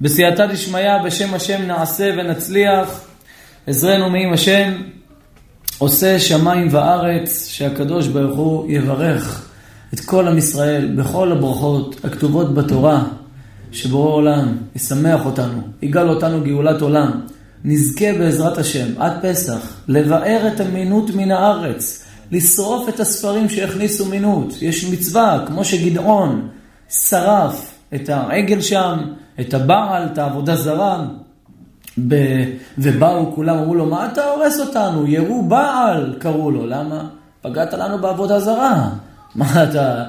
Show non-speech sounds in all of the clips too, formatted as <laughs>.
בסייעתא דשמיא, בשם השם נעשה ונצליח, עזרנו מעם השם, עושה שמיים וארץ, שהקדוש ברוך הוא יברך את כל עם ישראל בכל הברכות הכתובות בתורה, שבורא עולם ישמח אותנו, יגאל אותנו גאולת עולם, נזכה בעזרת השם עד פסח לבאר את המינות מן הארץ, לשרוף את הספרים שהכניסו מינות. יש מצווה, כמו שגדעון שרף את העגל שם, את הבעל, את העבודה זרה, ב... ובאו כולם, אמרו לו, מה אתה הורס אותנו? יראו בעל, קראו לו. למה? פגעת לנו בעבודה זרה. <laughs> מה אתה,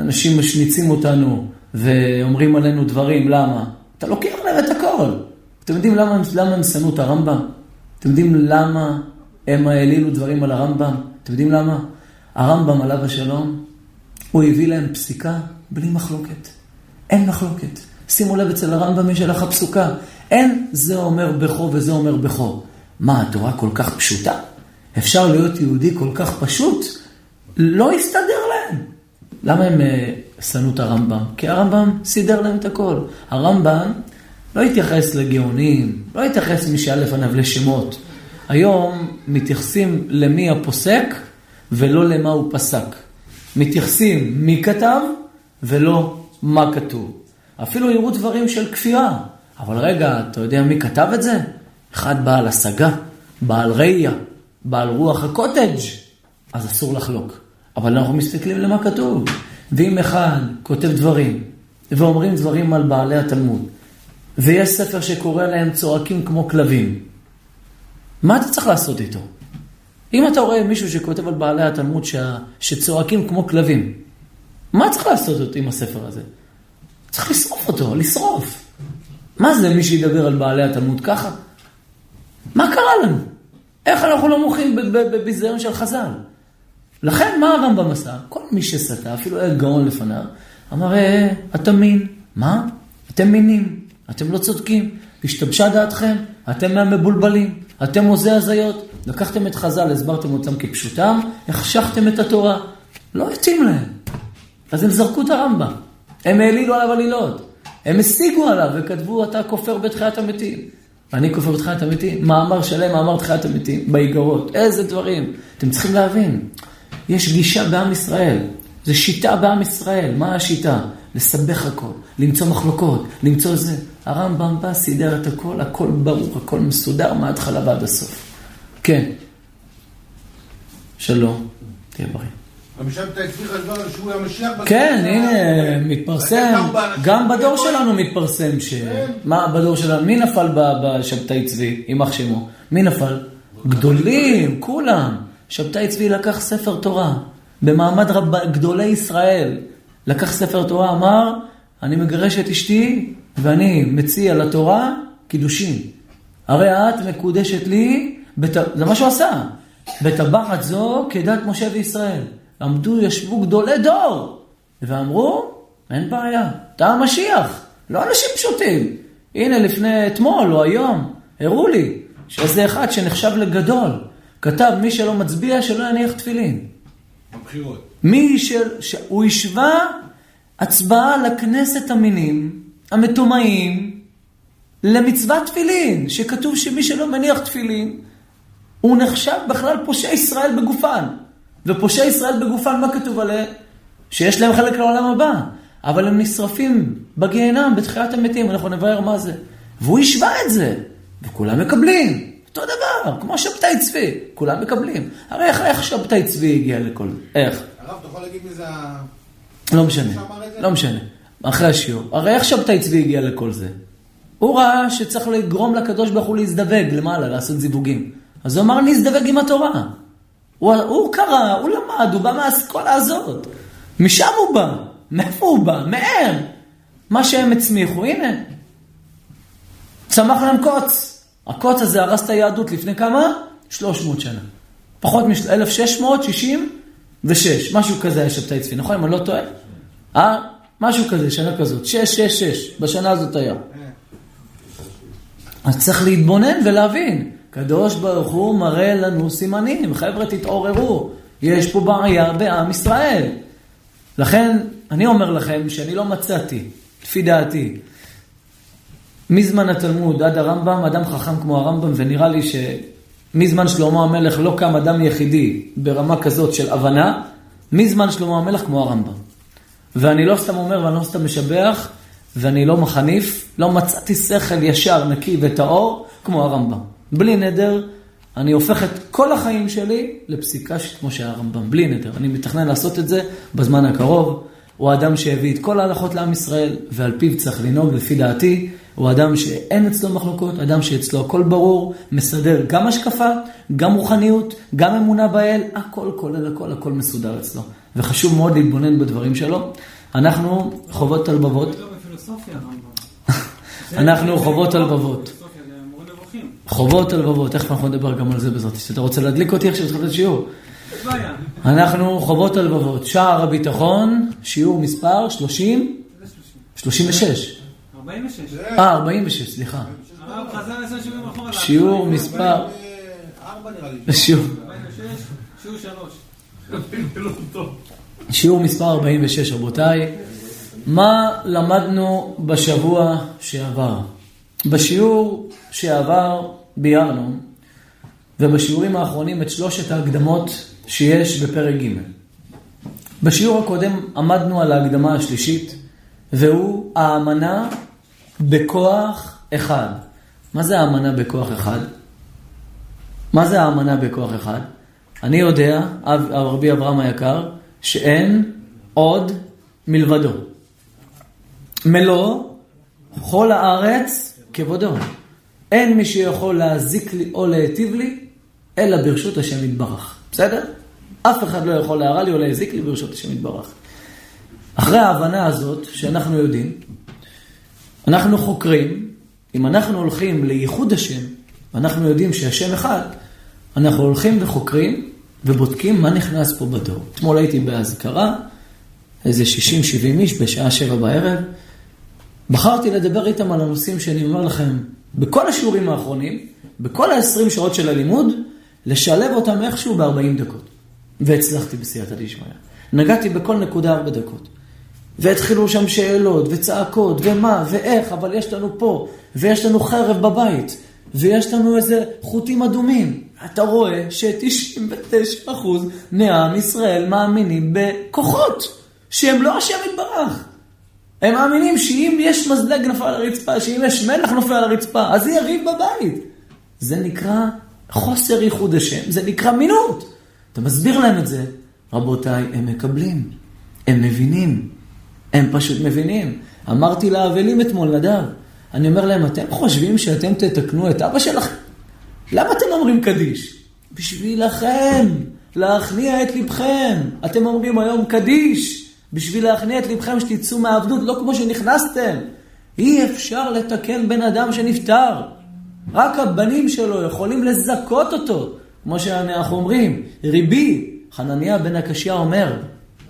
אנשים משניצים אותנו ואומרים עלינו דברים, למה? אתה לוקח להם את הכל. אתם יודעים למה, למה הם שנאו את הרמב"ם? אתם יודעים למה הם העלילו דברים על הרמב"ם? אתם יודעים למה? הרמב"ם עליו השלום, הוא הביא להם פסיקה בלי מחלוקת. אין מחלוקת. שימו לב, אצל הרמב"ם יש הלכה פסוקה. אין זה אומר בכו וזה אומר בכו. מה, התורה כל כך פשוטה? אפשר להיות יהודי כל כך פשוט? לא יסתדר להם. למה הם אה, שנאו את הרמב"ם? כי הרמב"ם סידר להם את הכל. הרמב"ם לא התייחס לגאונים, לא התייחס למי שהיה לפניו לשמות. היום מתייחסים למי הפוסק ולא למה הוא פסק. מתייחסים מי כתב ולא מה כתוב. אפילו יראו דברים של כפירה. אבל רגע, אתה יודע מי כתב את זה? אחד בעל השגה, בעל ראייה, בעל רוח הקוטג', אז אסור לחלוק. אבל אנחנו מסתכלים למה כתוב. ואם אחד כותב דברים, ואומרים דברים על בעלי התלמוד, ויש ספר שקורא להם צועקים כמו כלבים, מה אתה צריך לעשות איתו? אם אתה רואה מישהו שכותב על בעלי התלמוד ש... שצועקים כמו כלבים, מה צריך לעשות עם הספר הזה? צריך לשרוף אותו, לשרוף. מה זה מי שידבר על בעלי התלמוד ככה? מה קרה לנו? איך אנחנו לא מוחים בביזיון של חז"ל? לכן, מה הרמב"ם עשה? כל מי שסטה, אפילו היה גאון לפניו, אמר, אה, אתה מין. מה? אתם מינים, אתם לא צודקים, השתבשה דעתכם, אתם מהמבולבלים, אתם עוזי הזיות. לקחתם את חז"ל, הסברתם אותם כפשוטם, החשכתם את התורה. לא התאים להם. אז הם זרקו את הרמב"ם. הם העלילו עליו עלילות. הם השיגו עליו וכתבו, אתה כופר בתחיית המתים. אני כופר בתחיית המתים? מאמר שלם, מאמר תחיית המתים, באיגרות. איזה דברים. אתם צריכים להבין, יש גישה בעם ישראל. זה שיטה בעם ישראל. מה השיטה? לסבך הכל, למצוא מחלוקות, למצוא זה. הרמב"ם בא, סידר את הכל, הכל ברור, הכל מסודר מההתחלה ועד הסוף. כן. שלום, תהיה בריא. כן, הנה, מתפרסם, גם בדור שלנו מתפרסם ש... כן. מה בדור שלנו? מי נפל בשבתאי צבי, יימח שמו? מי נפל? גדולים, כולם. שבתאי צבי לקח ספר תורה, במעמד גדולי ישראל. לקח ספר תורה, אמר, אני מגרש את אשתי ואני מציע לתורה קידושין. הרי את מקודשת לי, זה מה שהוא עשה. בטבעת זו כדת משה וישראל. עמדו, ישבו גדולי דור, ואמרו, אין בעיה, אתה המשיח, לא אנשים פשוטים. הנה, לפני אתמול או היום, הראו לי שזה אחד שנחשב לגדול. כתב, מי שלא מצביע, שלא יניח תפילין. בבחירות. מי של... הוא השווה הצבעה לכנסת המינים, המטומאים, למצוות תפילין, שכתוב שמי שלא מניח תפילין, הוא נחשב בכלל פושע ישראל בגופן. ופושעי ישראל בגופן, מה כתוב עליהם? שיש להם חלק לעולם הבא, אבל הם נשרפים בגיהנם, בתחילת המתים, אנחנו נבהר מה זה. והוא השווה את זה, וכולם מקבלים. אותו דבר, כמו שבתאי צבי, כולם מקבלים. הרי איך, איך שבתאי צבי הגיע לכל... איך? הרב, אתה יכול להגיד מי זה ה... לא משנה, לא משנה. אחרי השיעור. הרי איך שבתאי צבי הגיע לכל זה? הוא ראה שצריך לגרום לקדוש ברוך הוא להזדווג למעלה, לעשות זיווגים. אז הוא אמר, אני אזדווג עם התורה. הוא, הוא קרא, הוא למד, הוא בא מהאסכולה הזאת. משם הוא בא. מאיפה הוא בא? מהם. מה שהם הצמיחו, הנה. צמח להם קוץ. הקוץ הזה הרס את היהדות לפני כמה? 300 שנה. פחות מ-1666, משהו כזה היה שבתאי צבי, נכון? אם אני לא טועה? אה? משהו כזה, שנה כזאת. 666, בשנה הזאת היה. אז צריך להתבונן ולהבין. קדוש ברוך הוא מראה לנו סימנים, חבר'ה תתעוררו, יש פה בעיה בעם ישראל. לכן, אני אומר לכם שאני לא מצאתי, לפי דעתי, מזמן התלמוד עד הרמב"ם, אדם חכם כמו הרמב"ם, ונראה לי שמזמן שלמה המלך לא קם אדם יחידי ברמה כזאת של הבנה, מזמן שלמה המלך כמו הרמב"ם. ואני לא סתם אומר ואני לא סתם משבח, ואני לא מחניף, לא מצאתי שכל ישר, נקי וטהור כמו הרמב"ם. בלי נדר, אני הופך את כל החיים שלי לפסיקה כמו שהרמב"ם, בלי נדר. אני מתכנן לעשות את זה בזמן הקרוב. הוא האדם שהביא את כל ההלכות לעם ישראל, ועל פיו צריך לנהוג, לפי דעתי. הוא אדם שאין אצלו מחלוקות, אדם שאצלו הכל ברור, מסדר גם השקפה, גם רוחניות, גם אמונה באל, הכל כולל הכל, הכל מסודר אצלו. וחשוב מאוד להתבונן בדברים שלו. אנחנו חובות הלבבות. <laughs> אנחנו חובות הלבבות. חובות הלבבות, תכף אנחנו נדבר גם על זה בעזרת השם. אתה רוצה להדליק אותי עכשיו לתחילת שיעור? אנחנו חובות הלבבות, שער הביטחון, שיעור מספר 30? 36. 46. אה, 46, סליחה. שיעור מספר... שיעור... שיעור מספר 46, רבותיי. מה למדנו בשבוע שעבר? בשיעור שעבר ביארנו, ובשיעורים האחרונים את שלושת ההקדמות שיש בפרק ג'. בשיעור הקודם עמדנו על ההקדמה השלישית, והוא האמנה בכוח אחד. מה זה האמנה בכוח אחד? מה זה האמנה בכוח אחד? אני יודע, רבי אברהם היקר, שאין עוד מלבדו. מלוא כל הארץ כבודו. אין מי שיכול להזיק לי או להיטיב לי, אלא ברשות השם יתברך. בסדר? אף אחד לא יכול להרע לי או להזיק לי ברשות השם יתברך. אחרי ההבנה הזאת, שאנחנו יודעים, אנחנו חוקרים, אם אנחנו הולכים לייחוד השם, ואנחנו יודעים שהשם אחד, אנחנו הולכים וחוקרים ובודקים מה נכנס פה בדור. אתמול הייתי באזכרה, איזה 60-70 איש בשעה שבע בערב. בחרתי לדבר איתם על הנושאים שאני אומר לכם, בכל השיעורים האחרונים, בכל ה-20 שעות של הלימוד, לשלב אותם איכשהו ב-40 דקות. והצלחתי בסייעתא דשמיא. נגעתי בכל נקודה ארבע דקות. והתחילו שם שאלות ו-צעקות ומה ואיך, אבל יש לנו פה, ויש לנו חרב בבית, ויש לנו איזה חוטים אדומים. אתה רואה ש-99% מעם ישראל מאמינים בכוחות, שהם לא השם יתברך. הם מאמינים שאם יש מזלג נפל על הרצפה, שאם יש מלח נופל על הרצפה, אז יהיה ריב בבית. זה נקרא חוסר ייחוד השם, זה נקרא מינות. אתה מסביר להם את זה, רבותיי, הם מקבלים, הם מבינים, הם פשוט מבינים. אמרתי לאבלים אתמול, נדב, אני אומר להם, אתם חושבים שאתם תתקנו את אבא שלכם? למה אתם אומרים קדיש? בשבילכם, להכניע את לבכם. אתם אומרים היום קדיש, בשביל להכניע את לבכם שתצאו מהעבדות, לא כמו שנכנסתם. אי אפשר לתקן בן אדם שנפטר. רק הבנים שלו יכולים לזכות אותו. כמו שאנחנו אומרים, ריבי, חנניה בן הקשיא אומר,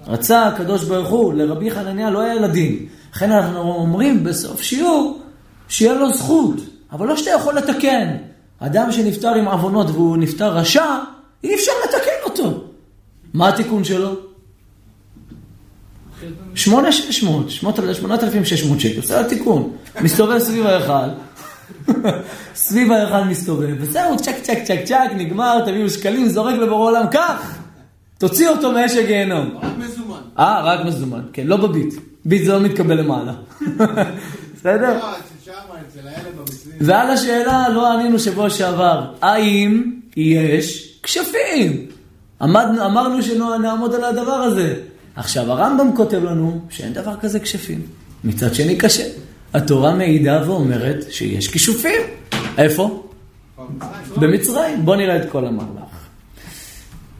רצה הקדוש ברוך הוא, לרבי חנניה לא היה ילדים. לכן אנחנו אומרים בסוף שיעור, שיהיה לו זכות, אבל לא שאתה יכול לתקן. אדם שנפטר עם עוונות והוא נפטר רשע, אי אפשר לתקן אותו. מה התיקון שלו? שמונה שש מאות, שמונת אלפים שש מאות שקל, זה התיקון. מסתובב סביב ההיכל, סביב ההיכל מסתובב, וזהו, צ'ק צ'ק צ'ק צ'ק, נגמר, תביאו שקלים, זורק לבורא עולם, קח! תוציא אותו מאש הגיהנום. רק מזומן. אה, רק מזומן, כן, לא בביט. ביט זה לא מתקבל למעלה. <laughs> בסדר? לא. ועל השאלה לא ענינו שבוע שעבר, האם יש כשפים? אמרנו שנעמוד על הדבר הזה. עכשיו, הרמב"ם כותב לנו שאין דבר כזה כשפים. מצד שני קשה. התורה מעידה ואומרת שיש כישופים. איפה? במצרים. בואו נראה את כל המהלך.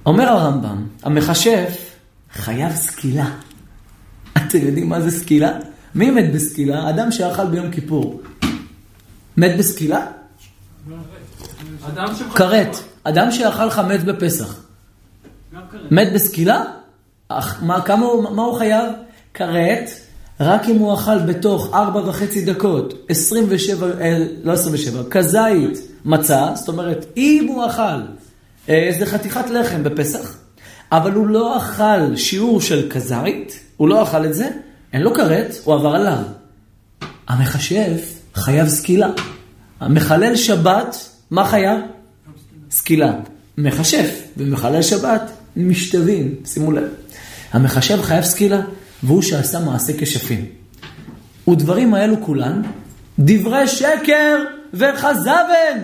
אומר הרמב"ם, המכשף חייב סקילה. אתם יודעים מה זה סקילה? מי מת בסקילה? אדם שאכל ביום כיפור. מת בסקילה? כרת. אדם שאכל חמץ בפסח. מת בסקילה? אך, מה, כמה, מה הוא חייב? כרת, רק אם הוא אכל בתוך ארבע וחצי דקות, 27, אה, לא 27, כזית מצה, זאת אומרת, אם הוא אכל אה, איזה חתיכת לחם בפסח, אבל הוא לא אכל שיעור של כזית, הוא לא אכל את זה, אין לו כרת, הוא עבר עליו. המכשף חייב סקילה. המחלל שבת, מה חייב? סקילה. מכשף ומחלל שבת משתווים, שימו לב. המחשב חייב סקילה, והוא שעשה מעשה כשפים. ודברים האלו כולן, דברי שקר וכזבן.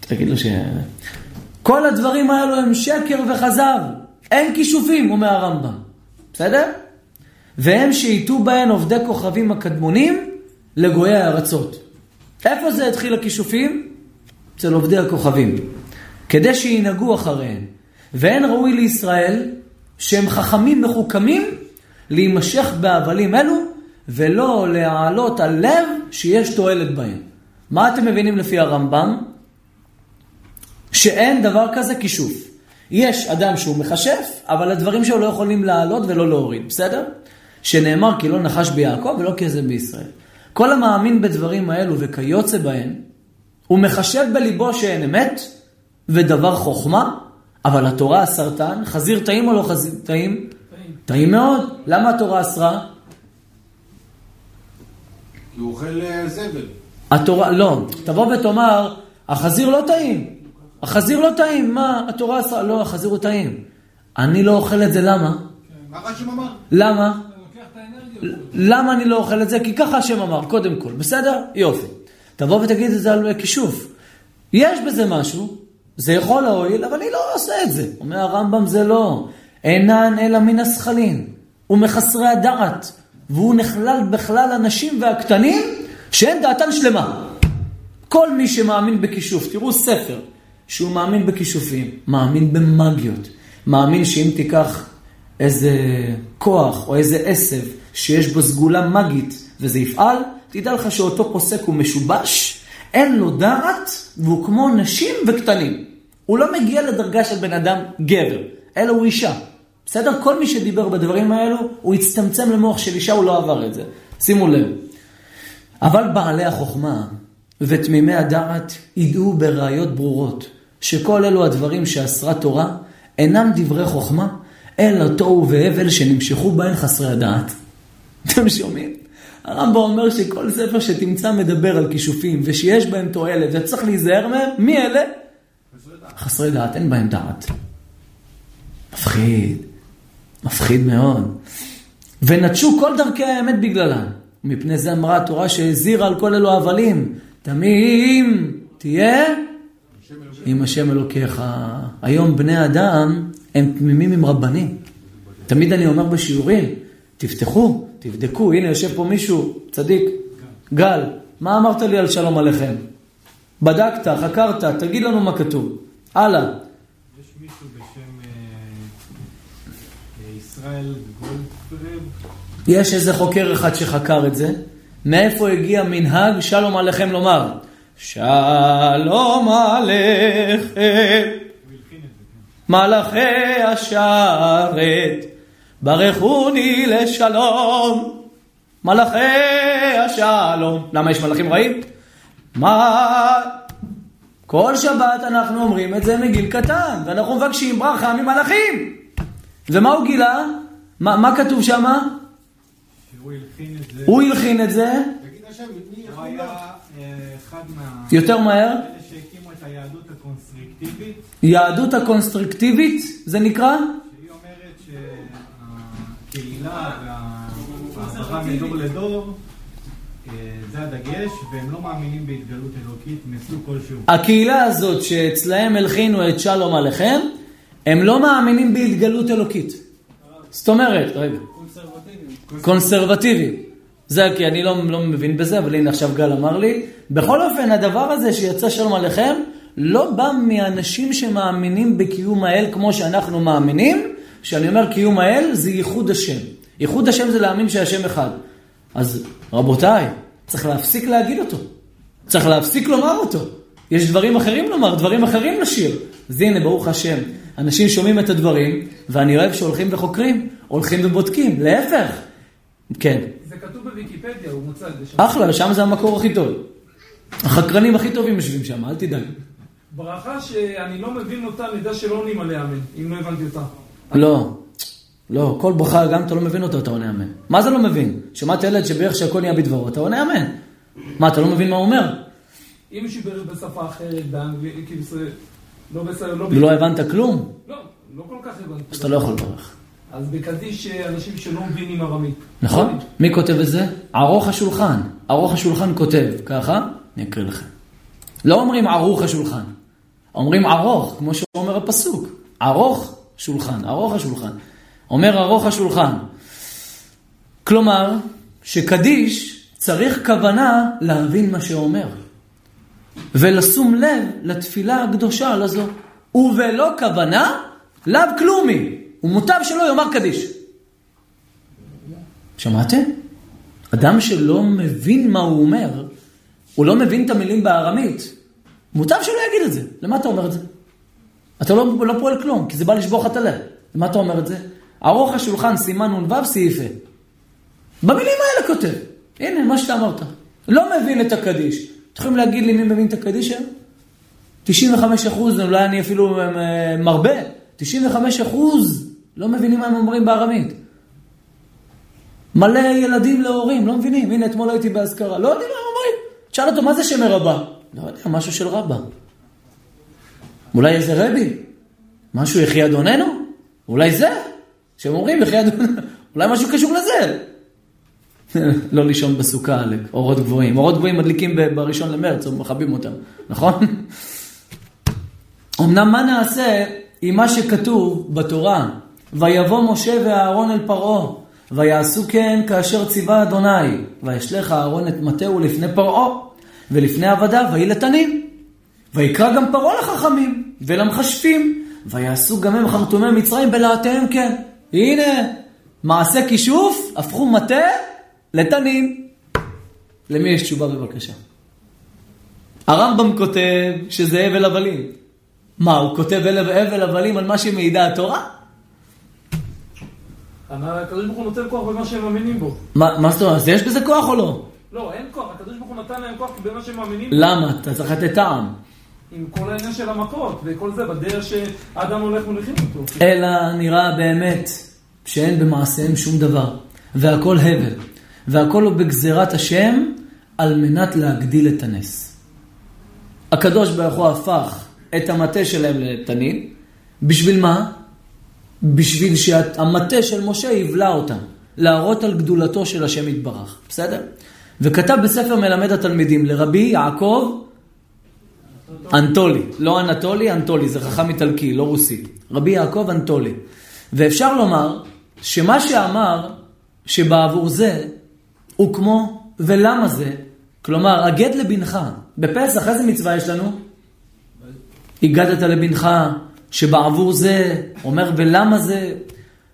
תגיד לו ש... כל הדברים האלו הם שקר וכזב. אין כישופים, אומר הרמב"ם. בסדר? והם שהיטו בהן עובדי כוכבים הקדמונים לגויי הארצות. איפה זה התחיל הכישופים? אצל עובדי הכוכבים. כדי שינהגו אחריהם. ואין ראוי לישראל שהם חכמים מחוכמים להימשך בהבלים אלו ולא להעלות על לב שיש תועלת בהם. מה אתם מבינים לפי הרמב"ם? שאין דבר כזה כישוף. יש אדם שהוא מכשף, אבל הדברים שלו לא יכולים לעלות ולא להוריד, בסדר? שנאמר כי לא נחש ביעקב ולא כזב בישראל. כל המאמין בדברים האלו וכיוצא בהן, הוא מחשב בליבו שאין אמת ודבר חוכמה, אבל התורה אסרתן, חזיר טעים או לא חזיר טעים? טעים מאוד. למה התורה אסרה? כי הוא אוכל אה, זבל. התורה, לא, תבוא ותאמר, החזיר לא טעים. החזיר לא טעים, מה? התורה אסרה, לא, החזיר הוא טעים. אני לא אוכל את זה, למה? אמר. למה? למה אני לא אוכל את זה? כי ככה השם אמר, קודם כל, בסדר? יופי. תבוא ותגיד את זה על כישוף. יש בזה משהו, זה יכול להועיל, אבל אני לא עושה את זה. אומר הרמב"ם, זה לא. אינן אלא מן השכלים, ומחסרי הדעת, והוא נכלל בכלל הנשים והקטנים, שאין דעתן שלמה. כל מי שמאמין בכישוף, תראו ספר, שהוא מאמין בכישופים, מאמין במאגיות, מאמין שאם תיקח איזה כוח או איזה עשב שיש בו סגולה מגית וזה יפעל, תדע לך שאותו פוסק הוא משובש, אין לו דעת והוא כמו נשים וקטנים. הוא לא מגיע לדרגה של בן אדם גבר, אלא הוא אישה. בסדר? כל מי שדיבר בדברים האלו, הוא הצטמצם למוח של אישה, הוא לא עבר את זה. שימו לב. אבל בעלי החוכמה ותמימי הדעת ידעו בראיות ברורות שכל אלו הדברים שאסרה תורה אינם דברי חוכמה, אלא תוהו והבל שנמשכו בהן חסרי הדעת. <laughs> אתם שומעים? הרמב"ם אומר שכל ספר שתמצא מדבר על כישופים ושיש בהם תועלת וצריך להיזהר מהם, מי אלה? חסרי דעת, אין בהם דעת. מפחיד, מפחיד מאוד. ונטשו כל דרכי האמת בגללם. מפני זה אמרה התורה שהזהירה על כל אלו הבלים. תמים תהיה עם השם אלוקיך. היום בני אדם הם תמימים עם רבנים. תמיד אני אומר בשיעורים, תפתחו, תבדקו, הנה יושב פה מישהו, צדיק, גל, מה אמרת לי על שלום עליכם? בדקת, חקרת, תגיד לנו מה כתוב. הלאה. יש מישהו בשם אה, ישראל גולדפרב, יש איזה חוקר אחד שחקר את זה. מאיפה הגיע מנהג שלום עליכם לומר? שלום עליכם, כן. מלאכי השרת, ברכוני לשלום, מלאכי השלום. למה יש מלאכים רעים? מה... כל שבת אנחנו אומרים את זה מגיל קטן, ואנחנו מבקשים ברכה ממלאכים. ומה הוא גילה? מה, מה כתוב שמה? זה, הוא הלחין את זה. יותר מהר. אלה שהקימו את היהדות הקונסטריקטיבית, יהדות הקונסטרקטיבית, זה נקרא? שהקהילה והעברה מדור לדור, אה, זה הדגש, והם לא מאמינים בהתגלות אלוקית מסוג כלשהו. הקהילה הזאת שאצלהם הלחינו את שלום עליכם, הם לא מאמינים בהתגלות אלוקית. זאת אומרת, רגע, קונסרבטיבי. זה כי אני לא, לא מבין בזה, אבל הנה עכשיו גל אמר לי. בכל אופן, הדבר הזה שיצא שלום עליכם, לא בא מאנשים שמאמינים בקיום האל כמו שאנחנו מאמינים. כשאני אומר קיום האל, זה ייחוד השם. ייחוד השם זה להאמין שהשם אחד. אז רבותיי, צריך להפסיק להגיד אותו. צריך להפסיק לומר אותו. יש דברים אחרים לומר, דברים אחרים לשיר. אז הנה, ברוך השם, אנשים שומעים את הדברים, ואני אוהב שהולכים וחוקרים, הולכים ובודקים, להפך. כן, זה כתוב בוויקיפדיה, הוא מוצג. זה שם. אחלה, שם זה המקור הכי טוב. החקרנים הכי טובים יושבים שם, אל תדאג. ברכה שאני לא מבין אותה, נדע שלא עונים עליה אמן, אם לא הבנתי אותה. לא, לא, כל ברכה, גם אתה לא מבין אותו, אתה עונה אמן. מה זה לא מבין? שמעת ילד שבערך שהכל נהיה בדברו, אתה עונה אמן. מה, אתה לא מבין מה הוא אומר? אם מישהו בירך בשפה אחרת, באנגלית, כאילו לא בסדר, לא... לא הבנת כלום? לא, לא כל כך הבנתי. אז אתה לא יכול לברך. אז בקדיש אנשים שלא מבינים ארמית. נכון? מי כותב את זה? ערוך השולחן. ערוך השולחן כותב, ככה, אני אקריא לכם. לא אומרים ערוך השולחן, אומרים ערוך, כמו שאומר הפסוק. ערוך שולחן, ערוך השולחן. אומר ערוך השולחן. כלומר, שקדיש צריך כוונה להבין מה שאומר. ולשום לב לתפילה הקדושה על הזו. ובלא כוונה, לאו כלומי. ומוטב שלא יאמר קדיש. שמעתם? אדם שלא מבין מה הוא אומר, הוא לא מבין את המילים בארמית, מוטב שלא יגיד את זה. למה אתה אומר את זה? אתה לא, לא פועל כלום, כי זה בא לשבור לך את הלב. למה אתה אומר את זה? ערוך השולחן, סימן נ"ו, סעיפה. במילים האלה כותב. הנה, מה שאתה אמרת. לא מבין את הקדיש. אתם יכולים להגיד לי מי מבין את הקדיש היום? 95 אחוז, אולי אני אפילו אה, מרבה. 95 אחוז לא מבינים מה הם אומרים בארמית. מלא ילדים להורים, לא מבינים. הנה, אתמול הייתי באזכרה, לא יודעים מה הם אומרים. תשאל אותו, מה זה שם רבה? לא יודע, משהו של רבה. אולי איזה רבי? משהו יחי אדוננו? אולי זה? שהם אומרים אדוננו, אולי משהו קשור לזה. לא לישון בסוכה, אורות גבוהים. אורות גבוהים מדליקים בראשון למרץ, מכבים אותם, נכון? אמנם מה נעשה עם מה שכתוב בתורה, ויבוא משה ואהרון אל פרעה, ויעשו כן כאשר ציווה אדוני, וישלך אהרון את מטהו לפני פרעה, ולפני עבדיו ויהי לתנים. ויקרא גם פרעה לחכמים ולמחשפים, ויעשו גם הם חרטומי מצרים בלהטיהם כן. הנה, מעשה כישוף, הפכו מטה לתנים. למי יש תשובה בבקשה? הרמב"ם כותב שזה הבל הבלים. מה, הוא כותב הבל הבלים על מה שמעידה התורה? הקדוש ברוך הוא נותן כוח במה שהם מאמינים בו. מה זאת אומרת? אז יש בזה כוח או לא? לא, אין כוח. הקדוש ברוך הוא נתן להם כוח במה שהם מאמינים בו. למה? אתה צריך לתת טעם. עם כל העניין של המכות וכל זה, בדרך שהאדם הולך מוליכים אותו. אלא נראה באמת שאין במעשיהם שום דבר, והכל הבל, והכל הוא בגזירת השם על מנת להגדיל את הנס. הקדוש ברוך הוא הפך את המטה שלהם לתנין, בשביל מה? בשביל שהמטה של משה יבלע אותם, להראות על גדולתו של השם יתברך, בסדר? וכתב בספר מלמד התלמידים לרבי יעקב אנטולי, לא אנטולי, אנטולי, זה חכם איטלקי, לא רוסי. רבי יעקב אנטולי. ואפשר לומר שמה שאמר שבעבור זה הוא כמו ולמה זה, כלומר, הגד לבנך, בפסח איזה מצווה יש לנו? הגדת לבנך, שבעבור זה, אומר ולמה זה,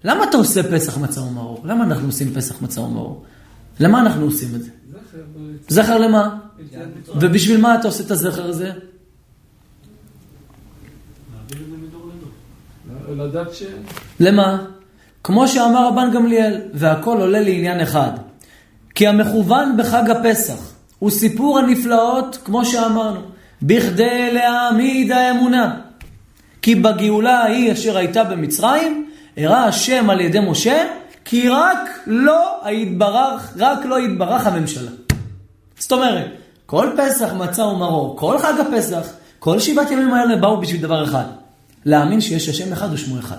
למה אתה עושה פסח מצה ומרור? למה אנחנו עושים פסח מצה ומרור? למה אנחנו עושים את זה? זכר למה? ובשביל מה אתה עושה את הזכר הזה? לדעת ש... למה? כמו שאמר רבן גמליאל, והכל עולה לעניין אחד. כי המכוון בחג הפסח הוא סיפור הנפלאות, כמו שאמרנו, בכדי להעמיד האמונה. כי בגאולה ההיא אשר הייתה במצרים, הראה השם על ידי משה, כי רק לא יתברך, רק לא יתברך הממשלה. זאת אומרת, כל פסח מצה ומרור, כל חג הפסח, כל שבעת ימים האלה באו בשביל דבר אחד, להאמין שיש השם אחד ושמו אחד.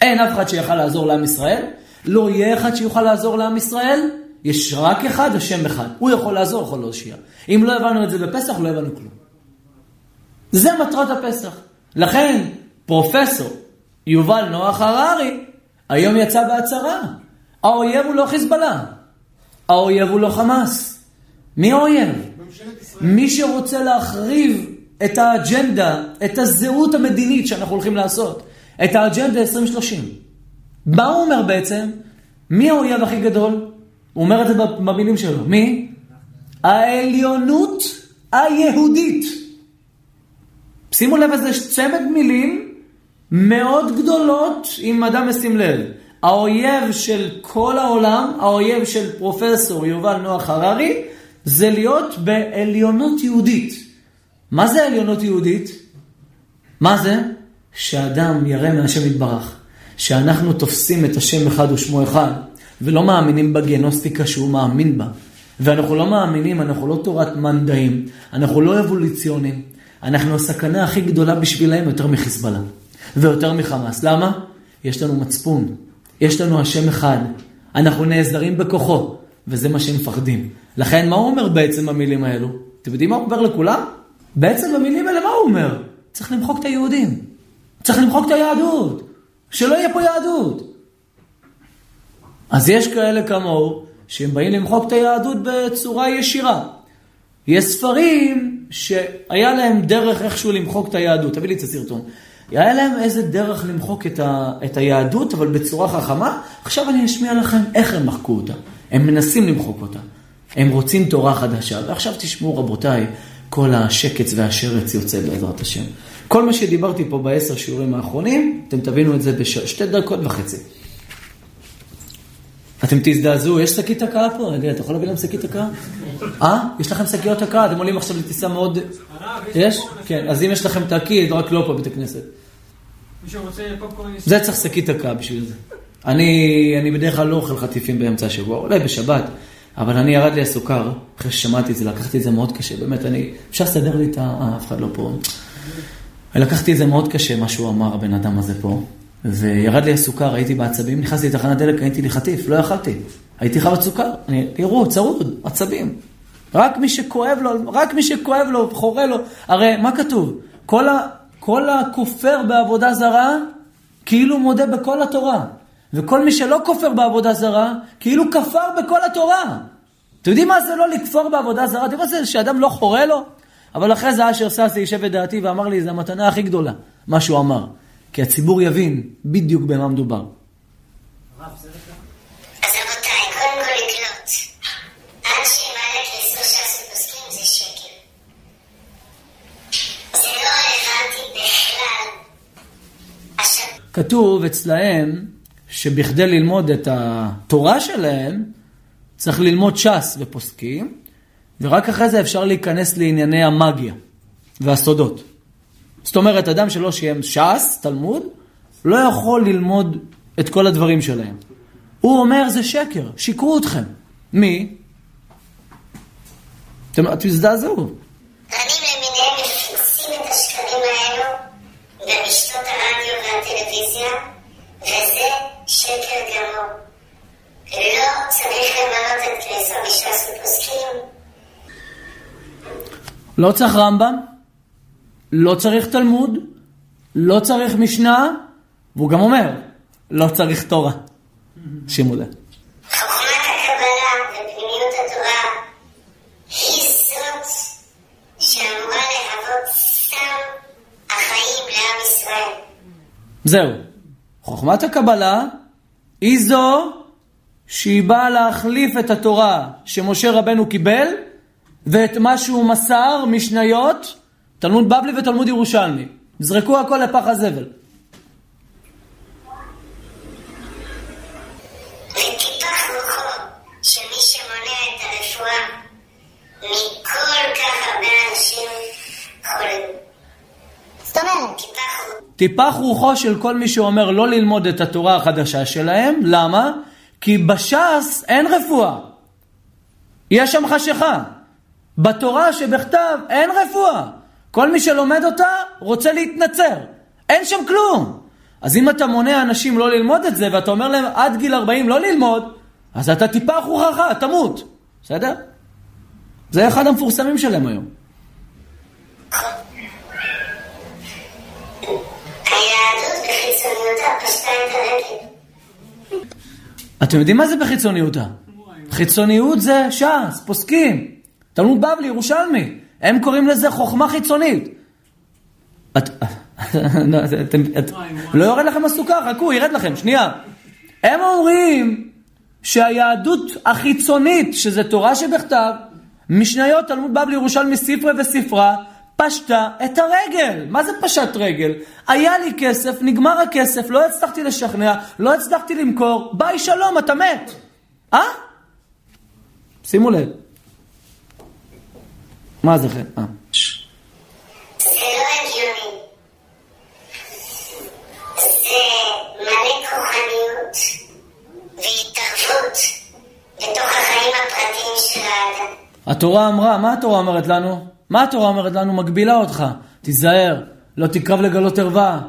אין אף אחד שיכל לעזור לעם ישראל, לא יהיה אחד שיוכל לעזור לעם ישראל, יש רק אחד, השם אחד. הוא יכול לעזור, יכול להושיע. אם לא הבנו את זה בפסח, לא הבנו כלום. זה מטרת הפסח. לכן, פרופסור יובל נוח הררי, היום יצא בהצהרה. האויב הוא לא חיזבאללה. האויב הוא לא חמאס. מי האויב? מי שרוצה להחריב את האג'נדה, את הזהות המדינית שאנחנו הולכים לעשות, את האג'נדה 2030. מה הוא אומר בעצם? מי האויב הכי גדול? הוא אומר את זה במילים שלו. מי? העליונות היהודית. שימו לב איזה צמד מילים מאוד גדולות, אם אדם ישים לב. האויב של כל העולם, האויב של פרופסור יובל נוח הררי, זה להיות בעליונות יהודית. מה זה עליונות יהודית? מה זה? שאדם ירא מהשם יתברך. שאנחנו תופסים את השם אחד ושמו אחד, ולא מאמינים בגנוסטיקה שהוא מאמין בה. ואנחנו לא מאמינים, אנחנו לא תורת מנדאים, אנחנו לא אבולוציונים. אנחנו הסכנה הכי גדולה בשבילם יותר מחיזבאללה ויותר מחמאס. למה? יש לנו מצפון, יש לנו השם אחד, אנחנו נעזרים בכוחו, וזה מה שהם מפחדים. לכן, מה הוא אומר בעצם במילים האלו? אתם יודעים מה הוא אומר לכולם? בעצם במילים האלה, מה הוא אומר? צריך למחוק את היהודים. צריך למחוק את היהדות. שלא יהיה פה יהדות. אז יש כאלה כמוהו, שהם באים למחוק את היהדות בצורה ישירה. יש ספרים שהיה להם דרך איכשהו למחוק את היהדות. תביא לי את הסרטון. היה להם איזה דרך למחוק את, ה, את היהדות, אבל בצורה חכמה. עכשיו אני אשמיע לכם איך הם מחקו אותה. הם מנסים למחוק אותה. הם רוצים תורה חדשה. ועכשיו תשמעו, רבותיי, כל השקץ והשרץ יוצא בעזרת השם. כל מה שדיברתי פה בעשר שיעורים האחרונים, אתם תבינו את זה בשתי דקות וחצי. אתם תזדעזעו, יש שקית הקאה פה? רגע, אתה יכול להביא להם שקית הקאה? אה? יש לכם שקיות הקאה? אתם עולים עכשיו לטיסה מאוד... יש? כן, אז אם יש לכם תקית, רק לא פה בית הכנסת. זה צריך שקית הקאה בשביל זה. אני בדרך כלל לא אוכל חטיפים באמצע השבוע, אולי בשבת, אבל אני ירד לי הסוכר, אחרי ששמעתי את זה, לקחתי את זה מאוד קשה, באמת, אני... אפשר לסדר לי את ה... אה, אף אחד לא פה. לקחתי את זה מאוד קשה, מה שהוא אמר, הבן אדם הזה פה. וירד לי הסוכר, הייתי בעצבים, נכנסתי לתחנת דלק, הייתי לי חטיף, לא יכלתי. הייתי חייב סוכר, אני, תראו, צרוד, עצבים. רק מי שכואב לו, רק מי שכואב לו, חורה לו. הרי מה כתוב? כל, ה, כל הכופר בעבודה זרה, כאילו מודה בכל התורה. וכל מי שלא כופר בעבודה זרה, כאילו כפר בכל התורה. אתם יודעים מה זה לא לכפור בעבודה זרה? אתם יודעים מה זה שאדם לא חורה לו? אבל אחרי זה אשר ססי יישב את דעתי ואמר לי, זו המתנה הכי גדולה, מה שהוא אמר. כי הציבור יבין בדיוק במה מדובר. אז רבותיי, קודם כל לקלוט. עד שימלא כעשו ש"ס ופוסקים זה שקר. זה לא. עכשיו, כתוב אצלהם שבכדי ללמוד את התורה שלהם, צריך ללמוד ש"ס ופוסקים, ורק אחרי זה אפשר להיכנס לענייני המאגיה והסודות. זאת אומרת, אדם שלא שיים ש"ס, תלמוד, לא יכול ללמוד את כל הדברים שלהם. הוא אומר, זה שקר, שיקרו אתכם. מי? אתם תזדעזעו. רבים למיניהם מפיצים את השקרים האלו ברשתות הרדיו והטלוויזיה, וזה שקר גמור. לא צריך למנות את כניסה מש"ס ופוסקים. לא צריך רמב"ם, לא צריך תלמוד, לא צריך משנה, והוא גם אומר, לא צריך תורה. שימו לב. חוכמת הקבלה ופנימיות התורה היא זאת שאמורה להוות סם החיים לעם ישראל. זהו. חוכמת הקבלה היא זו שהיא באה להחליף את התורה שמשה רבנו קיבל ואת מה שהוא מסר, משניות, תלמוד בבלי ותלמוד ירושלמי. זרקו הכל לפח הזבל. וטיפח רוחו של מי שמונע את הרפואה מכל כך הרבה אנשים חולים. זאת אומרת, טיפח רוחו. של כל מי שאומר לא ללמוד את התורה החדשה שלהם, למה? כי בש"ס אין רפואה. יש שם חשיכה. בתורה שבכתב אין רפואה. כל מי שלומד אותה רוצה להתנצר. אין שם כלום. אז אם אתה מונע אנשים לא ללמוד את זה, ואתה אומר להם עד גיל 40 לא ללמוד, אז אתה טיפח רוחך, תמות. בסדר? זה אחד המפורסמים שלהם היום. היהדות אתם יודעים מה זה בחיצוניותה? חיצוניות זה ש"ס, פוסקים, תלמוד בבלי, ירושלמי. הם קוראים לזה חוכמה חיצונית. <laughs> לא, לא יורד לכם הסוכר, חכו, ירד לכם, שנייה. הם אומרים שהיהדות החיצונית, שזה תורה שבכתב, משניות, תלמוד בבלי, ירושלמי, ספרי וספרה, פשטה את הרגל. מה זה פשט רגל? היה לי כסף, נגמר הכסף, לא הצלחתי לשכנע, לא הצלחתי למכור, ביי שלום, אתה מת. אה? שימו לב. מה זה כן? אה. התורה אמרה, מה התורה אומרת לנו? מה התורה אומרת לנו? מגבילה אותך. תיזהר, לא תקרב לגלות ערווה,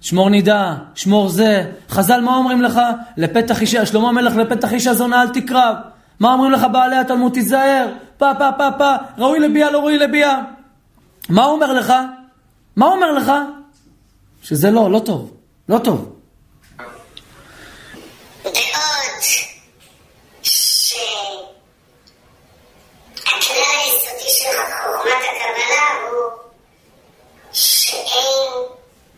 שמור נידה, שמור זה. חז"ל, מה אומרים לך? לפתח אישה, שלמה המלך לפתח אישה זונה אל תקרב. מה אומרים לך בעלי התלמוד? תיזהר, פה פה פה פה, ראוי לביאה, לא ראוי לביאה. מה הוא אומר לך? מה הוא אומר לך? שזה לא, לא טוב, לא טוב. בעוד שהכלל היסודי של חוכמת הקבלה הוא שאין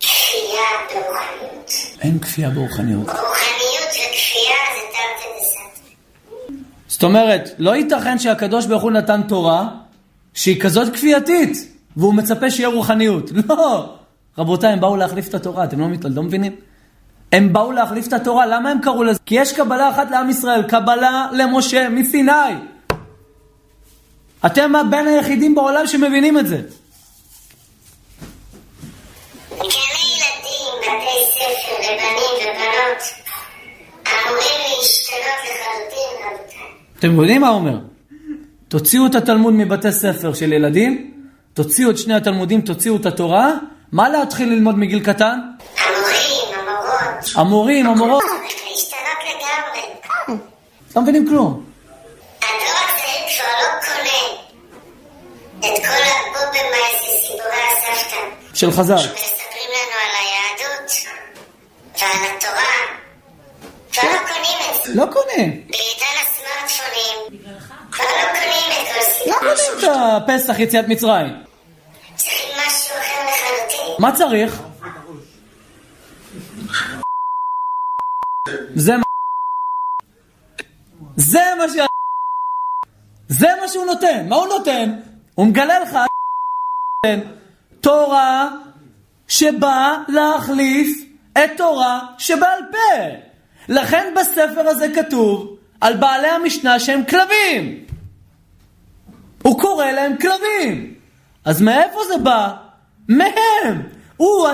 כפייה ברוחניות. אין כפייה ברוחניות. רוחניות וכפייה זה תרתי דסתרי. זאת אומרת, לא ייתכן שהקדוש ברוך הוא נתן תורה שהיא כזאת כפייתית, והוא מצפה שיהיה רוחניות. <laughs> לא. רבותיי, הם באו להחליף את התורה, אתם לא, לא מבינים? הם באו להחליף את התורה, למה הם קראו לזה? כי יש קבלה אחת לעם ישראל, קבלה למשה מסיני. אתם בין היחידים בעולם שמבינים את זה. ילדים, בתי ספר לבנים ובנות אמורים להשתנות לחלוטין, רבותיי. אתם יודעים מה הוא אומר? תוציאו את התלמוד מבתי ספר של ילדים, תוציאו את שני התלמודים, תוציאו את התורה, מה להתחיל ללמוד מגיל קטן? המורים, המורות, המורים, המורות, צריך להשתנות לגמרי. לא מבינים כלום. הדור הצעיר כבר לא קונה את כל הבובמייס וסיפורי הסבתא של חז"ל. ועל התורה. כבר לא קונים את זה. לא קונים. בעידן הסמארטפונים כבר לא קונים את כל לא. קונים את הפסח יציאת מצרים. צריכים משהו אחר לחלוטין. מה צריך? זה מה... זה מה ש... זה מה שהוא נותן. מה הוא נותן? הוא מגלה לך תורה שבאה להחליף את תורה שבעל פה. לכן בספר הזה כתוב על בעלי המשנה שהם כלבים. הוא קורא להם כלבים. אז מאיפה זה בא? מהם. הוא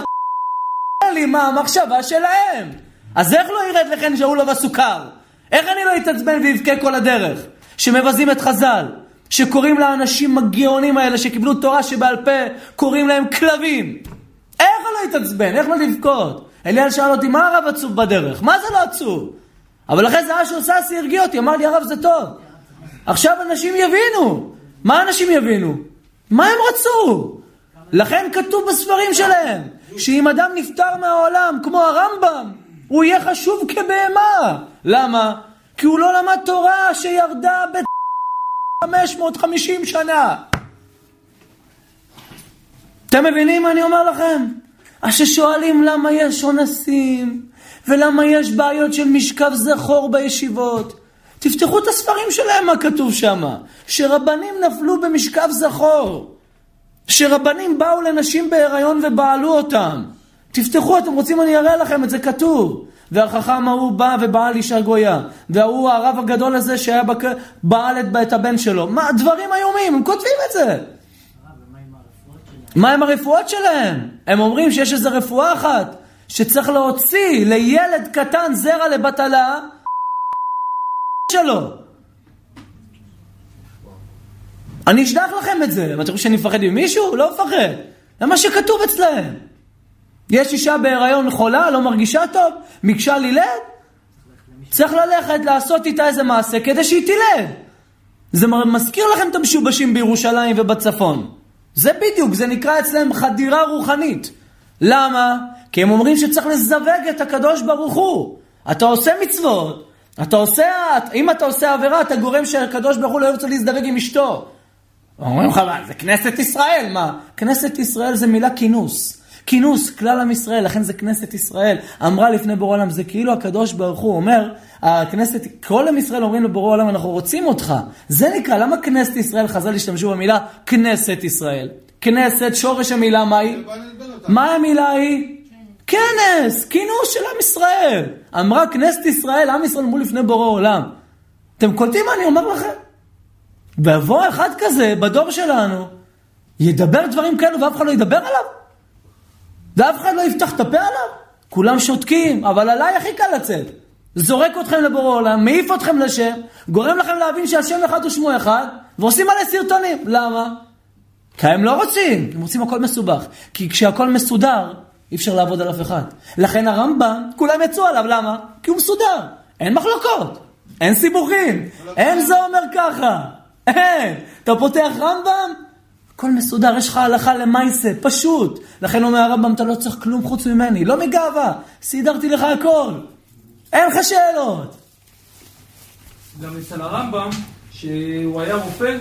מה המחשבה שלהם. אז איך לא ירד לכן שאול בסוכר? איך אני לא אתעצבן ואבכה כל הדרך? שמבזים את חז"ל, שקוראים לאנשים הגאונים האלה שקיבלו תורה שבעל פה, קוראים להם כלבים. איך לא אתעצבן? איך לא לבכות? אליאל שאל אותי, מה הרב עצוב בדרך? מה זה לא עצוב? אבל אחרי זה אשר ססי הרגיע אותי, אמר לי, הרב זה טוב. עכשיו אנשים יבינו. מה אנשים יבינו? מה הם רצו? לכן כתוב בספרים שלהם, שאם אדם נפטר מהעולם, כמו הרמב"ם, הוא יהיה חשוב כבהמה. למה? כי הוא לא למד תורה שירדה ב-550 שנה. אתם מבינים מה אני אומר לכם? אז ששואלים למה יש אונסים, ולמה יש בעיות של משכב זכור בישיבות. תפתחו את הספרים שלהם, מה כתוב שם. שרבנים נפלו במשכב זכור. שרבנים באו לנשים בהיריון ובעלו אותם. תפתחו, אתם רוצים אני אראה לכם את זה כתוב. והחכם ההוא בא ובעל אישה גויה. וההוא הרב הגדול הזה שהיה בק... בעל את, הבן שלו. מה, דברים איומים, הם כותבים את זה. מה עם הרפואות שלהם? הם אומרים שיש איזו רפואה אחת שצריך להוציא לילד קטן זרע לבטלה שלו. אני אשלח לכם את זה. אתם חושבים שאני מפחד ממישהו? לא מפחד. זה מה שכתוב אצלהם. יש אישה בהיריון חולה, לא מרגישה טוב, מקשה לילד, צריך ללכת לעשות איתה איזה מעשה כדי שהיא תלד. זה מזכיר לכם את המשובשים בירושלים ובצפון. זה בדיוק, זה נקרא אצלם חדירה רוחנית. למה? כי הם אומרים שצריך לזווג את הקדוש ברוך הוא. אתה עושה מצוות, אתה עושה, אם אתה עושה עבירה, אתה גורם שהקדוש ברוך הוא לא ירצה להזדווג עם אשתו. אומרים לך, זה כנסת ישראל, מה? כנסת ישראל זה מילה כינוס. כינוס, כלל עם ישראל, לכן זה כנסת ישראל. אמרה לפני בורא עולם, זה כאילו הקדוש ברוך הוא אומר, הכנסת, כל עם ישראל אומרים לבורא עולם, אנחנו רוצים אותך. זה נקרא, למה כנסת ישראל, חז"ל השתמשו במילה כנסת ישראל? כנסת, שורש המילה, מה היא? מה המילה היא? כנס, כינוס של עם ישראל. אמרה כנסת ישראל, עם ישראל אמרו לפני בורא עולם. אתם קולטים מה אני אומר לכם? ויבוא אחד כזה בדור שלנו, ידבר דברים כאלו ואף אחד לא ידבר עליו? ואף אחד לא יפתח את הפה עליו? כולם שותקים, אבל עליי הכי קל לצאת. זורק אתכם לבורא עולם, מעיף אתכם לשם, גורם לכם להבין שהשם אחד הוא שמו אחד, ועושים מלא סרטונים. למה? כי הם לא רוצים, הם רוצים הכל מסובך. כי כשהכל מסודר, אי אפשר לעבוד על אף אחד. לכן הרמב"ם, כולם יצאו עליו, למה? כי הוא מסודר. אין מחלוקות, אין סיבוכים, אין זה אומר ככה. אין. אתה פותח רמב"ם, הכל מסודר, יש לך הלכה למעשה, פשוט. לכן אומר הרמב"ם, אתה לא צריך כלום חוץ ממני, לא מגאווה, סידרתי לך הכל. אין לך שאלות. גם אצל הרמב"ם, שהוא היה רופא,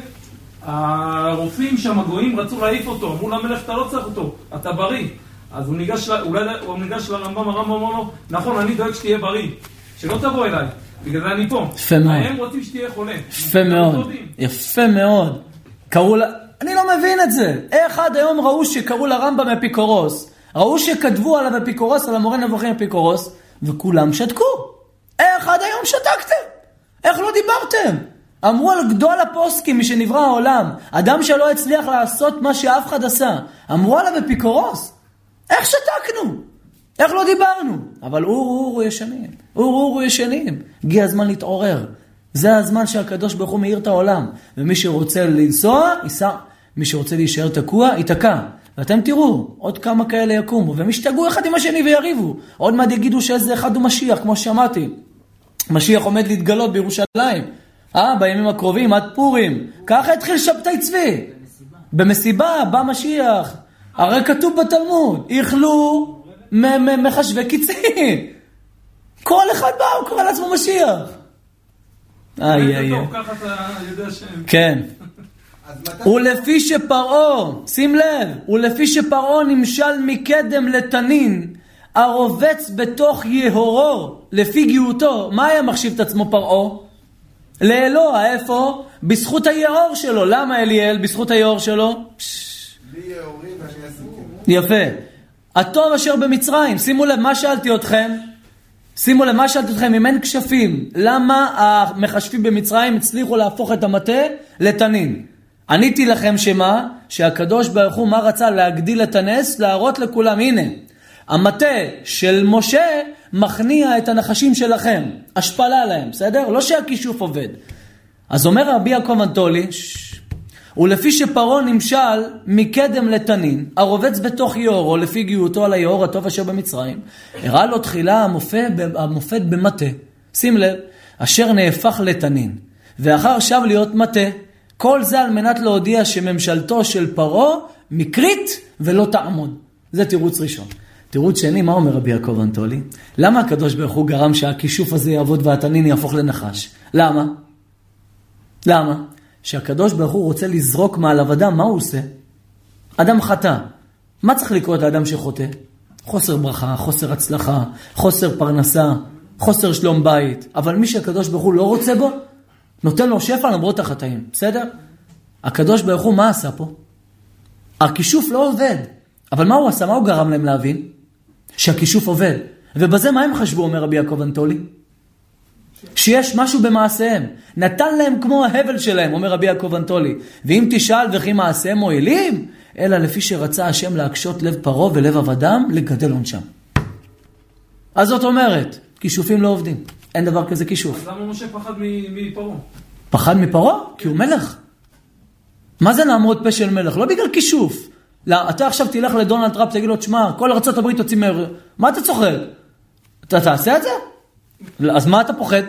הרופאים שם, הגויים, רצו להעיף אותו. אמרו למלך, אתה לא צריך אותו, אתה בריא. אז הוא ניגש, אולי הוא ניגש לרמב"ם, הרמב"ם אמר לו, נכון, אני דואג שתהיה בריא. שלא תבוא אליי, בגלל זה אני פה. יפה מאוד. הם רוצים שתהיה חולה. יפה לא מאוד. יפה מאוד. קראו לה... אני לא מבין את זה. איך עד היום ראו שקראו לרמב"ם אפיקורוס? ראו שכתבו עליו אפיקורוס, על המורה נבוכים אפיקורוס, וכולם שתקו. איך עד היום שתקתם? איך לא דיברתם? אמרו על גדול הפוסקים משנברא העולם, אדם שלא הצליח לעשות מה שאף אחד עשה, אמרו עליו אפיקורוס. איך שתקנו? איך לא דיברנו? אבל אורו אורו ישנים, אורו אורו ישנים. הגיע הזמן להתעורר. זה הזמן שהקדוש ברוך הוא מאיר את העולם. ומי שרוצה לנסוע, ייסע. מי שרוצה להישאר תקוע, ייתקע. ואתם תראו, עוד כמה כאלה יקומו, והם ישתגעו אחד עם השני ויריבו. עוד מעט יגידו שאיזה אחד הוא משיח, כמו ששמעתי. משיח עומד להתגלות בירושלים. אה, בימים הקרובים, עד פורים. ככה התחיל שבתאי צבי. במסיבה, בא משיח. הרי כתוב בתלמוד, איכלו מחשבי קיצין. כל אחד בא, הוא קורא לעצמו משיח. איי, זה איי, ככה אתה יודע שהם... כן. <laughs> ולפי שפרעה, שים לב, ולפי שפרעה נמשל מקדם לתנין, הרובץ בתוך יהורו, לפי גאותו, מה היה מחשיב את עצמו פרעה? לאלוה, איפה? בזכות היאור שלו. למה אליאל? בזכות היאור שלו? עשיתי. יפה. הטוב אשר במצרים, שימו לב, מה שאלתי אתכם? שימו לב, מה שאלתי אתכם, אם אין כשפים, למה המכשפים במצרים הצליחו להפוך את המטה לתנין? עניתי לכם שמה? שהקדוש ברוך הוא, מה רצה? להגדיל את הנס, להראות לכולם, הנה, המטה של משה מכניע את הנחשים שלכם, השפלה להם, בסדר? לא שהכישוף עובד. אז אומר רבי יעקב אנטולי, "ששש, ולפי שפרעה נמשל מקדם לתנין, הרובץ בתוך יאורו, לפי גאותו על היאור הטוב אשר במצרים, הראה לו תחילה המופת, המופת במטה. שים לב, אשר נהפך לתנין, ואחר שב להיות מטה. כל זה על מנת להודיע שממשלתו של פרעה מקרית ולא תעמוד. זה תירוץ ראשון. תירוץ שני, מה אומר רבי יעקב אנטולי? למה הקדוש ברוך הוא גרם שהכישוף הזה יעבוד והתנין יהפוך לנחש? למה? למה? שהקדוש ברוך הוא רוצה לזרוק מעליו אדם, מה הוא עושה? אדם חטא. מה צריך לקרות לאדם שחוטא? חוסר ברכה, חוסר הצלחה, חוסר פרנסה, חוסר שלום בית. אבל מי שהקדוש ברוך הוא לא רוצה בו, נותן לו שפע למרות החטאים, בסדר? הקדוש ברוך הוא, מה עשה פה? הכישוף לא עובד. אבל מה הוא עשה? מה הוא גרם להם להבין? שהכישוף עובד. ובזה מה הם חשבו, אומר רבי יעקב אנטולי? שיש משהו במעשיהם. נתן להם כמו ההבל שלהם, אומר רבי יעקב אנטולי. ואם תשאל וכי מעשיהם מועילים, אלא לפי שרצה השם להקשות לב פרעה ולב עבדם, לגדל עונשם. אז זאת אומרת, כישופים לא עובדים. אין דבר כזה כישוף. אז למה משה פחד מ- מפרעה? פחד מפרעה? כי הוא מלך. מה זה לעמוד פה של מלך? לא בגלל כישוף. לא, אתה עכשיו תלך לדונלד טראמפ, תגיד לו, תשמע, כל ארה"ב תוציא מה... מה אתה צוחק? אתה תעשה את זה? אז מה אתה פוחד?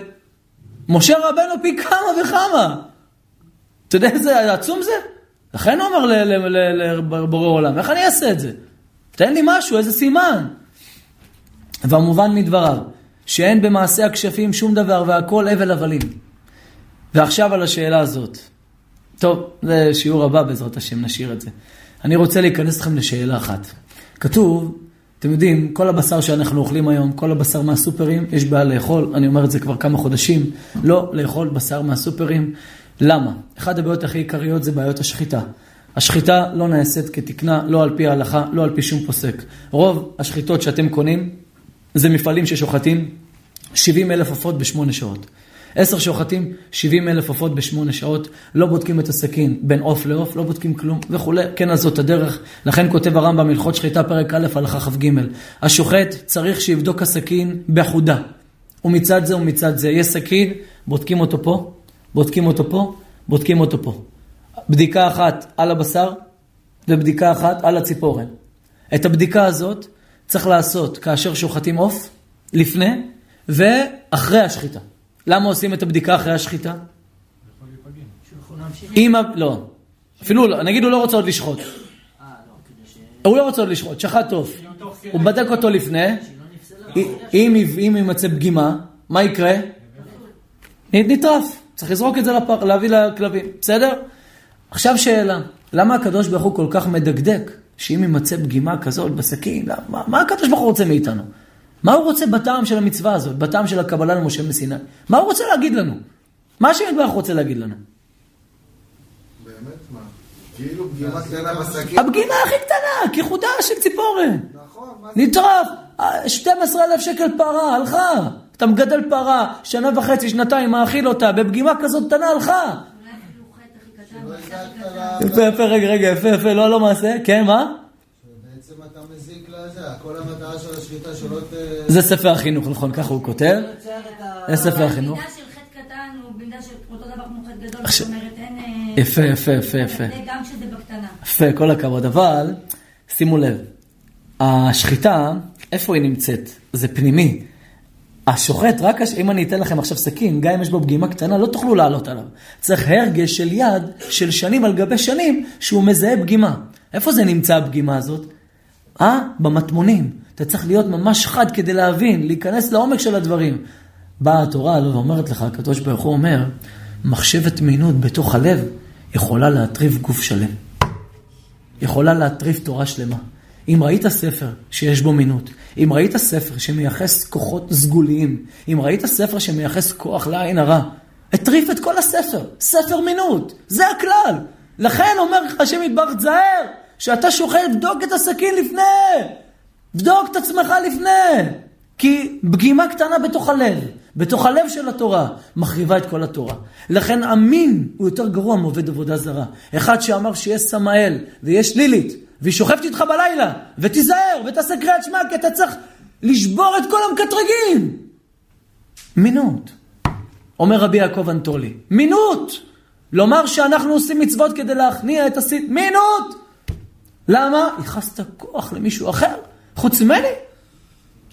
משה רבנו פי כמה וכמה. אתה יודע איזה עצום זה? לכן הוא אמר לבורא עולם, איך אני אעשה את זה? תן לי משהו, איזה סימן. והמובן מדבריו, שאין במעשה הכשפים שום דבר והכל הבל הבלים. ועכשיו על השאלה הזאת. טוב, זה שיעור הבא בעזרת השם, נשאיר את זה. אני רוצה להיכנס איתכם לשאלה אחת. כתוב, אתם יודעים, כל הבשר שאנחנו אוכלים היום, כל הבשר מהסופרים, יש בעיה לאכול, אני אומר את זה כבר כמה חודשים, לא לאכול בשר מהסופרים. למה? אחת הבעיות הכי עיקריות זה בעיות השחיטה. השחיטה לא נעשית כתקנה, לא על פי ההלכה, לא על פי שום פוסק. רוב השחיטות שאתם קונים, זה מפעלים ששוחטים 70 אלף עופות בשמונה שעות. עשר שוחטים, 70 אלף עופות בשמונה שעות, לא בודקים את הסכין בין עוף לעוף, לא בודקים כלום וכולי. כן, אז זאת הדרך. לכן כותב הרמב"ם, הלכות שחיטה, פרק א', הלכה כ"ג. השוחט צריך שיבדוק הסכין בחודה. ומצד זה ומצד זה. יש סכין, בודקים אותו פה, בודקים אותו פה, בודקים אותו פה. בדיקה אחת על הבשר ובדיקה אחת על הציפורן. את הבדיקה הזאת צריך לעשות כאשר שוחטים עוף, לפני ואחרי השחיטה. למה עושים את הבדיקה אחרי השחיטה? אם... לא. אפילו, נגיד הוא לא רוצה עוד לשחוט. הוא לא רוצה עוד לשחוט, שחט עוף. הוא בדק אותו לפני. אם יימצא פגימה, מה יקרה? נטרף. צריך לזרוק את זה לפח, להביא לכלבים, בסדר? עכשיו שאלה, למה הקדוש ברוך הוא כל כך מדקדק שאם יימצא פגימה כזאת בסכין, מה, מה הקדוש ברוך הוא רוצה מאיתנו? מה הוא רוצה בטעם של המצווה הזאת, בטעם של הקבלה למשה מסיני? מה הוא רוצה להגיד לנו? מה השם יתברך רוצה להגיד לנו? באמת מה? כאילו פגימה קטנה בסכין? הפגימה הכי קטנה, כחודה של ציפורן. נכון, מה זה? נטרף, 12,000 שקל פרה, הלכה. אתה מגדל פרה, שנה וחצי, שנתיים, מאכיל אותה, בפגימה כזאת קטנה, הלכה. לא. יפה, יפה, רגע, רגע, יפה, יפה, לא, לא מעשה. כן, מה? אתה מזיק לזה, כל המטרה של השחיטה שלא ת... זה ספר החינוך, נכון, ככה הוא כותב. זה ספר החינוך. מידה של חטא קטן הוא מידה של אותו דבר כמו חטא גדול, זאת אומרת, אין... אה, יפה, יפה, יפה, יפה. גם כשזה בקטנה. יפה, כל הכבוד. אבל, שימו לב, השחיטה, איפה היא נמצאת? זה פנימי. השוחט, רק הש... אם אני אתן לכם עכשיו סכין, גם אם יש בו פגימה קטנה, לא תוכלו לעלות עליו. צריך הרגש של יד של שנים על גבי שנים שהוא מזהה פגימה. איפה זה נמצא הפגימה הזאת? אה? במטמונים. אתה צריך להיות ממש חד כדי להבין, להיכנס לעומק של הדברים. באה התורה לא ואומרת לך, הקדוש ברוך הוא אומר, מחשבת מינות בתוך הלב יכולה להטריף גוף שלם. יכולה להטריף תורה שלמה. אם ראית ספר שיש בו מינות, אם ראית ספר שמייחס כוחות סגוליים, אם ראית ספר שמייחס כוח לעין הרע, הטריף את כל הספר, ספר מינות, זה הכלל. לכן אומר לך השם יתברך, תזהר, שאתה שוחט, בדוק את הסכין לפני, בדוק את עצמך לפני. כי פגימה קטנה בתוך הלב, בתוך הלב של התורה, מחריבה את כל התורה. לכן המין הוא יותר גרוע מעובד עבודה זרה. אחד שאמר שיש סמאל ויש לילית, והיא שוכבת איתך בלילה, ותיזהר ותעשה קריאת שמע, כי אתה צריך לשבור את כל המקטרגים. מינות. אומר רבי יעקב אנטולי, מינות! לומר שאנחנו עושים מצוות כדי להכניע את הסית, מינות! למה? ייחסת כוח למישהו אחר, חוץ ממני?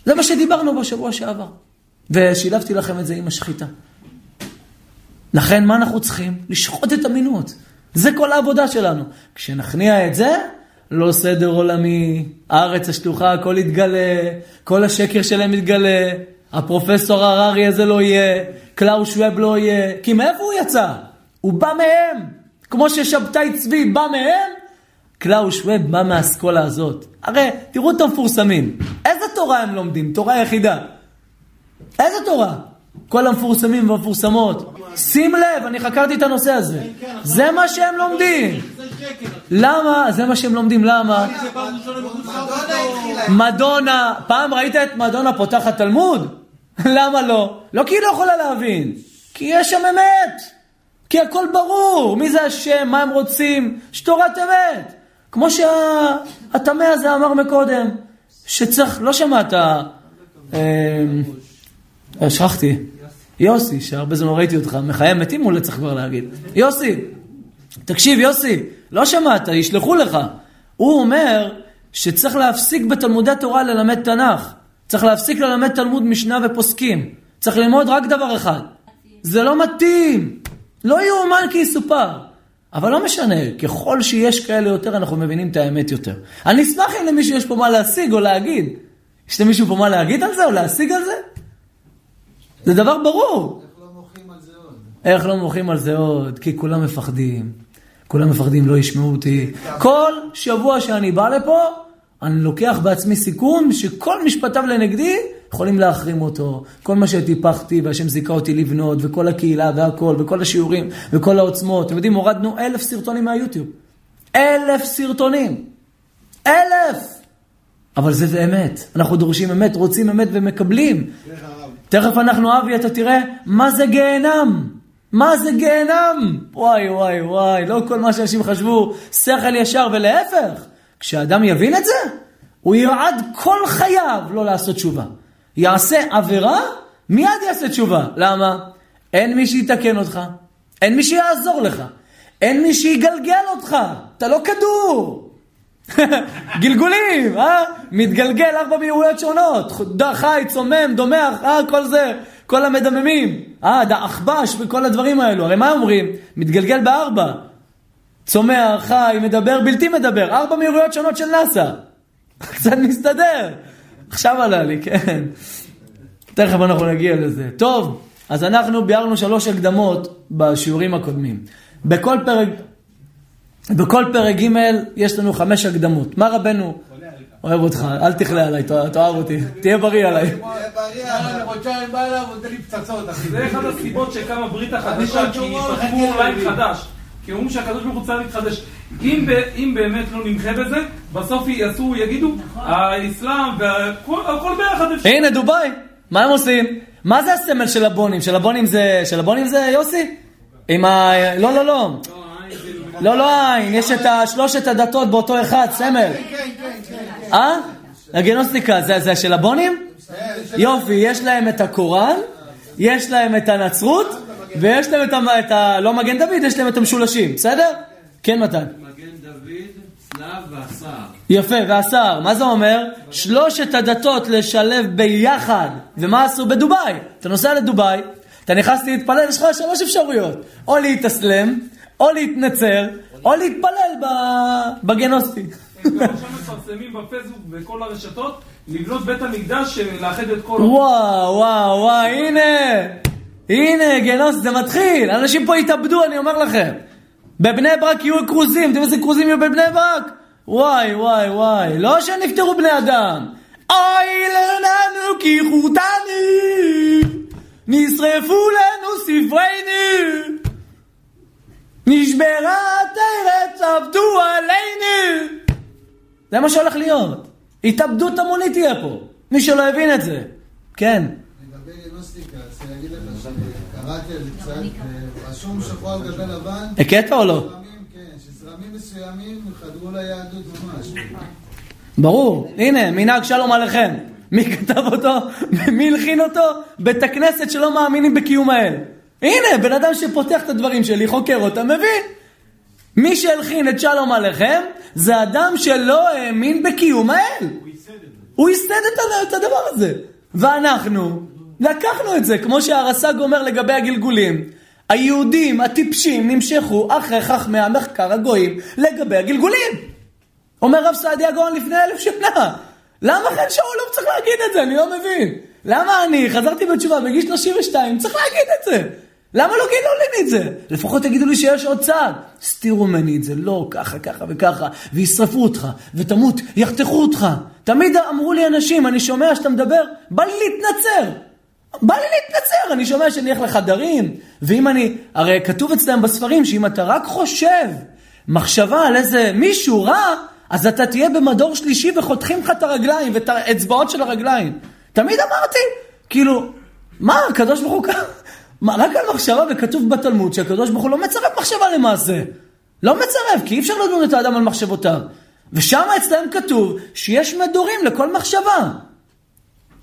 זה מה שדיברנו בשבוע שעבר. ושילבתי לכם את זה עם השחיטה. לכן, מה אנחנו צריכים? לשחוט את המינות. זה כל העבודה שלנו. כשנכניע את זה, לא סדר עולמי, הארץ השטוחה, הכל יתגלה, כל השקר שלהם יתגלה, הפרופסור הררי הזה לא יהיה, קלאוס שווב לא יהיה, כי מאיפה הוא יצא? הוא בא מהם. כמו ששבתאי צבי בא מהם, קלאוס שווב בא מהאסכולה הזאת. הרי, תראו את המפורסמים. איזה תורה הם לומדים? תורה יחידה. איזה תורה? כל המפורסמים והמפורסמות. שים לב, אני חקרתי את הנושא הזה. זה מה שהם לומדים. למה? זה מה שהם לומדים, למה? מדונה, פעם ראית את מדונה פותחת תלמוד? <laughs> למה לא? לא כי היא לא יכולה להבין, כי יש שם אמת. כי הכל ברור, מי זה השם, מה הם רוצים, יש תורת אמת. כמו שהטמא הזה אמר מקודם, שצריך, לא שמעת, אה, שכחתי, יוסי, שהרבה זמן לא ראיתי אותך, מחיי מתים אולי צריך כבר להגיד. יוסי, תקשיב יוסי, לא שמעת, ישלחו לך. הוא אומר שצריך להפסיק בתלמודי תורה ללמד תנ"ך. צריך להפסיק ללמד תלמוד משנה ופוסקים. צריך ללמוד רק דבר אחד. זה לא מתאים. לא יאומן כי יסופר. אבל לא משנה, ככל שיש כאלה יותר, אנחנו מבינים את האמת יותר. אני אשמח אם למישהו יש פה מה להשיג או להגיד. יש למישהו פה מה להגיד על זה או להשיג על זה? זה דבר ברור. איך לא מוחים על זה עוד? איך לא מוחים על זה עוד? כי כולם מפחדים. כולם מפחדים, לא ישמעו אותי. כל שבוע שאני בא לפה, אני לוקח בעצמי סיכון שכל משפטיו לנגדי יכולים להחרים אותו. כל מה שטיפחתי והשם זיכה אותי לבנות, וכל הקהילה והכל, וכל השיעורים, וכל העוצמות. אתם יודעים, הורדנו אלף סרטונים מהיוטיוב. אלף סרטונים. אלף! אבל זה, אמת. אנחנו דורשים אמת, רוצים אמת ומקבלים. תכף אנחנו, אבי, אתה תראה מה זה גיהנם. מה זה גיהנם? וואי, וואי, וואי, לא כל מה שאנשים חשבו, שכל ישר, ולהפך. כשאדם יבין את זה, הוא ירעד כל חייו לא לעשות תשובה. יעשה עבירה, מיד יעשה תשובה. למה? אין מי שיתקן אותך, אין מי שיעזור לך, אין מי שיגלגל אותך, אתה לא כדור. <laughs> גלגולים, אה? מתגלגל ארבע מהירויות שונות, חי, צומם, דומח, אה? כל זה, כל המדממים, אה? דעכבש וכל הדברים האלו. הרי מה אומרים? מתגלגל בארבע. צומח, חי, מדבר, בלתי מדבר, ארבע מהירויות שונות של נאסא. <laughs> קצת מסתדר. עכשיו עלה לי, כן. תכף אנחנו נגיע לזה. טוב, אז אנחנו ביארנו שלוש הקדמות בשיעורים הקודמים. בכל פרק, בכל פרק ג' יש לנו חמש הקדמות. מה רבנו? אוהב אותך, אל תכלה עליי, תאהב אותי, תהיה בריא עליי. תהיה בריא, אני חודשיים בא אליו, הוא נותן לי פצצות, אחי. זה אחד הסיבות שקמה ברית החדשה, כי לי. חדש. כי אומרים שהקדוש ברוך הוא צריך להתחדש. אם, ב- אם באמת לא נמחה בזה, בסוף יעשו, יגידו, האסלאם והכל הכל ביחד אפשר. הנה, דובאי, מה הם עושים? מה זה הסמל של הבונים? של הבונים זה, של הבונים זה יוסי? עם ה... לא, לא, לא. לא, לא העין, יש את שלושת הדתות באותו אחד, סמל. כן, כן, כן. אה? הגנוסטיקה, זה, זה של הבונים? יופי, יש להם את הקוראן, יש להם את הנצרות, ויש להם את ה... את ה לא מגן דוד, יש להם את המשולשים, בסדר? כן, מתן. יפה, והשר, מה זה אומר? שלושת הדתות לשלב ביחד. ומה עשו בדובאי? אתה נוסע לדובאי, אתה נכנס להתפלל, יש לך שלוש אפשרויות. או להתאסלם, או להתנצר, או להתפלל בגנוסטי. הם עכשיו מפרסמים בפייסבוק ובכל הרשתות, לבנות בית המקדש, לאחד את כל... וואו, וואו, וואו, הנה, הנה, גנוס, זה מתחיל. אנשים פה יתאבדו, אני אומר לכם. בבני ברק יהיו כרוזים, אתם יודעים איזה כרוזים יהיו בבני ברק? וואי, וואי, וואי, לא שנפטרו בני אדם. אוי לנו כי חוטני, נשרפו לנו ספרינו, נשברה התרץ, עבדו עלינו. זה מה שהולך להיות. התאבדות המונית תהיה פה. מי שלא הבין את זה. כן. לגבי גנוסטיקה, אז אני אגיד לך שקראתי על זה קצת, ורשום שחור על גבי לבן, הכית או לא? חדרו ליהדות ממש. ברור. הנה, מנהג שלום עליכם. מי כתב אותו? מי הלחין אותו? בית הכנסת שלא מאמינים בקיום האל. הנה, בן אדם שפותח את הדברים שלי, חוקר אותם, מבין. מי שהלחין את שלום עליכם, זה אדם שלא האמין בקיום האל. הוא ייסד את הדבר הזה. ואנחנו לקחנו את זה, כמו שהרס"ג אומר לגבי הגלגולים. היהודים הטיפשים נמשכו אחרי חכמי המחקר הגויים לגבי הגלגולים. אומר רב סעדיה גאון לפני אלף שנה. למה חן שאול צריך להגיד את זה? אני לא מבין. למה אני חזרתי בתשובה בגיל 32, צריך להגיד את זה. למה לא גילו לי את זה? לפחות תגידו לי שיש עוד צעד. הסתירו ממני את זה, לא, ככה, ככה וככה, וישרפו אותך, ותמות, יחתכו אותך. תמיד אמרו לי אנשים, אני שומע שאתה מדבר, בא לי להתנצר. בא לי להתנצר, אני שומע שאני אלך לחדרים, ואם אני, הרי כתוב אצלם בספרים שאם אתה רק חושב מחשבה על איזה מישהו רע, אז אתה תהיה במדור שלישי וחותכים לך את הרגליים ואת האצבעות של הרגליים. תמיד אמרתי, כאילו, מה, הקדוש ברוך הוא? מה, רק על מחשבה, וכתוב בתלמוד שהקדוש ברוך הוא לא מצרף מחשבה למעשה. לא מצרף, כי אי אפשר לדון את האדם על מחשבותיו. ושם אצלם כתוב שיש מדורים לכל מחשבה.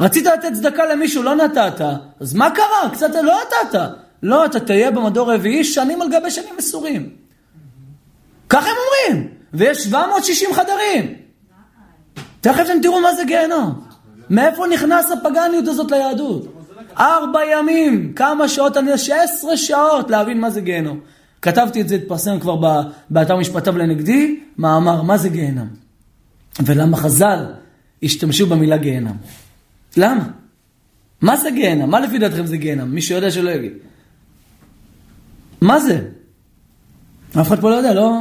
רצית לתת צדקה למישהו, לא נתת, אז מה קרה? קצת לא נתת. לא, אתה תהיה במדור רביעי שנים על גבי שנים מסורים. ככה הם אומרים. ויש 760 חדרים. תכף אתם תראו מה זה גיהנום. מאיפה נכנס הפגניות הזאת ליהדות? ארבע ימים, כמה שעות, אני 16 שעות להבין מה זה גיהנום. כתבתי את זה, התפרסם כבר באתר משפטיו לנגדי, מאמר, מה זה גיהנום? ולמה חז"ל השתמשו במילה גיהנום? למה? מה זה גיהנום? מה לפי דעתכם זה גיהנום? מי שיודע שלא יגיד. מה זה? אף אחד פה לא יודע, לא...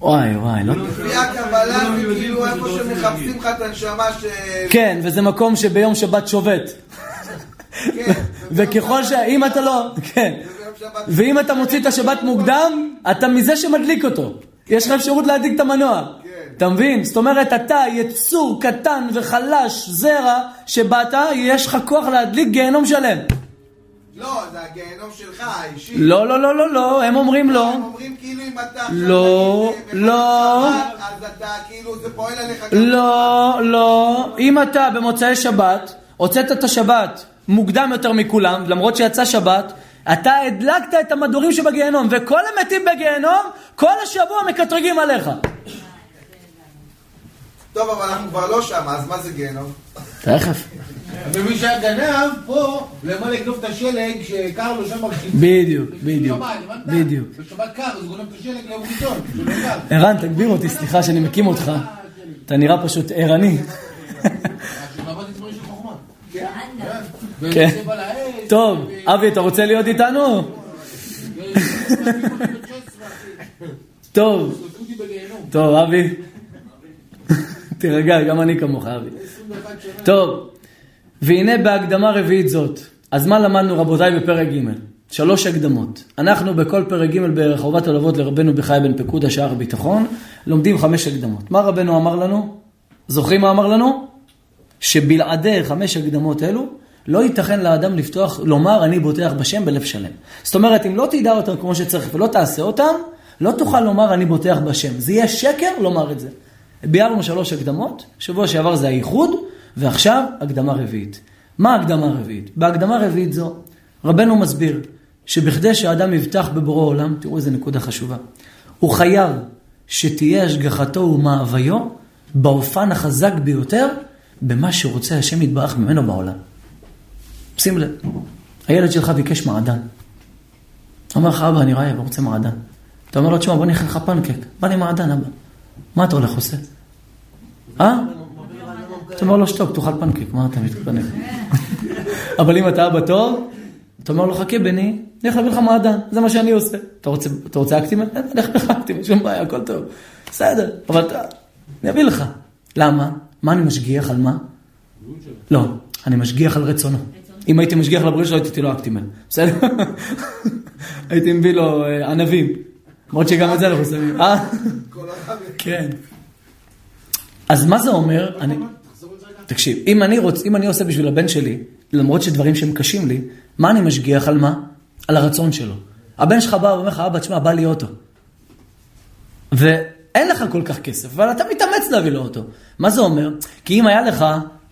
וואי, וואי, לא... לפי הקבלה זה כאילו איפה שמחפשים לך את הנשמה ש... כן, וזה מקום שביום שבת שובת. כן, וככל ש... אם אתה לא... כן. ואם אתה מוציא את השבת מוקדם, אתה מזה שמדליק אותו. יש לך אפשרות להדליק את המנוע. אתה מבין? זאת אומרת, אתה יצור קטן וחלש, זרע, שבאת, יש לך כוח להדליק גיהנום שלם. לא, זה הגיהנום שלך, האישי. לא, לא, לא, לא, לא, הם אומרים לא. הם אומרים כאילו אם אתה... לא, לא. אז אתה כאילו, זה פועל עליך. לא, לא. אם אתה במוצאי שבת הוצאת את השבת מוקדם יותר מכולם, למרות שיצא שבת, אתה הדלקת את המדורים שבגיהנום, וכל המתים בגיהנום, כל השבוע מקטרגים עליך. טוב, אבל אנחנו כבר לא שם, אז מה זה גיהנום? תכף. ומי שהיה גנב, פה, למה לגנוב את השלג שקר לו שם בקשיצה. בדיוק, בדיוק? בדיוק. בשבת קר, אז הוא גונב את השלג ליום ראשון. ערן, תגביר אותי, סליחה שאני מקים אותך. אתה נראה פשוט ערני. כן. העץ. טוב, אבי, אתה רוצה להיות איתנו? טוב. טוב, אבי. תירגע, גם אני כמוך, אבי. טוב, והנה בהקדמה רביעית זאת. אז מה למדנו רבותיי בפרק ג'? שלוש הקדמות. אנחנו בכל פרק ג' ברחובת הלוות לרבנו בחי בן פקודה שער הביטחון, לומדים חמש הקדמות. מה רבנו אמר לנו? זוכרים מה אמר לנו? שבלעדי חמש הקדמות אלו, לא ייתכן לאדם לפתוח, לומר אני בוטח בשם בלב שלם. זאת אומרת, אם לא תדע אותם כמו שצריך ולא תעשה אותם, לא תוכל לומר אני בוטח בשם. זה יהיה שקר לומר את זה. ביארנו שלוש הקדמות, שבוע שעבר זה הייחוד, ועכשיו הקדמה רביעית. מה הקדמה הרביעית? בהקדמה הרביעית זו, רבנו מסביר שבכדי שהאדם יבטח בבורא עולם, תראו איזה נקודה חשובה, הוא חייב שתהיה השגחתו ומאוויו באופן החזק ביותר במה שרוצה השם יתברך ממנו בעולם. שים לב, הילד שלך ביקש מעדן. אומר לך, אבא, אני רעב, רוצה מעדן. אתה אומר לו, תשמע, בוא נכין לך פנקק. בא לי מעדן, אבא. מה אתה הולך עושה? אה? אתה אומר לו, שתוק, תאכל פנקק, מה אתה מתפנק? אבל אם אתה אבא טוב, אתה אומר לו, חכה בני, הולך להביא לך מעדן, זה מה שאני עושה. אתה רוצה? אין, אני הולך לך אקטימל, שום בעיה, הכל טוב. בסדר, אבל אתה, אני אביא לך. למה? מה אני משגיח על מה? לא, אני משגיח על רצונו. אם הייתי משגיח על הבריאות שלו, הייתי לו אקטימל. בסדר? <laughs> הייתי מביא לו אה, ענבים. למרות שגם את זה אנחנו שמים. אה? כן. אז מה זה אומר? אני... תקשיב, אם אני, רוצ... אם אני עושה בשביל הבן שלי, למרות שדברים שהם קשים לי, מה אני משגיח על מה? על הרצון שלו. הבן שלך בא ואומר לך, אבא, תשמע, בא לי אוטו. ואין לך כל כך כסף, אבל אתה מתאמץ להביא לו אוטו. מה זה אומר? כי אם היה לך,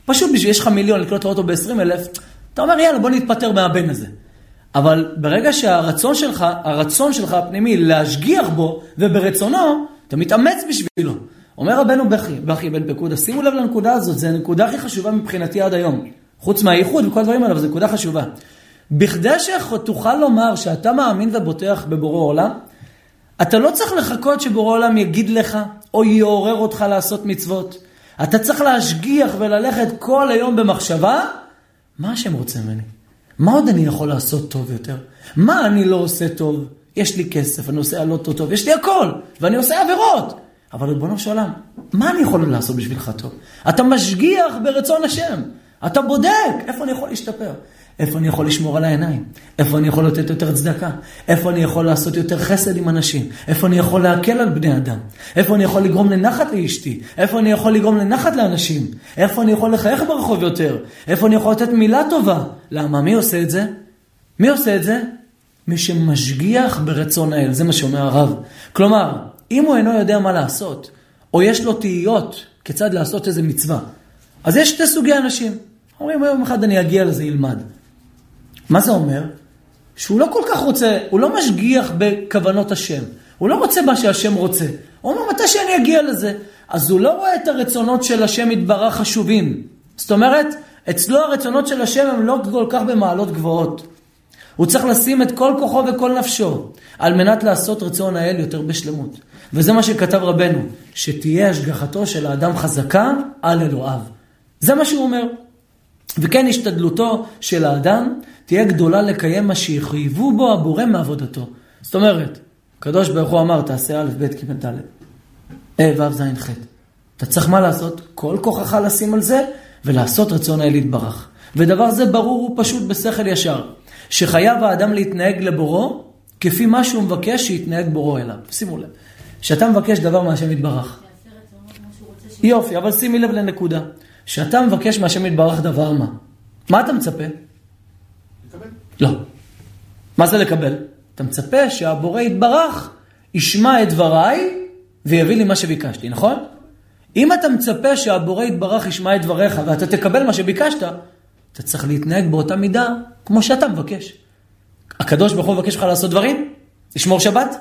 פשוט בשביל, יש לך מיליון לקנות אוטו ב-20 אלף, אתה אומר, יאללה, בוא נתפטר מהבן הזה. אבל ברגע שהרצון שלך, הרצון שלך הפנימי להשגיח בו וברצונו, אתה מתאמץ בשבילו. אומר רבנו בכי, בכי בן פקודה, שימו לב לנקודה הזאת, זו הנקודה הכי חשובה מבחינתי עד היום. חוץ מהייחוד וכל הדברים האלה, זו נקודה חשובה. בכדי שתוכל לומר שאתה מאמין ובוטח בבורא עולם, אתה לא צריך לחכות שבורא עולם יגיד לך או יעורר אותך לעשות מצוות. אתה צריך להשגיח וללכת כל היום במחשבה, מה השם רוצה ממני? מה עוד אני יכול לעשות טוב יותר? מה אני לא עושה טוב? יש לי כסף, אני עושה לא טוב, יש לי הכל, ואני עושה עבירות. אבל ריבונו של עולם, מה אני יכול לעשות בשבילך טוב? אתה משגיח ברצון השם. אתה בודק איפה אני יכול להשתפר. איפה אני יכול לשמור על העיניים? איפה אני יכול לתת יותר צדקה? איפה אני יכול לעשות יותר חסד עם אנשים? איפה אני יכול להקל על בני אדם? איפה אני יכול לגרום לנחת לאשתי? איפה אני יכול לגרום לנחת לאנשים? איפה אני יכול לחייך ברחוב יותר? איפה אני יכול לתת מילה טובה? למה? מי עושה את זה? מי עושה את זה? מי שמשגיח ברצון האל, זה מה שאומר הרב. כלומר, אם הוא אינו יודע מה לעשות, או יש לו תהיות כיצד לעשות איזה מצווה, אז יש שתי סוגי אנשים. אומרים, יום אחד אני אגיע לזה, ילמד. מה זה אומר? שהוא לא כל כך רוצה, הוא לא משגיח בכוונות השם. הוא לא רוצה מה שהשם רוצה. הוא אומר, מתי שאני אגיע לזה? אז הוא לא רואה את הרצונות של השם יתברך חשובים. זאת אומרת, אצלו הרצונות של השם הם לא כל כך במעלות גבוהות. הוא צריך לשים את כל כוחו וכל נפשו על מנת לעשות רצון האל יותר בשלמות. וזה מה שכתב רבנו, שתהיה השגחתו של האדם חזקה על אלוהיו. זה מה שהוא אומר. וכן השתדלותו של האדם תהיה גדולה לקיים מה שיחייבו בו הבורא מעבודתו. זאת אומרת, הקדוש ברוך הוא אמר, תעשה א', ב', ג', ד', ה', ו', ז', ח'. אתה צריך מה לעשות? כל כוחך לשים על זה, ולעשות רצון האל יתברך. ודבר זה ברור ופשוט בשכל ישר, שחייב האדם להתנהג לבורו, כפי מה שהוא מבקש שיתנהג בורו אליו. שימו לב, כשאתה מבקש דבר מהשם יתברך, יופי, אבל שימי לב לנקודה. כשאתה מבקש מהשם יתברך דבר מה, מה אתה מצפה? לא. מה זה לקבל? אתה מצפה שהבורא יתברך ישמע את דבריי ויביא לי מה שביקשתי, נכון? אם אתה מצפה שהבורא יתברך ישמע את דבריך ואתה תקבל מה שביקשת, אתה צריך להתנהג באותה מידה כמו שאתה מבקש. הקדוש ברוך הוא מבקש לך לעשות דברים? לשמור שבת?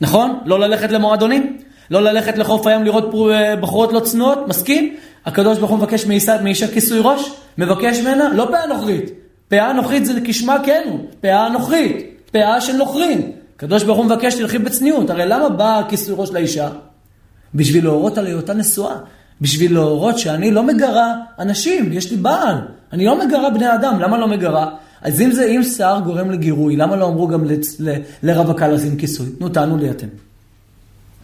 נכון? לא ללכת למועדונים? לא ללכת לחוף הים לראות אה, בחורות לא צנועות? מסכים? הקדוש ברוך הוא מבקש מאישה כיסוי ראש? מבקש ממנה? לא פאה נוכרית. פאה נוכרית זה כשמה כן הוא. פאה נוכרית. פאה של נוכרים. הקדוש ברוך הוא מבקש תלכי בצניעות. הרי למה בא כיסוי ראש לאישה? בשביל להורות על היותה נשואה. בשביל להורות שאני לא מגרה אנשים, יש לי בעל. אני לא מגרה בני אדם, למה לא מגרה? אז אם זה, אם שיער גורם לגירוי, למה לא אמרו גם לרווקה לשים כיסוי? נו, תענו לי אתם.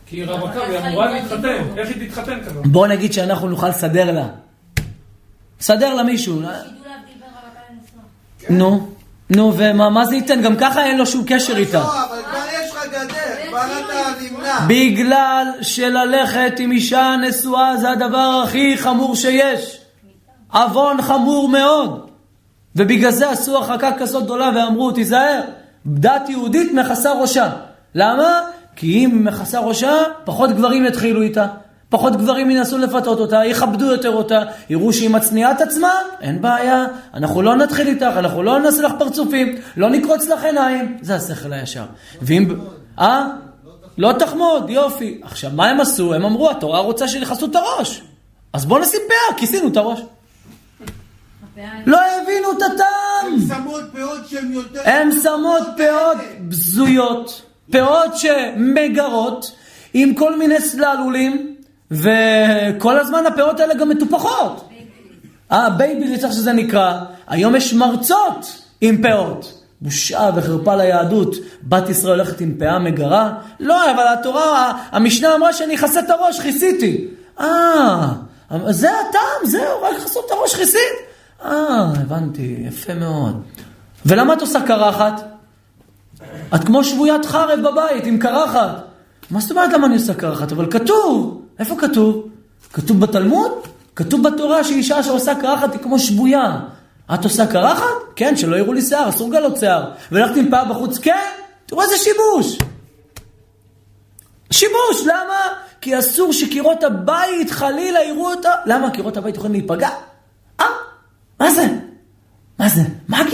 כי היא רווקה והיא אמורה להתחתן. איך היא תתחתן כזאת? בואו נגיד שאנחנו נוכל לסדר לה. סדר לה מישהו. שידעו להבדיל בין רווקה לנשואה. נו, נו, ומה מה זה ייתן? גם ככה אין לו שום קשר איתה. לא, אבל כבר יש לך גדר, כבר אתה נמנע. בגלל שללכת עם אישה נשואה זה הדבר הכי חמור שיש. עוון חמור מאוד. ובגלל זה עשו הרחקה כזאת גדולה ואמרו, תיזהר, דת יהודית מכסה ראשה. למה? כי אם מכסה ראשה, פחות גברים יתחילו איתה. פחות גברים ינסו לפתות אותה, יכבדו יותר אותה, יראו שהיא מצניעה את עצמה, אין בעיה, אנחנו לא נתחיל איתך, אנחנו לא נעשה לך פרצופים, לא נקרוץ לך עיניים, זה השכל הישר. ואם... אה? לא תחמוד, יופי. עכשיו, מה הם עשו? הם אמרו, התורה רוצה שיכסו את הראש. אז בואו נשים פאה, כיסינו את הראש. לא הבינו את הטעם. הם שמות פאות שהן יותר... הן שמות פאות בזויות, פאות שמגרות, עם כל מיני סלסולים, וכל הזמן הפאות האלה גם מטופחות. אה, baby זה איך שזה נקרא. היום יש מרצות עם פאות. בושה וחרפה ליהדות. בת ישראל הולכת עם פאה מגרה? לא, אבל התורה, המשנה אמרה שאני אכסה את הראש, כיסיתי. אה, זה הטעם, זהו, רק לכסות את הראש, כיסית? אה, הבנתי, יפה מאוד. ולמה את עושה קרחת? את כמו שבוית חרב בבית עם קרחת. מה זאת אומרת למה אני עושה קרחת? אבל כתוב. איפה כתוב? כתוב בתלמוד? כתוב בתורה שאישה שעושה קרחת היא כמו שבויה. את עושה קרחת? כן, שלא יראו לי שיער, אסור לגלות שיער. והלכת עם פאה בחוץ? כן. תראו איזה שיבוש. שיבוש, למה? כי אסור שקירות הבית חלילה יראו אותה. למה? קירות הבית יכולים להיפגע? אה? מה זה? מה זה? מגיה?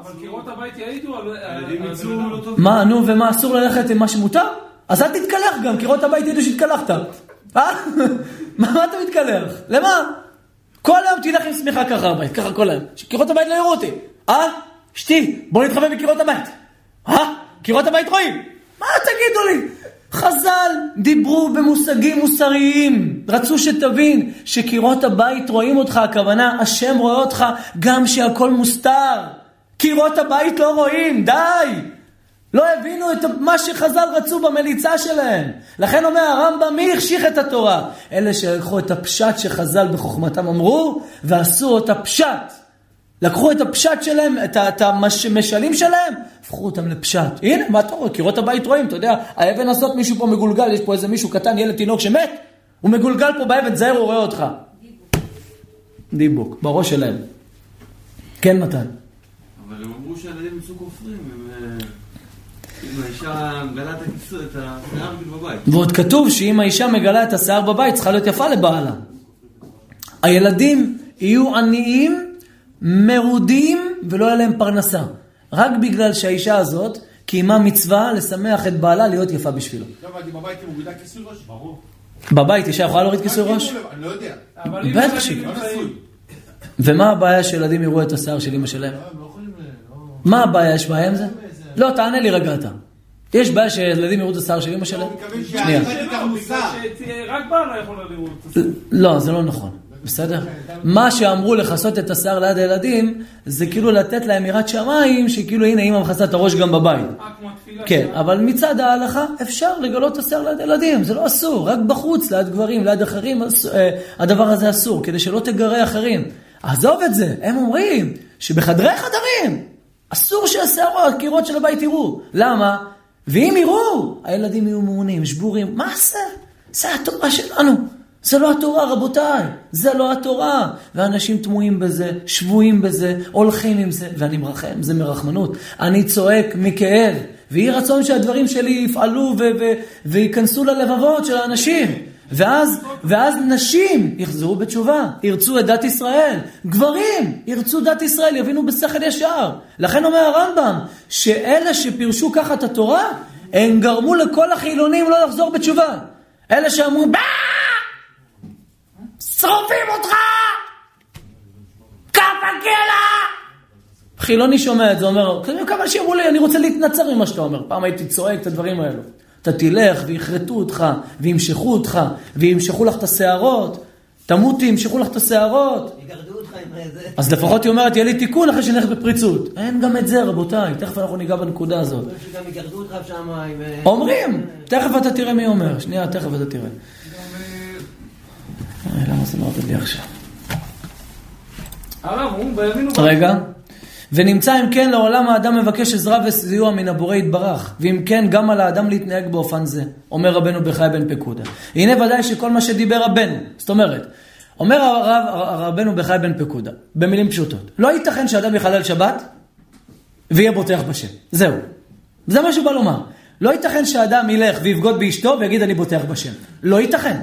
אבל קירות הבית יעידו על... הילדים על- יצאו על- לא טוב. מה, נו, ומה, אסור ללכת עם מה שמותר? אז אל תתקלח גם, קירות הבית ידעו שהתקלחת. אה? <laughs> מה מה אתה מתקלח? למה? כל היום תלך עם שמיכה ככה הבית, ככה כל היום. שקירות הבית לא יראו אותי. אה? אשתי, בוא נתחבא בקירות הבית. אה? קירות הבית רואים. מה תגידו לי? חז"ל דיברו במושגים מוסריים, רצו שתבין שקירות הבית רואים אותך, הכוונה, השם רואה אותך גם שהכל מוסתר. קירות הבית לא רואים, די! לא הבינו את מה שחז"ל רצו במליצה שלהם. לכן אומר הרמב"ם, מי החשיך את התורה? אלה שלקחו את הפשט שחז"ל בחוכמתם אמרו, ועשו את הפשט. לקחו את הפשט שלהם, את, את המשלים שלהם, הפכו אותם לפשט. הנה, מה אתה רואה? קירות הבית רואים, אתה יודע, האבן הזאת, מישהו פה מגולגל, יש פה איזה מישהו קטן, ילד תינוק שמת, הוא מגולגל פה באבן, זהר, הוא רואה אותך. דיבוק, בראש שלהם. כן, מתן. אבל הם אמרו שהילדים יצאו כופרים, הם... ועוד כתוב שאם האישה מגלה את השיער בבית, צריכה להיות יפה לבעלה. הילדים יהיו עניים, מרודים, ולא יהיה להם פרנסה. רק בגלל שהאישה הזאת קיימה מצווה לשמח את בעלה להיות יפה בשבילו. לא בבית היא מורידה כיסוי ראש? ברור. בבית אישה יכולה להוריד כיסוי ראש? אני לא יודע. בטח ילדים שכן. לא נשוי. ומה הבעיה שילדים יראו את השיער של אמא שלהם? לא, לא לא- מה הבעיה? יש בעיה עם זה? לא, תענה לי רגע אתה. יש בעיה שילדים יראו את השיער של אמא שלהם? מתכוון שנייה. שהאישה תיקח לא, בעלה יכולה לראות את זה. לא, זה לא נכון. בסדר? מה שאמרו לכסות את השיער ליד הילדים, זה כאילו לתת להם יראת שמיים, שכאילו הנה אמא מכסה את הראש גם בבית. כן. אבל מצד ההלכה אפשר לגלות את השיער ליד ילדים, זה לא אסור, רק בחוץ, ליד גברים, ליד אחרים, אה, הדבר הזה אסור, כדי שלא תגרה אחרים. עזוב את זה, הם אומרים שבחדרי חדרים אסור שהשיער, הקירות של הבית יראו. למה? ואם יראו, הילדים יהיו מעונים, שבורים. מה זה? זה התורה שלנו. זה לא התורה, רבותיי. זה לא התורה. ואנשים תמוהים בזה, שבויים בזה, הולכים עם זה, ואני מרחם, זה מרחמנות. אני צועק מכאב, ויהי רצון שהדברים שלי יפעלו ו- ו- וייכנסו ללבבות של האנשים. ואז, ואז נשים יחזרו בתשובה, ירצו את דת ישראל. גברים ירצו דת ישראל, יבינו בשכל ישר. לכן אומר הרמב"ם, שאלה שפירשו ככה את התורה, הם גרמו לכל החילונים לא לחזור בתשובה. אלה שאמרו! שרופים אותך! כף הגלע! חילוני שומע את זה, אומר, כמה אנשים אמרו לי, אני רוצה להתנצר ממה שאתה אומר. פעם הייתי צועק את הדברים האלו. אתה תלך ויכרתו אותך, וימשכו אותך, וימשכו לך את השערות. תמותי, ימשכו לך את השערות. יגרדו אותך עם זה. אז לפחות היא אומרת, יהיה לי תיקון אחרי שנלך בפריצות. אין גם את זה, רבותיי, תכף אנחנו ניגע בנקודה הזאת. שגם יגרדו אותך שם עם... אה, אומרים, תכף אתה תראה מי אומר. שנייה, תכף אתה תראה. אה, למה זה לא עובד לי עכשיו? הרב, הוא בימין. רגע. ונמצא אם כן לעולם האדם מבקש עזרה וסיוע מן הבורא יתברך, ואם כן גם על האדם להתנהג באופן זה, אומר רבנו בחי בן פקודה. הנה ודאי שכל מה שדיבר רבנו, זאת אומרת, אומר הרב, רבנו בחי בן פקודה, במילים פשוטות, לא ייתכן שאדם יחלל שבת ויהיה בוטח בשם, זהו. זה מה שהוא בא לומר. לא ייתכן שאדם ילך ויבגוד באשתו ויגיד אני בוטח בשם. לא ייתכן.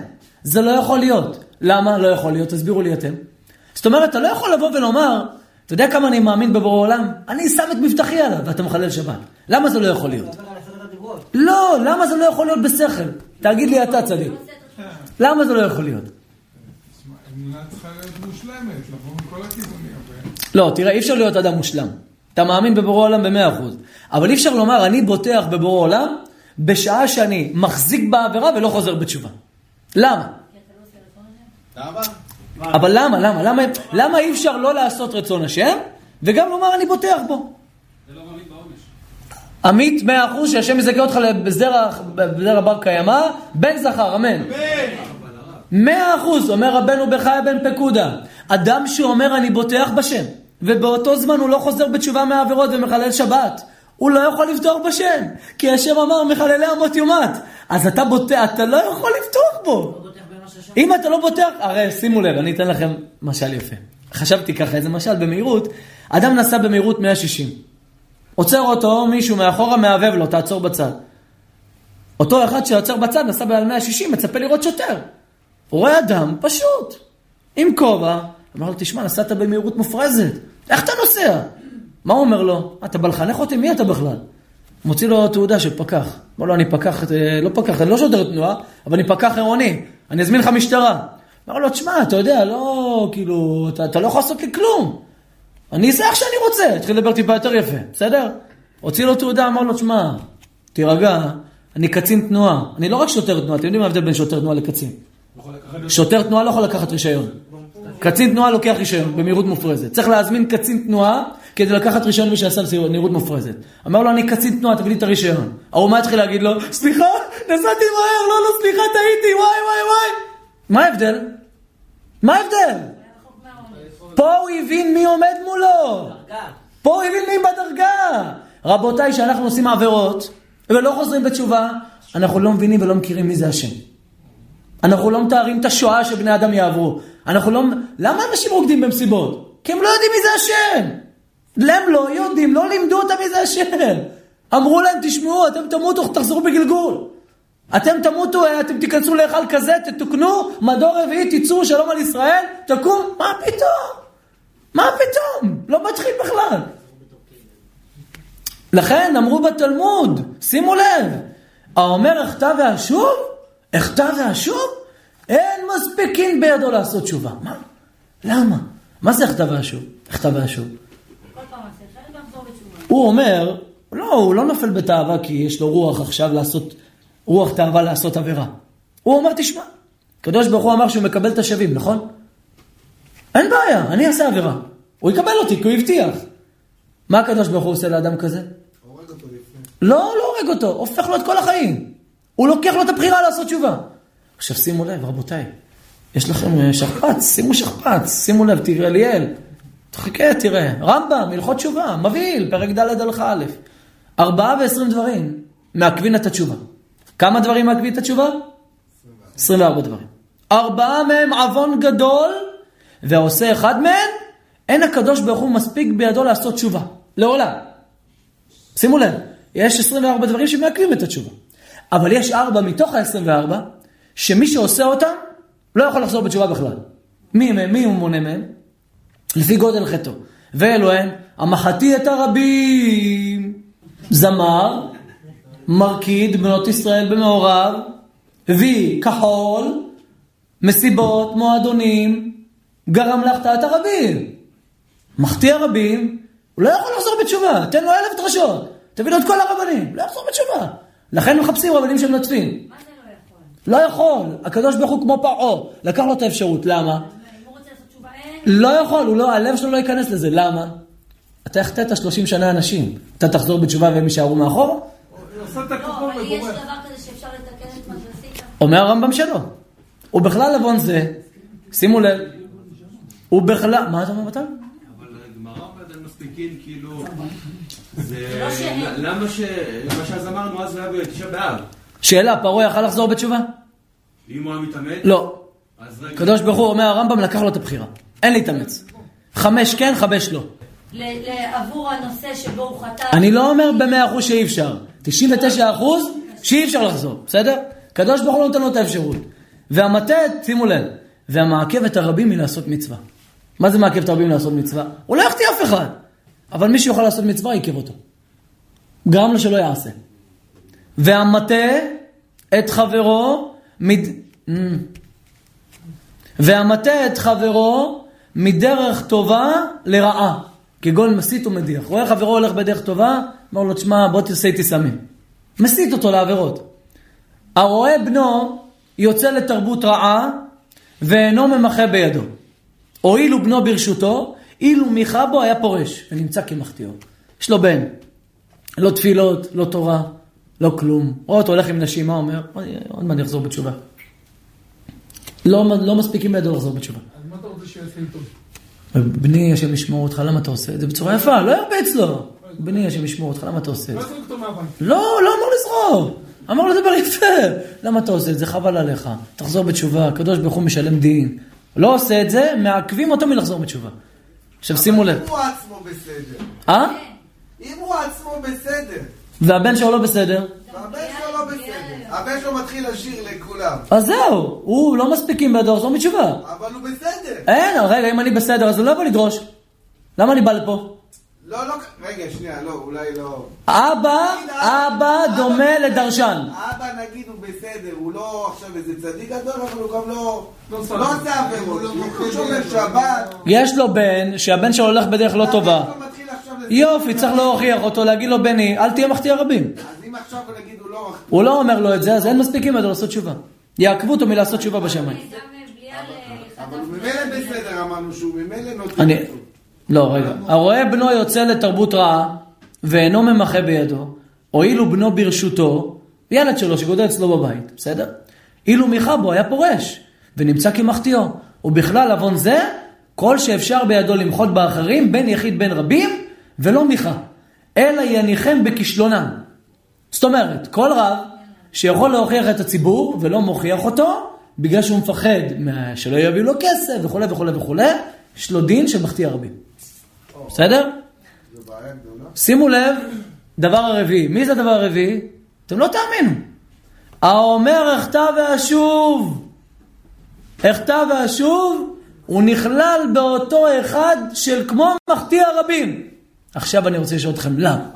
זה לא יכול להיות. למה לא יכול להיות? תסבירו לי אתם. זאת אומרת, אתה לא יכול לבוא ולומר, אתה יודע כמה אני מאמין בבורא עולם? אני שם את מבטחי עליו ואתה מחלל שבת. למה זה לא יכול להיות? לא, למה זה לא יכול להיות בשכל? תגיד לי אתה צדיק. למה זה לא יכול להיות? אבל- לא, תראה, אי אפשר להיות אדם מושלם. אתה מאמין בבורא עולם במאה אחוז. אבל אי אפשר לומר, אני בוטח בבורא עולם, בשעה שאני מחזיק בעבירה ולא חוזר בתשובה. למה? למה? אבל למה, למה, למה, למה אי אפשר לא לעשות רצון השם, וגם לומר אני בוטח בו? עמית מאה אחוז שהשם יזכה אותך בזרע בזרע בר קיימא, בן זכר, אמן. מאה אחוז, אומר רבנו בחיה בן פקודה. אדם שאומר אני בוטח בשם, ובאותו זמן הוא לא חוזר בתשובה מהעבירות ומחלל שבת, הוא לא יכול לבטוח בשם, כי השם אמר מחללי אמות יומת. אז אתה בוטח, אתה לא יכול לבטוח בו. אם אתה לא בוטח, הרי שימו לב, אני אתן לכם משל יפה. חשבתי ככה, איזה משל במהירות. אדם נסע במהירות 160. עוצר אותו מישהו מאחורה, מהבהב לו, תעצור בצד. אותו אחד שעוצר בצד, נסע בעל 160, מצפה לראות שוטר. הוא רואה אדם פשוט, עם כובע, אמר לו, תשמע, נסעת במהירות מופרזת, איך אתה נוסע? מה הוא אומר לו? אתה בא לחנך אותי? מי אתה בכלל? מוציא לו תעודה של פקח. אומר לו, אני פקח, אה, לא פקח, אני לא שוטר תנועה, אבל אני פקח עירוני, אני אזמין לך משטרה. אמר לו, תשמע, אתה יודע, לא, כאילו, אתה, אתה לא יכול לעשות לי כלום. אני אעשה איך שאני רוצה. התחיל לדבר טיפה יותר יפה, בסדר? הוציא לו תעודה, אמר לו, תשמע, תירגע, אני קצין תנועה. אני לא רק שוטר תנועה, אתם יודעים מה ההבדל בין שוטר תנועה לקצין? שוטר תנועה לא יכול לקחת רישיון. קצין תנועה לוקח רישיון במהירות מופרזת. צריך להזמין קצין תנועה כדי לקחת רישיון מי שעשה במהירות מופרזת. אמר לו, אני קצין תנועה, תביא לי את הרישיון. ההוא מה התחיל להגיד לו? סליחה, נסעתי מהר, לא, לא, סליחה, טעיתי, וואי, וואי, וואי. מה ההבדל? מה ההבדל? פה הוא הבין מי עומד מולו. פה הוא הבין מי בדרגה. רבותיי, כשאנחנו עושים עבירות ולא חוזרים בתשובה, אנחנו לא מבינים ולא מכירים מי זה השם. אנחנו לא מתארים את השואה שבני אדם יעברו. אנחנו לא... למה אנשים רוקדים במסיבות? כי הם לא יודעים מי זה השם. הם לא יודעים, לא לימדו אותם מי זה השם. אמרו להם, תשמעו, אתם תמותו, תחזרו בגלגול. אתם תמותו, אתם תיכנסו להיכל כזה, תתוקנו, מדור רביעי, תצאו, שלום על ישראל, תקום, מה פתאום? מה פתאום? לא מתחיל בכלל. לכן אמרו בתלמוד, שימו לב, האומר אחטא ואשוב, אחטא ואשוב, אין מספיקין בידו לעשות תשובה. מה? למה? מה זה אחטא ואשוב? אחטא ואשוב. הוא אומר, לא, הוא לא נופל בתאווה כי יש לו רוח עכשיו לעשות, רוח תאווה לעשות עבירה. הוא אומר, תשמע, הקדוש ברוך הוא אמר שהוא מקבל את השבים, נכון? אין בעיה, אני אעשה עבירה. הוא יקבל אותי כי הוא הבטיח. מה הקדוש ברוך הוא עושה לאדם כזה? הורג אותו לפני. לא, לא הורג אותו, הופך לו את כל החיים. הוא לוקח לו את הבחירה לעשות תשובה. עכשיו שימו לב, רבותיי, יש לכם אה, שכפ"ץ, שימו שכפ"ץ, שימו לב, תראה אליאל. תחכה, תראה. רמב"ם, הלכות תשובה, מבהיל, פרק ד' הלכה א'. ארבעה ועשרים דברים מעכבים את התשובה. כמה דברים מעכבים את התשובה? 24 דברים. ארבעה מהם עוון גדול, והעושה אחד מהם, אין הקדוש ברוך הוא מספיק בידו לעשות תשובה. לעולם. שימו לב, יש 24 דברים שמעכבים את התשובה. אבל יש ארבע מתוך ה-24 שמי שעושה אותם, לא יכול לחזור בתשובה בכלל. מי, מהם? מי הוא מונה מהם? לפי גודל חטאו. ואלו הם, המחתי את הרבים. זמר, מרקיד בנות ישראל במעורב, הביא כחול, מסיבות, מועדונים, גרם להחטאת הרבים. מחטיא הרבים, הוא לא יכול לחזור בתשובה, תן לו אלף דרשות, תביא לו את כל הרבנים, לא יחזור בתשובה. לכן מחפשים רבנים שמנצפים. מה זה לא יכול? לא יכול, הקדוש ברוך הוא כמו פרעה, לקח לו את האפשרות, למה? לא יכול, הוא לא, הלב שלו לא ייכנס לזה, למה? אתה החטאת 30 שנה אנשים, אתה תחזור בתשובה והם יישארו מאחור? עושה את לא, הכחול אבל יש ובורח. דבר כזה שאפשר לתקן את מה שעשית. אומר הרמב"ם שלא. הוא בכלל עוון זה, שימו לב, הוא בכלל, מה אתה אומר מתן? אבל גמרא אומרת, הם מספיקים, כאילו... זה... לא. למה ש... מה שאז אמרנו, אז היה בתשעה באב. שאלה, פרעה יכל לחזור בתשובה? אם הוא היה מתאמץ... לא. הקדוש ברוך הוא אומר הרמב"ם לקח לו את הבחירה, אין להתאמץ. חמש כן, חמש לא. ל- ל- עבור הנושא שבו הוא חטא. אני לא אומר במאה אחוז שאי אפשר, 99 אחוז שאי אפשר לחזור, בסדר? הקדוש ברוך הוא לא נותן לו את האפשרות. והמתת, שימו לב, והמעכב את הרבים מלעשות מצווה. מה זה מעכב את הרבים מלעשות מצווה? הוא לא יחטיא אף אחד, אבל מי שיוכל לעשות מצווה עיכב אותו. גרם לו שלא יעשה. והמטה את חברו מד... והמטה את חברו מדרך טובה לרעה, כגון מסית ומדיח. רואה חברו הולך בדרך טובה, אומר לו, תשמע, בוא תעשה איתי סמים. מסית אותו לעבירות. הרואה בנו יוצא לתרבות רעה ואינו ממחה בידו. הואילו בנו ברשותו, אילו מיכה בו היה פורש ונמצא כמחטיאו. יש לו בן, לא תפילות, לא תורה, לא כלום. רואה אותו הולך עם נשימה, אומר, "אוי, עוד מעט יחזור בתשובה. לא, לא מספיקים בידו לחזור בתשובה. אז מה אתה רוצה שיעשה איתו? בני, השם ישמור אותך, למה אתה עושה את זה בצורה יפה? לא ירביץ לו. בני, השם ישמור אותך, למה אתה עושה את לא זה? מהבית. לא, לא אמור לזרוק. אמר לו דבר יפה. למה אתה עושה את זה? חבל עליך. תחזור בתשובה, הקדוש ברוך הוא משלם דין. לא עושה את זה, מעכבים אותו מלחזור בתשובה. עכשיו שימו לב. אם הוא עצמו בסדר. אה? אם הוא עצמו בסדר. והבן שלו לא בסדר? והבן שלו לא בסדר. הבן שלו מתחיל לשיר לכולם. אז זהו, הוא לא מספיקים בידו לחזור בתשובה. אבל הוא בסדר. אין, רגע, אם אני בסדר, אז הוא לא יבוא לדרוש. למה אני בא לפה? לא, לא, רגע, שנייה, לא, אולי לא. אבא, אבא דומה לדרשן. אבא נגיד הוא בסדר, הוא לא עכשיו איזה צדיק גדול, אבל הוא גם לא... לא לא. עושה עבירות, הוא שומר שבת. יש לו בן, שהבן שלו הולך בדרך לא טובה. יופי, צריך להוכיח אותו, להגיד לו, בני, אל תהיה מחטיא הרבים. אז אם עכשיו נגיד הוא לא... הוא לא אומר לו את זה, אז אין מספיקים בידו לעשות תשובה. יעכבו אותו מלעשות תשובה בשמיים. בליעל אה, אבל חטף הוא ממילא בסדר, אמרנו שהוא ממילא נותן. לא, רגע. הרואה בנו יוצא לתרבות רעה, ואינו ממחה בידו, הואילו בנו ברשותו, ילד שלו שגודל אצלו בבית, בסדר? אילו מיכה בו היה פורש, ונמצא כמחטיאו. ובכלל עוון זה, כל שאפשר בידו למחות באחרים, בין יחיד בין רבים, ולא מיכה. אלא יניחם בכישלונם. זאת אומרת, כל רב שיכול להוכיח את הציבור ולא מוכיח אותו, בגלל שהוא מפחד שלא יביאו לו כסף וכולי וכולי וכולי, יש לו דין של מחטיא הרבים. בסדר? שימו לב, דבר הרביעי. מי זה הדבר הרביעי? אתם לא תאמינו. האומר אחטא ואשוב. אחטא ואשוב, הוא נכלל באותו אחד של כמו מחטיא הרבים. עכשיו אני רוצה לשאול אתכם, למה?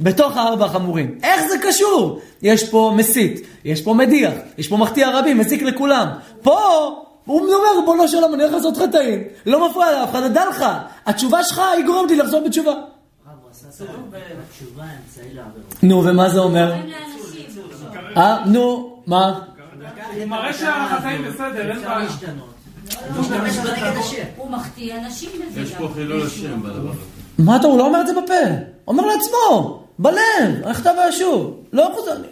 בתוך הארבע החמורים. איך זה קשור? יש פה מסית, יש פה מדיח, יש פה מחטיא הרבים, מזיק לכולם. פה, הוא אומר, ריבונו של עולם, אני הולך לעשות חטאים. לא מפריע לאף אחד, דע לך, התשובה שלך היא גורמת לי לחזור בתשובה. נו, ומה זה אומר? לאנשים. אה, נו, מה? הוא מראה שהחטאים בסדר, אין בעיה. הוא מחטיא אנשים בזה יש גם. פה חילול השם בדבר הזה. מה אתה, הוא לא אומר את זה בפה. אומר לעצמו, בלב, איך אתה ואשוב. לא חוזר לי.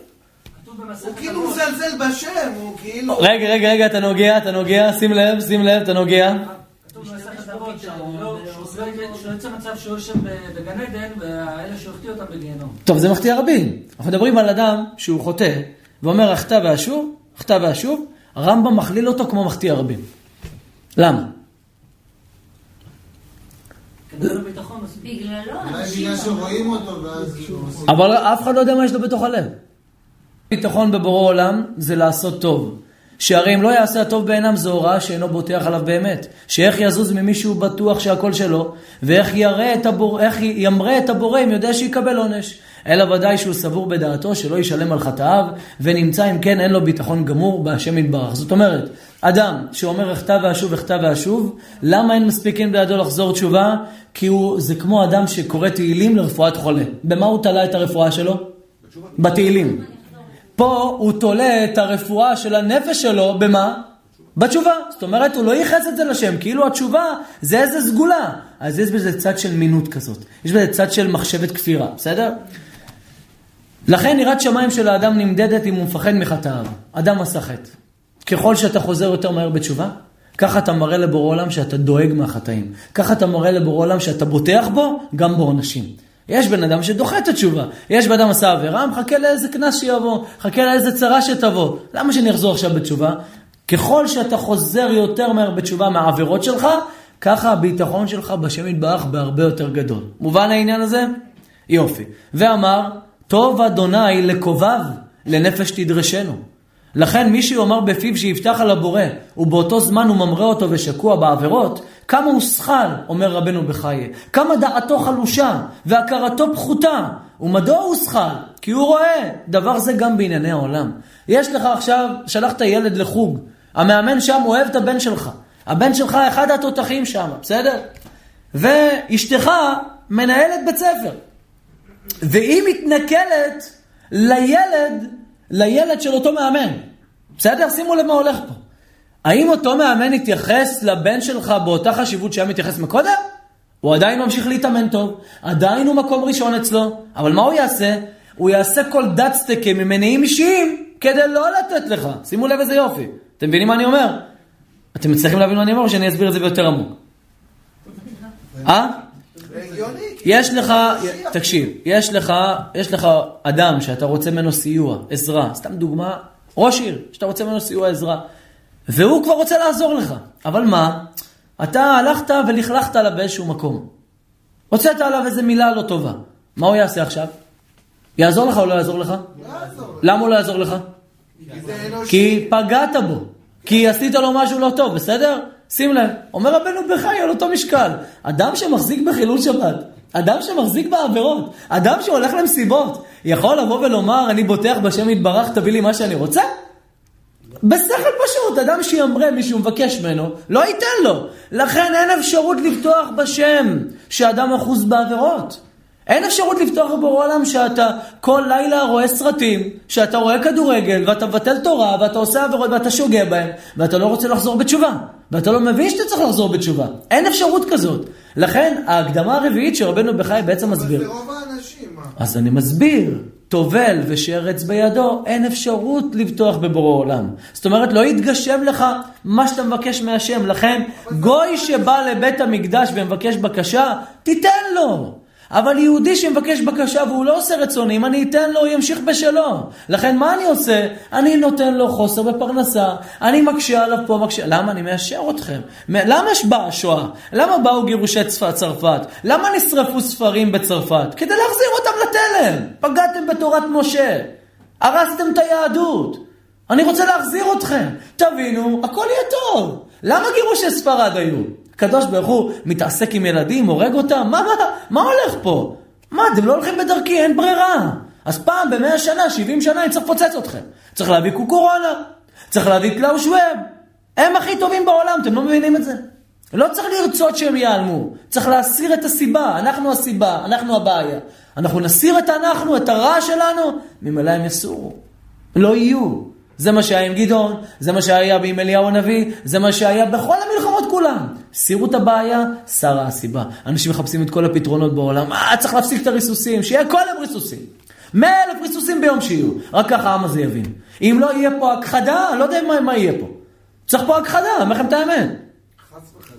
הוא כאילו מזלזל בשם, הוא כאילו... רגע, רגע, רגע, אתה נוגע, אתה נוגע, שים לב, שים לב, אתה נוגע. אבות שהוא לא- בגיהנום. טוב, זה מחטיא הרבים. אנחנו מדברים על אדם שהוא חוטא, ואומר אחטא ואשוב, אחטא ואשוב, הרמב"ם מכליל אותו כמו מחטיא הרבים. למה? מספיק. בגללו, אולי אנשים... בגלל שרואים אותו ואז כאילו... אבל אף אחד לא יודע מה יש לו בתוך הלב. ביטחון בבורא עולם זה לעשות טוב. שהרי אם לא יעשה הטוב בעיניו זו הוראה שאינו בוטח עליו באמת. שאיך יזוז ממי שהוא בטוח שהכל שלו, ואיך ירא את הבור... איך ימרה את הבורא אם יודע שיקבל עונש. אלא ודאי שהוא סבור בדעתו שלא ישלם על חטאיו, ונמצא אם כן אין לו ביטחון גמור בהשם יתברך. זאת אומרת, אדם שאומר אחטא ואשוב, אחטא ואשוב, למה אין מספיקים בידו לחזור תשובה? כי הוא, זה כמו אדם שקורא תהילים לרפואת חולה. במה הוא תלה את הרפואה שלו? בתהילים. פה הוא תולה את הרפואה של הנפש שלו, במה? בתשובה. זאת אומרת, הוא לא ייחס את זה לשם, כאילו התשובה זה איזה סגולה. אז יש בזה צד של מינות כזאת. יש בזה צד של מחשבת כפירה, בסדר? לכן יראת שמיים של האדם נמדדת אם הוא מפחד מחטאיו. אדם עשה חטא. ככל שאתה חוזר יותר מהר בתשובה, ככה אתה מראה לבורא עולם שאתה דואג מהחטאים. ככה אתה מראה לבורא עולם שאתה בוטח בו, גם בעונשים. יש בן אדם שדוחה את התשובה. יש בן אדם עשה עבירה, מחכה לאיזה קנס שיבוא, מחכה לאיזה צרה שתבוא. למה שאני אחזור עכשיו בתשובה? ככל שאתה חוזר יותר מהר בתשובה מהעבירות שלך, ככה הביטחון שלך בשם יתברך בהרבה יותר גדול. מובן העניין הזה? יופי. ואמר, טוב אדוני לקובב, לנפש תדרשנו. לכן מי שיאמר בפיו שיפתח על הבורא, ובאותו זמן הוא ממרה אותו ושקוע בעבירות, כמה הוא שחל, אומר רבנו בחיי, כמה דעתו חלושה, והכרתו פחותה. ומדוע הוא שחל? כי הוא רואה, דבר זה גם בענייני העולם. יש לך עכשיו, שלחת ילד לחוג, המאמן שם אוהב את הבן שלך. הבן שלך אחד התותחים שם, בסדר? ואשתך מנהלת בית ספר. והיא מתנכלת לילד, לילד של אותו מאמן. בסדר? שימו לב מה הולך פה. האם אותו מאמן יתייחס לבן שלך באותה חשיבות שהיה מתייחס מקודם? הוא עדיין ממשיך להתאמן טוב, עדיין הוא מקום ראשון אצלו, אבל מה הוא יעשה? הוא יעשה כל דאצטקים ממניעים אישיים כדי לא לתת לך. שימו לב איזה יופי. אתם מבינים מה אני אומר? אתם מצליחים להבין מה אני אומר או שאני אסביר את זה ביותר עמוק? אה? יש לך, תקשיב, יש לך, יש לך אדם שאתה רוצה ממנו סיוע, עזרה, סתם דוגמה, ראש עיר, שאתה רוצה ממנו סיוע, עזרה, והוא כבר רוצה לעזור לך, אבל מה? אתה הלכת ולכלכת עליו באיזשהו מקום. הוצאת עליו איזה מילה לא טובה. מה הוא יעשה עכשיו? יעזור לך או לא יעזור לך? למה הוא לא יעזור לך? כי פגעת בו. כי עשית לו משהו לא טוב, בסדר? שים לב, אומר רבנו בחי על אותו משקל. אדם שמחזיק בחילול שבת, אדם שמחזיק בעבירות, אדם שהולך למסיבות, יכול לבוא ולומר, אני בוטח בשם יתברך, תביא לי מה שאני רוצה? בשכל פשוט, אדם שימרה מישהו מבקש ממנו, לא ייתן לו. לכן אין אפשרות לבטוח בשם שאדם אחוז בעבירות. אין אפשרות לפתוח בבורא עולם שאתה כל לילה רואה סרטים, שאתה רואה כדורגל, ואתה מבטל תורה, ואתה עושה עבירות, ואתה שוגע בהם, ואתה לא רוצה לחזור בתשובה. ואתה לא מבין שאתה צריך לחזור בתשובה. אין אפשרות כזאת. לכן, ההקדמה הרביעית שרבנו בחי בעצם מסביר. אבל זה רוב האנשים. מה? אז אני מסביר, טובל ושרץ בידו, אין אפשרות לבטוח בבורא עולם. זאת אומרת, לא יתגשם לך מה שאתה מבקש מהשם. לכן, גוי שבא לבית המקדש ומבקש בקשה, תיתן לו. אבל יהודי שמבקש בקשה והוא לא עושה רצוני, אם אני אתן לו, הוא ימשיך בשלו. לכן מה אני עושה? אני נותן לו חוסר בפרנסה, אני מקשה עליו פה, מקשה... למה? אני מאשר אתכם. למה באה השואה? למה באו גירושי צרפת? למה נשרפו ספרים בצרפת? כדי להחזיר אותם לתלם. פגעתם בתורת משה. הרסתם את היהדות. אני רוצה להחזיר אתכם. תבינו, הכל יהיה טוב. למה גירושי ספרד היו? הקדוש ברוך הוא מתעסק עם ילדים, הורג אותם? מה, מה, מה הולך פה? מה, אתם לא הולכים בדרכי, אין ברירה. אז פעם במאה שנה, 70 שנה, אני צריך לפוצץ אתכם. צריך להביא קוקורונה, צריך להביא קלאוש ווב. הם הכי טובים בעולם, אתם לא מבינים את זה? לא צריך לרצות שהם ייעלמו, צריך להסיר את הסיבה, אנחנו הסיבה, אנחנו הבעיה. אנחנו נסיר את אנחנו, את הרע שלנו, ממילא הם יסורו. לא יהיו. זה מה שהיה עם גדעון, זה מה שהיה עם אליהו הנביא, זה מה שהיה בכל המלחמות כולם. סירו את הבעיה, שרה הסיבה. אנשים מחפשים את כל הפתרונות בעולם, אה, צריך להפסיק את הריסוסים, שיהיה כל היום ריסוסים. מאה אלף ריסוסים ביום שיהיו, רק ככה העם הזה יבין. אם לא יהיה פה הכחדה, אני לא יודע מה, מה יהיה פה. צריך פה הכחדה, אני אומר לכם את האמת.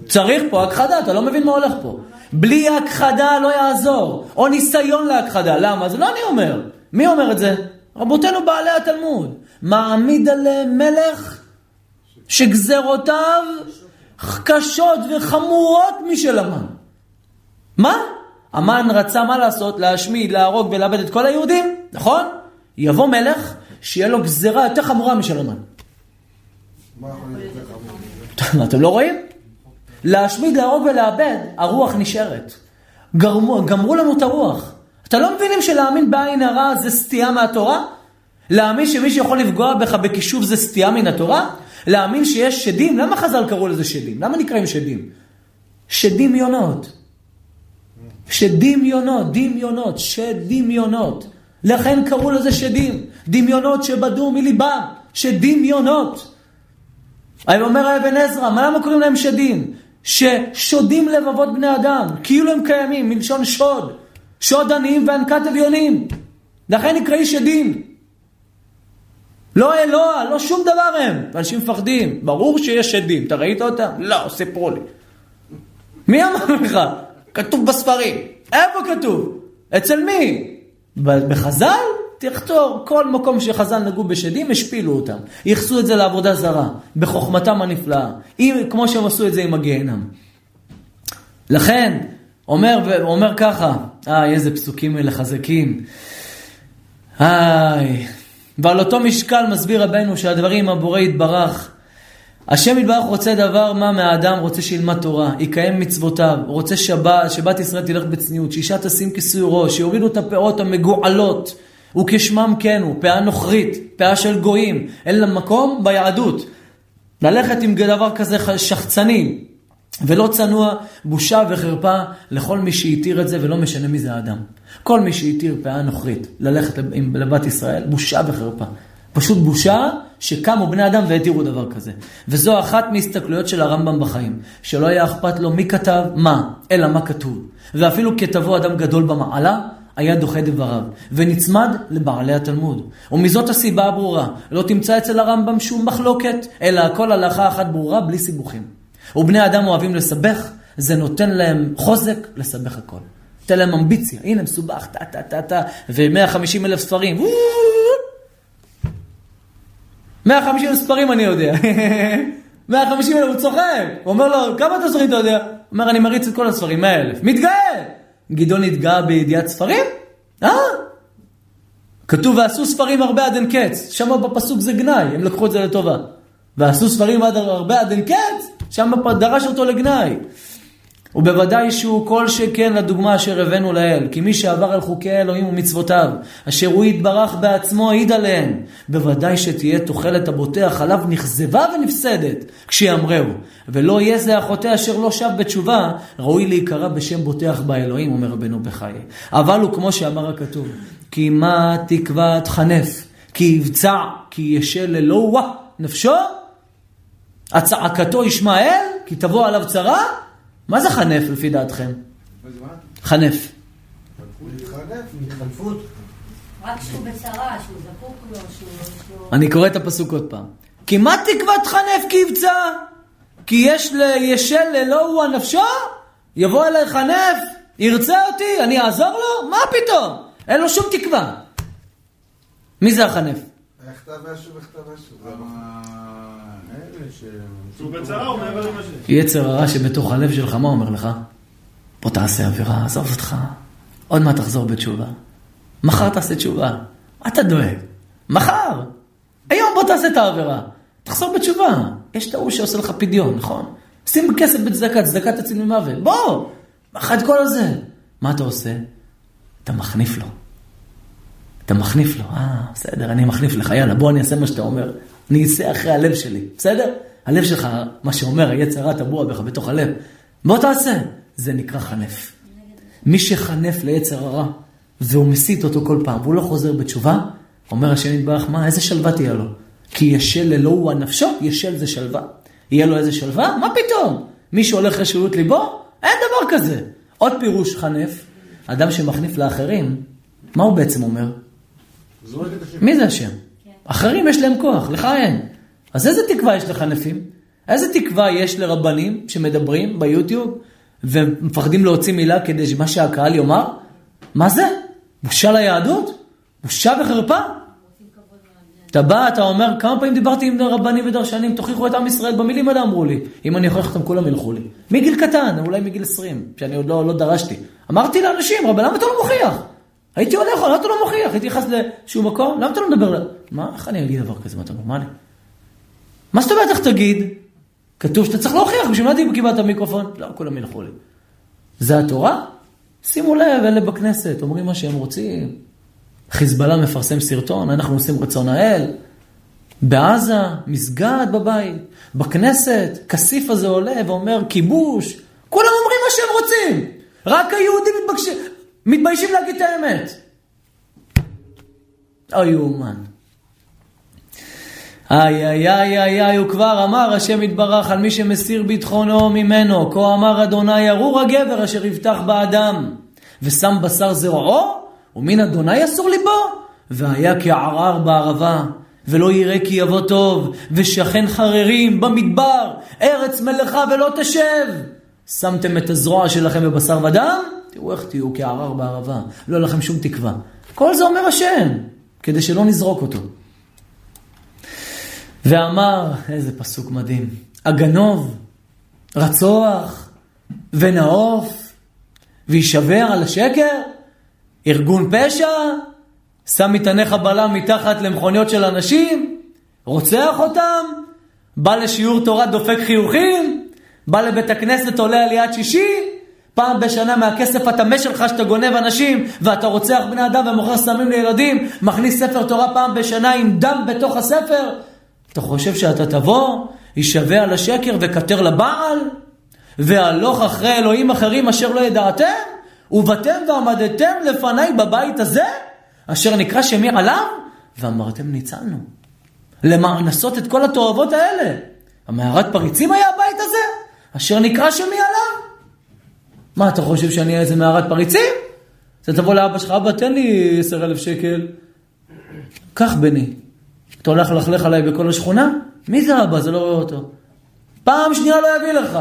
צריך פה הכחדה, אתה לא מבין מה הולך פה. בלי הכחדה לא יעזור, או ניסיון להכחדה. למה? זה לא אני אומר. מי אומר את זה? רבותינו בעלי התלמוד. מעמיד עליהם מלך שגזרותיו קשות וחמורות משל המן. מה? המן רצה מה לעשות? להשמיד, להרוג ולאבד את כל היהודים, נכון? יבוא מלך שיהיה לו גזרה יותר חמורה משל המן. <laughs> מה? אתם לא רואים? להשמיד, להרוג ולאבד, הרוח נשארת. גרמו, גמרו לנו את הרוח. אתה לא מבינים שלהאמין בעין הרע זה סטייה מהתורה? להאמין שמישהו יכול לפגוע בך בכישוף זה סטייה מן התורה? להאמין שיש שדים? למה חז"ל קראו לזה שדים? למה נקראים שדים? שדמיונות. שדמיונות, דמיונות, שדמיונות. לכן קראו לזה שדים. דמיונות שבדו מליבם, שדמיונות. אומר אבן עזרא, מה למה קוראים להם שדים? ששודים לבבות בני אדם, כאילו הם קיימים, מלשון שוד. שוד עניים ואנקת אביונים. לכן נקראי שדים. לא אלוה, לא שום דבר הם. אנשים מפחדים. ברור שיש שדים. אתה ראית אותם? לא, סיפרו לי. מי אמר לך? כתוב בספרים. איפה כתוב? אצל מי? בחז"ל? תכתוב, כל מקום שחז"ל נגעו בשדים, השפילו אותם. ייחסו את זה לעבודה זרה, בחוכמתם הנפלאה. אם, כמו שהם עשו את זה עם הגיהנם. לכן, אומר, אומר ככה, איי, איזה פסוקים אלה חזקים. איי. ועל אותו משקל מסביר רבנו שהדברים הבורא יתברך. השם יתברך רוצה דבר מה מהאדם, רוצה שילמד תורה, יקיים מצוותיו, רוצה שבת, שבת ישראל תלך בצניעות, שאישה תשים כיסוי ראש, שיורידו את הפאות המגועלות, וכשמם כן הוא, פאה נוכרית, פאה של גויים, אין לה מקום ביהדות. ללכת עם דבר כזה שחצני ולא צנוע, בושה וחרפה לכל מי שהתיר את זה ולא משנה מי זה האדם. כל מי שהתיר פאה נוכרית ללכת לבת ישראל, בושה וחרפה. פשוט בושה שקמו בני אדם והתירו דבר כזה. וזו אחת מהסתכלויות של הרמב"ם בחיים, שלא היה אכפת לו מי כתב מה, אלא מה כתוב. ואפילו כתבו אדם גדול במעלה, היה דוחה דבריו, ונצמד לבעלי התלמוד. ומזאת הסיבה הברורה, לא תמצא אצל הרמב"ם שום מחלוקת, אלא הכל הלכה אחת ברורה בלי סיבוכים. ובני אדם אוהבים לסבך, זה נותן להם חוזק לסבך הכל. נותן להם אמביציה, הנה מסובך, טה טה טה טה, ו-150 אלף ספרים. וואו! 150 אלף ספרים אני יודע. 150 אלף, הוא צוחק. הוא אומר לו, כמה אתה ספרים אתה יודע? הוא אומר, אני מריץ את כל הספרים, 100 אלף. מתגאה! גדעון התגאה בידיעת ספרים? אה? כתוב, ועשו ספרים הרבה עד אין קץ. שם בפסוק זה גנאי, הם לקחו את זה לטובה. ועשו ספרים עד הרבה עד אין קץ, שם דרש אותו לגנאי. ובוודאי שהוא כל שכן לדוגמה אשר הבאנו לאל, כי מי שעבר על חוקי אלוהים ומצוותיו, אשר הוא יתברך בעצמו העיד עליהם, בוודאי שתהיה תוחלת הבוטח עליו נכזבה ונפסדת, כשיאמרהו, ולא יהיה זה החוטא אשר לא שב בתשובה, ראוי להיקרא בשם בוטח באלוהים, אומר רבנו בחיי. אבל הוא כמו שאמר הכתוב, כי מה תקווה תחנף, כי יבצע, כי ישל אלוה נפשו, הצעקתו ישמעאל, כי תבוא עליו צרה, מה זה חנף לפי דעתכם? חנף. אני קורא את הפסוק עוד פעם. כי מה תקוות חנף כי יבצע? כי יש לישל אלוהו הנפשו? יבוא אליי חנף, ירצה אותי, אני אעזור לו? מה פתאום? אין לו שום תקווה. מי זה החנף? יצר הרע שבתוך הלב שלך, מה אומר לך? בוא תעשה עבירה, עזוב אותך. עוד מעט תחזור בתשובה. מחר תעשה תשובה. מה אתה דואג? מחר. היום בוא תעשה את העבירה. תחזור בתשובה. יש את ההוא שעושה לך פדיון, נכון? שים כסף בצדקה, צדקה תציל ממוות. בוא! מחר את כל הזה. מה אתה עושה? אתה מחניף לו. אתה מחניף לו, אה, בסדר, אני מחניף לך, יאללה, בוא אני אעשה מה שאתה אומר. אני אצא אחרי הלב שלי, בסדר? הלב שלך, מה שאומר, היצר רע טבוע בך בתוך הלב. בוא תעשה. זה נקרא חנף. מי שחנף ליצר הרע, והוא מסית אותו כל פעם, והוא לא חוזר בתשובה, אומר השם יתברך, מה, איזה שלווה תהיה לו? כי ישל אלוהו הנפשו, ישל זה שלווה. יהיה לו איזה שלווה? מה פתאום? מי שהולך רשעות ליבו? אין דבר כזה. עוד פירוש חנף, אדם שמחניף לאחרים, מה הוא בעצם אומר? מי זה השם? אחרים יש להם כוח, לך אין. אז איזה תקווה יש לחנפים? איזה תקווה יש לרבנים שמדברים ביוטיוב ומפחדים להוציא מילה כדי שמה שהקהל יאמר? מה זה? בושה ליהדות? בושה וחרפה? אתה בא, אתה אומר, כמה פעמים דיברתי עם רבנים ודרשנים, תוכיחו את עם ישראל במילים האלה אמרו לי. אם אני אוכיח אותם כולם ילכו לי. מגיל קטן, אולי מגיל 20, שאני עוד לא, לא דרשתי. אמרתי לאנשים, רבי, למה אתה לא מוכיח? הייתי הולך, למה אתה לא מוכיח? הייתי נכנס לאיזשהו מקום, למה אתה לא מדבר? מה, איך אני אגיד דבר כזה? מה אתה נורמלי? מה זאת אומרת איך תגיד? כתוב שאתה צריך להוכיח, בשביל מה קיבלת מיקרופון? לא, כולם ילכו לי. זה התורה? שימו לב, אלה בכנסת, אומרים מה שהם רוצים. חיזבאללה מפרסם סרטון, אנחנו עושים רצון האל. בעזה, מסגד בבית, בכנסת, כסיף הזה עולה ואומר כיבוש. כולם אומרים מה שהם רוצים. רק היהודים מתבקשים, מתביישים להגיד את האמת. יאומן. איי איי איי איי איי, הוא כבר אמר השם יתברך על מי שמסיר ביטחונו ממנו. כה אמר אדוני ארור הגבר אשר יבטח באדם, ושם בשר זרועו, ומן אדוני אסור ליבו. והיה כערר בערבה, ולא יראה כי יבוא טוב, ושכן חררים במדבר, ארץ מלאכה ולא תשב. שמתם את הזרוע שלכם בבשר ודם? תראו איך תהיו כערר בערבה, לא לכם שום תקווה. כל זה אומר השם, כדי שלא נזרוק אותו. ואמר, איזה פסוק מדהים, הגנוב, רצוח ונאוף וישבר על השקר, ארגון פשע, שם מטעני חבלה מתחת למכוניות של אנשים, רוצח אותם, בא לשיעור תורה דופק חיוכים, בא לבית הכנסת עולה עליית שישי, פעם בשנה מהכסף הטמא שלך שאתה גונב אנשים ואתה רוצח בני אדם ומוכר סמים לילדים, מכניס ספר תורה פעם בשנה עם דם בתוך הספר, אתה חושב שאתה תבוא, יישבע על השקר וכתר לבעל, והלוך אחרי אלוהים אחרים אשר לא ידעתם, ובאתם ועמדתם לפניי בבית הזה, אשר נקרא שמי עליו, ואמרתם ניצלנו. למענסות את כל התועבות האלה. המערת פריצים היה הבית הזה, אשר נקרא שמי עליו. מה, אתה חושב שאני איזה מערת פריצים? אתה תבוא לאבא שלך, אבא תן לי עשר אלף שקל. קח בני, אתה הולך ללכלך עליי בכל השכונה? מי זה אבא? זה לא רואה אותו. פעם שנייה לא יביא לך.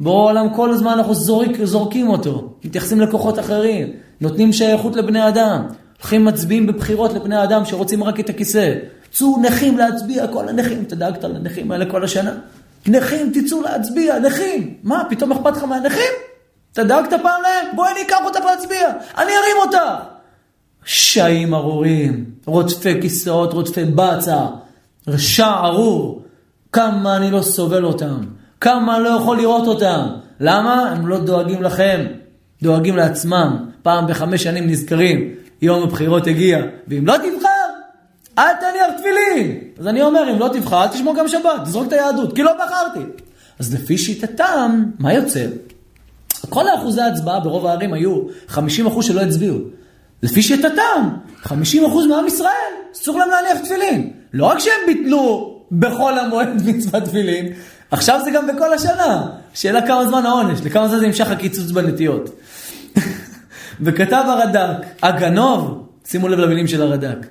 בורא עולם כל הזמן אנחנו זורק, זורקים אותו, מתייחסים לכוחות אחרים, נותנים שייכות לבני אדם, הולכים מצביעים בבחירות לבני אדם שרוצים רק את הכיסא. צאו נכים להצביע, כל הנכים, אתה דאגת לנכים האלה כל השנה? נכים, תצאו להצביע, נכים. מה, פתאום אכפת לך מהנכים? אתה דאגת פעם להם? בואי אני אקח אותך להצביע, אני ארים אותך. שעים ארורים, רודפי כיסאות, רודפי בצע, רשע ארור, כמה אני לא סובל אותם, כמה אני לא יכול לראות אותם. למה? הם לא דואגים לכם, דואגים לעצמם. פעם בחמש שנים נזכרים, יום הבחירות הגיע, ואם לא תבחר, אל תניח תפילין. אז אני אומר, אם לא תבחר, אל תשמור גם שבת, תזרוק את היהדות, כי לא בחרתי. אז לפי שיטתם, מה יוצא? כל האחוזי ההצבעה ברוב הערים היו 50% שלא הצביעו. לפי שיטתם, 50% מעם ישראל, אסור להם להניח תפילין. לא רק שהם ביטלו בחול המועד <laughs> מצוות תפילין, עכשיו זה גם בכל השנה. שאלה כמה זמן העונש, לכמה זמן זה נמשך הקיצוץ בנטיות. <laughs> וכתב הרד"ק, הגנוב, שימו לב למילים של הרד"ק,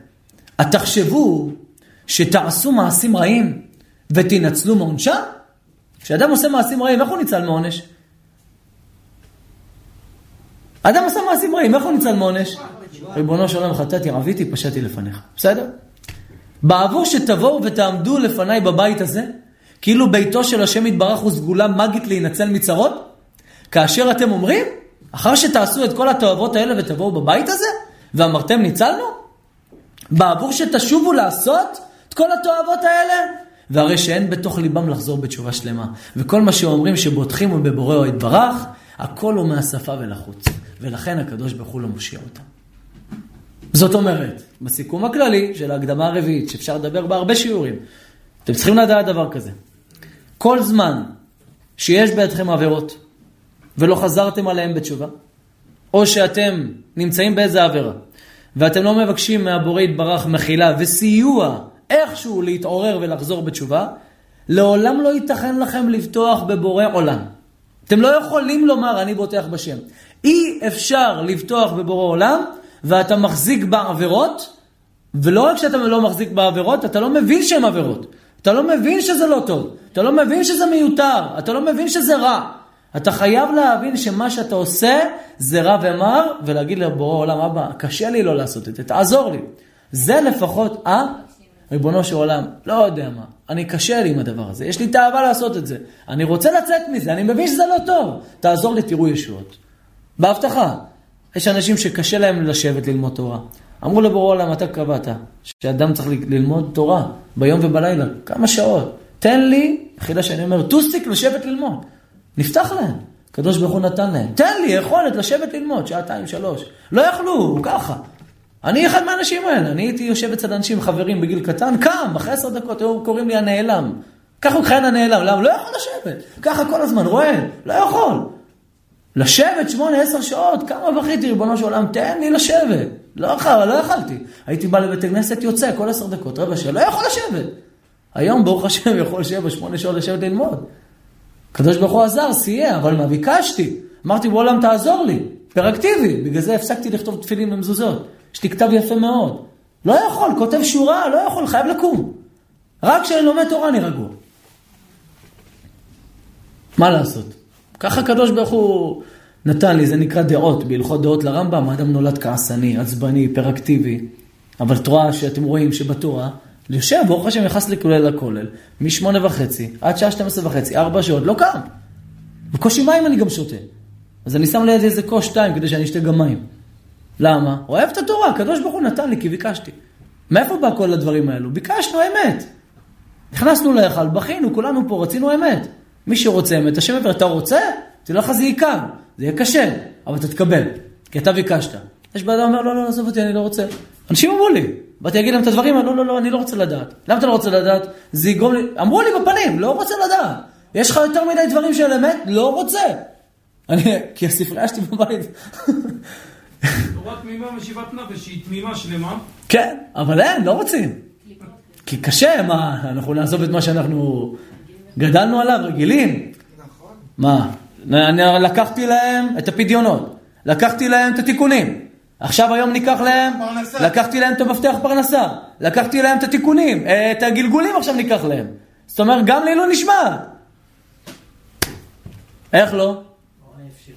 התחשבו שתעשו מעשים רעים ותנצלו מעונשם? כשאדם עושה מעשים רעים, איך הוא ניצל מעונש? אדם עושה מעשים רעים, איך הוא ניצל מעונש? ריבונו של עולם חטאתי, עוויתי, פשעתי לפניך. בסדר? בעבור שתבואו ותעמדו לפניי בבית הזה, כאילו ביתו של השם יתברך הוא סגולה מגית להינצל מצרות, כאשר אתם אומרים, אחר שתעשו את כל התועבות האלה ותבואו בבית הזה, ואמרתם ניצלנו? בעבור שתשובו לעשות את כל התועבות האלה? והרי שאין בתוך ליבם לחזור בתשובה שלמה. וכל מה שאומרים שבוטחים הוא בבורא יתברך, הכל הוא מהשפה ולחוץ. ולכן הקדוש ברוך הוא לא מושיע אותם. זאת אומרת, בסיכום הכללי של ההקדמה הרביעית, שאפשר לדבר בה הרבה שיעורים, אתם צריכים לדעת דבר כזה. כל זמן שיש בידכם עבירות ולא חזרתם עליהן בתשובה, או שאתם נמצאים באיזה עבירה, ואתם לא מבקשים מהבורא יתברך מחילה וסיוע איכשהו להתעורר ולחזור בתשובה, לעולם לא ייתכן לכם לבטוח בבורא עולם. אתם לא יכולים לומר אני בוטח בשם. אי אפשר לבטוח בבורא עולם ואתה מחזיק בעבירות, ולא רק שאתה לא מחזיק בעבירות, אתה לא מבין שהן עבירות. אתה לא מבין שזה לא טוב, אתה לא מבין שזה מיותר, אתה לא מבין שזה רע. אתה חייב להבין שמה שאתה עושה זה רע ומר, ולהגיד לבורא עולם, אבא, קשה לי לא לעשות את זה, תעזור לי. זה לפחות, אה? ריבונו של עולם, לא יודע מה, אני קשה לי עם הדבר הזה, יש לי תאווה לעשות את זה. אני רוצה לצאת מזה, אני מבין שזה לא טוב. תעזור לי, תראו ישועות. בהבטחה. יש אנשים שקשה להם לשבת ללמוד תורה. אמרו לבורא עולם, אתה קבעת שאדם צריך ללמוד תורה ביום ובלילה, כמה שעות. תן לי, חידה שאני אומר, טוסיק לשבת ללמוד. נפתח להם. הקדוש ברוך הוא נתן להם. תן לי יכולת לשבת ללמוד, שעתיים, שלוש. לא יכלו, ככה. אני אחד מהאנשים האלה, אני הייתי יושב אצל אנשים, חברים בגיל קטן, קם, אחרי עשר דקות, היו קוראים לי הנעלם. ככה הוא מכהן הנעלם, למה? לא יכול לשבת. ככה כל הזמן, רואה, לא יכול. לשבת שמונה, עשר שעות, כמה בכיתי, ריבונו של עולם, תן לי לשבת. לא יכול, לא יכלתי. הייתי בא לבית הכנסת, יוצא כל עשר דקות, רבע שעה, לא יכול לשבת. היום, ברוך השם, <laughs> יכול שבע, שמונה שעות לשבת ללמוד. הקדוש ברוך הוא עזר, סייע, אבל מה, ביקשתי. אמרתי, בעולם תעזור לי, פרקטיבי. בגלל זה הפסקתי לכתוב תפילין במזוזות. יש לי כתב יפה מאוד. לא יכול, כותב שורה, לא יכול, חייב לקום. רק כשאני לומד תורה אני רגוע. מה לעשות? ככה הקדוש ברוך הוא נתן לי, זה נקרא דעות, בהלכות דעות לרמב"ם, האדם נולד כעסני, עצבני, היפראקטיבי. אבל את רואה שאתם רואים שבתורה, יושב, ברוך השם נכנס לכולל לכולל, משמונה וחצי עד שעה 12 וחצי, ארבע שעות, לא קם. בקושי מים אני גם שותה. אז אני שם לידי איזה כוס שתיים כדי שאני אשתה גם מים. למה? אוהב את התורה, הקדוש ברוך הוא נתן לי כי ביקשתי. מאיפה בא כל הדברים האלו? ביקשנו אמת. נכנסנו להיכל, בכינו, כולנו פה, רצינו אמת. מי שרוצה אמת, השם אומר, אתה רוצה? תדע לך זה ייקר, זה יהיה קשה, אבל אתה תקבל, כי אתה ביקשת. יש בן אדם אומר, לא, לא, עזוב אותי, אני לא רוצה. אנשים אמרו לי, באתי להגיד להם את הדברים, לא, לא, לא, אני לא רוצה לדעת. למה אתה לא רוצה לדעת? זה יגרום לי, אמרו לי בפנים, לא רוצה לדעת. יש לך יותר מדי דברים של אמת? לא רוצה. אני, כי הספרייה שלי בבית. תורה תמימה משיבת נפש, שהיא תמימה שלמה. כן, אבל אין, לא רוצים. כי קשה, מה, אנחנו נעזוב את מה שאנחנו גדלנו עליו, רגילים. מה, אני לקחתי להם את הפדיונות, לקחתי להם את התיקונים. עכשיו היום ניקח להם, לקחתי להם את המפתח פרנסה, לקחתי להם את התיקונים, את הגלגולים עכשיו ניקח להם. זאת אומרת, גם לעילוי נשמע. איך לא?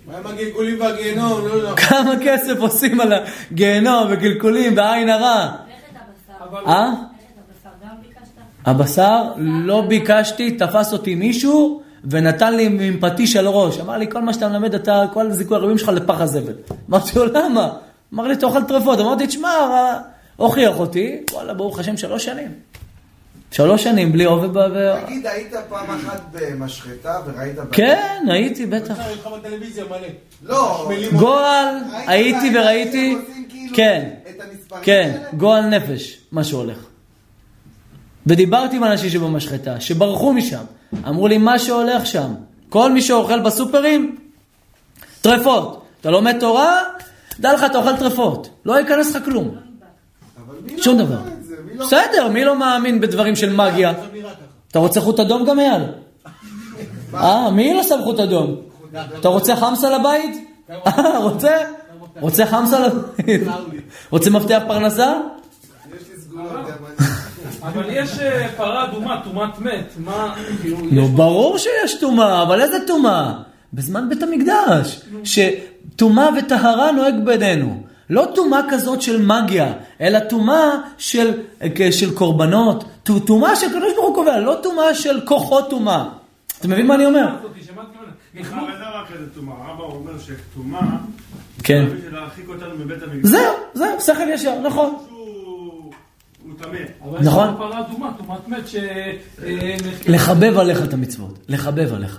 מה עם הגלגולים והגיהנום? לא, לא. כמה כסף עושים על הגיהנום וגלגולים בעין הרע? אה? הבשר לא ביקשתי, תפס אותי מישהו ונתן לי עם פטיש על הראש. אמר לי, כל מה שאתה מלמד, אתה, כל זיכוי הרבים שלך לפח הזבל. אמרתי לו, למה? אמר לי, תאכל טרפות. אמרתי, תשמע, הוכיח אותי, וואלה, ברוך השם, שלוש שנים. שלוש שנים בלי עובד ב... תגיד, היית פעם אחת במשחטה וראית... כן, הייתי, בטח. לא. גועל, הייתי וראיתי, כן, כן, גועל נפש, מה שהולך. ודיברתי עם אנשים שבמשחטה, שברחו משם. אמרו לי, מה שהולך שם, כל מי שאוכל בסופרים, טרפות. אתה לומד תורה, דע לך, אתה אוכל טרפות. לא ייכנס לך כלום. שום דבר. בסדר, מי לא מאמין בדברים של מגיה? אתה רוצה חוט אדום גם, אייל? אה, מי לא שם חוט אדום? אתה רוצה חמסה לבית? אה, רוצה? רוצה חמסה לבית? רוצה מפתח פרנסה? אבל יש אה, פרה אדומה, טומאת מת. מה, כאילו... נו, ברור שיש טומאה, אבל איזה טומאה? בזמן בית המקדש, שטומאה וטהרה נוהג בינינו. לא טומאה כזאת של מגיה, אלא טומאה של, של קורבנות, טומאה שהקדוש ברוך הוא קובע, לא טומאה של כוחות טומאה. אתה מבין מה אני אומר? כן. זהו, זהו, שכל ישר, נכון. טמא. אבל יש נכון. פרה אדומה, טומאת מת, ש... אה, לחבב עליך את המצוות, לחבב עליך.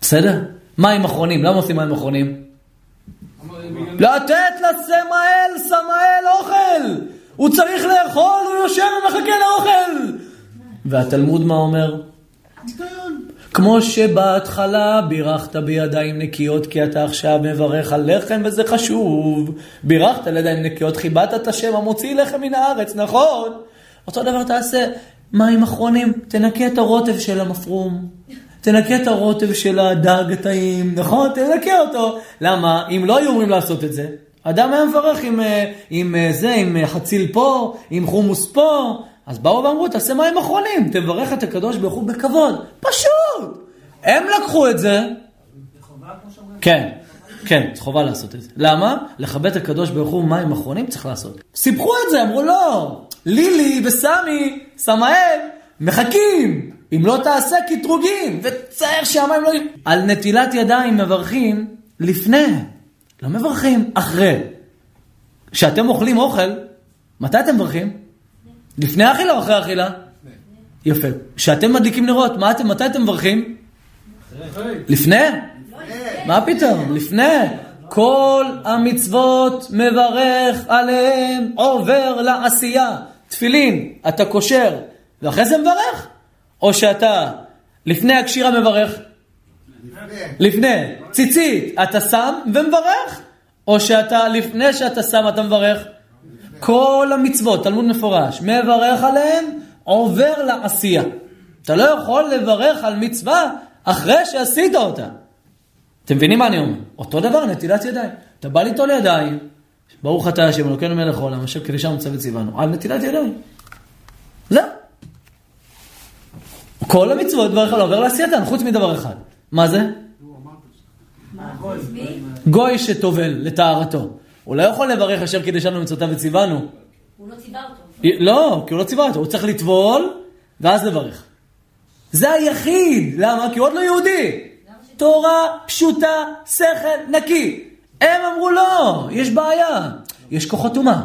בסדר? מים אחרונים, למה עושים מים אחרונים? לתת לסמאל, סמאל אוכל! הוא צריך לאכול, הוא יושב ומחכה לאוכל! והתלמוד מה אומר? כמו שבהתחלה בירכת בידיים נקיות כי אתה עכשיו מברך על לחם וזה חשוב. בירכת על ידיים נקיות, חיבדת את השם המוציא לחם מן הארץ, נכון? אותו דבר תעשה, מים אחרונים, תנקה את הרוטב של המפרום. תנקה את הרוטב של הדג הטעים, נכון? תנקה אותו. למה? אם לא היו אומרים לעשות את זה, אדם היה מברך עם, אה, עם אה, זה, עם אה, חציל פה, עם חומוס פה. אז באו ואמרו, תעשה מים אחרונים, תברך את הקדוש ברוך הוא בכבוד. פשוט. הם לקחו את זה. כן, כן, חובה לעשות את זה. למה? לכבד את הקדוש ברוך הוא מים אחרונים צריך לעשות. סיפחו את זה, אמרו לא. לילי וסמי, סמאל, מחכים. אם לא תעשה קטרוגים, וצער שהמים לא... על נטילת ידיים מברכים לפני, לא מברכים אחרי. כשאתם אוכלים אוכל, מתי אתם מברכים? לפני האכילה או אחרי האכילה? יפה. כשאתם מדליקים נרות, מה אתם, מתי אתם מברכים? לפני? מה פתאום? לפני. כל המצוות מברך עליהם, עובר לעשייה. תפילין, אתה קושר, ואחרי זה מברך? או שאתה לפני הקשירה מברך? לפני. ציצית, אתה שם ומברך? או שאתה, לפני שאתה שם אתה מברך? כל המצוות, תלמוד מפורש, מברך עליהם, עובר לעשייה. אתה לא יכול לברך על מצווה אחרי שעשית אותה. אתם מבינים מה אני אומר? אותו דבר, נטילת ידיים. אתה בא ליטול ידיים, ברוך אתה השם אלוקינו מלך העולם, אשר קדישה מצב וציוונו, על נטילת ידיים. זהו. כל המצוות ברך על עובר לעשייתן, חוץ מדבר אחד. מה זה? גוי שטובל לטהרתו. הוא לא יכול לברך אשר קידשנו מצוותיו וציוונו. הוא לא ציווה אותו. לא, כי הוא לא ציווה אותו, הוא צריך לטבול ואז לברך. זה היחיד, למה? כי הוא עוד לא יהודי. תורה פשוטה, שכל נקי. הם אמרו לא, יש בעיה, יש כוחות טומאה.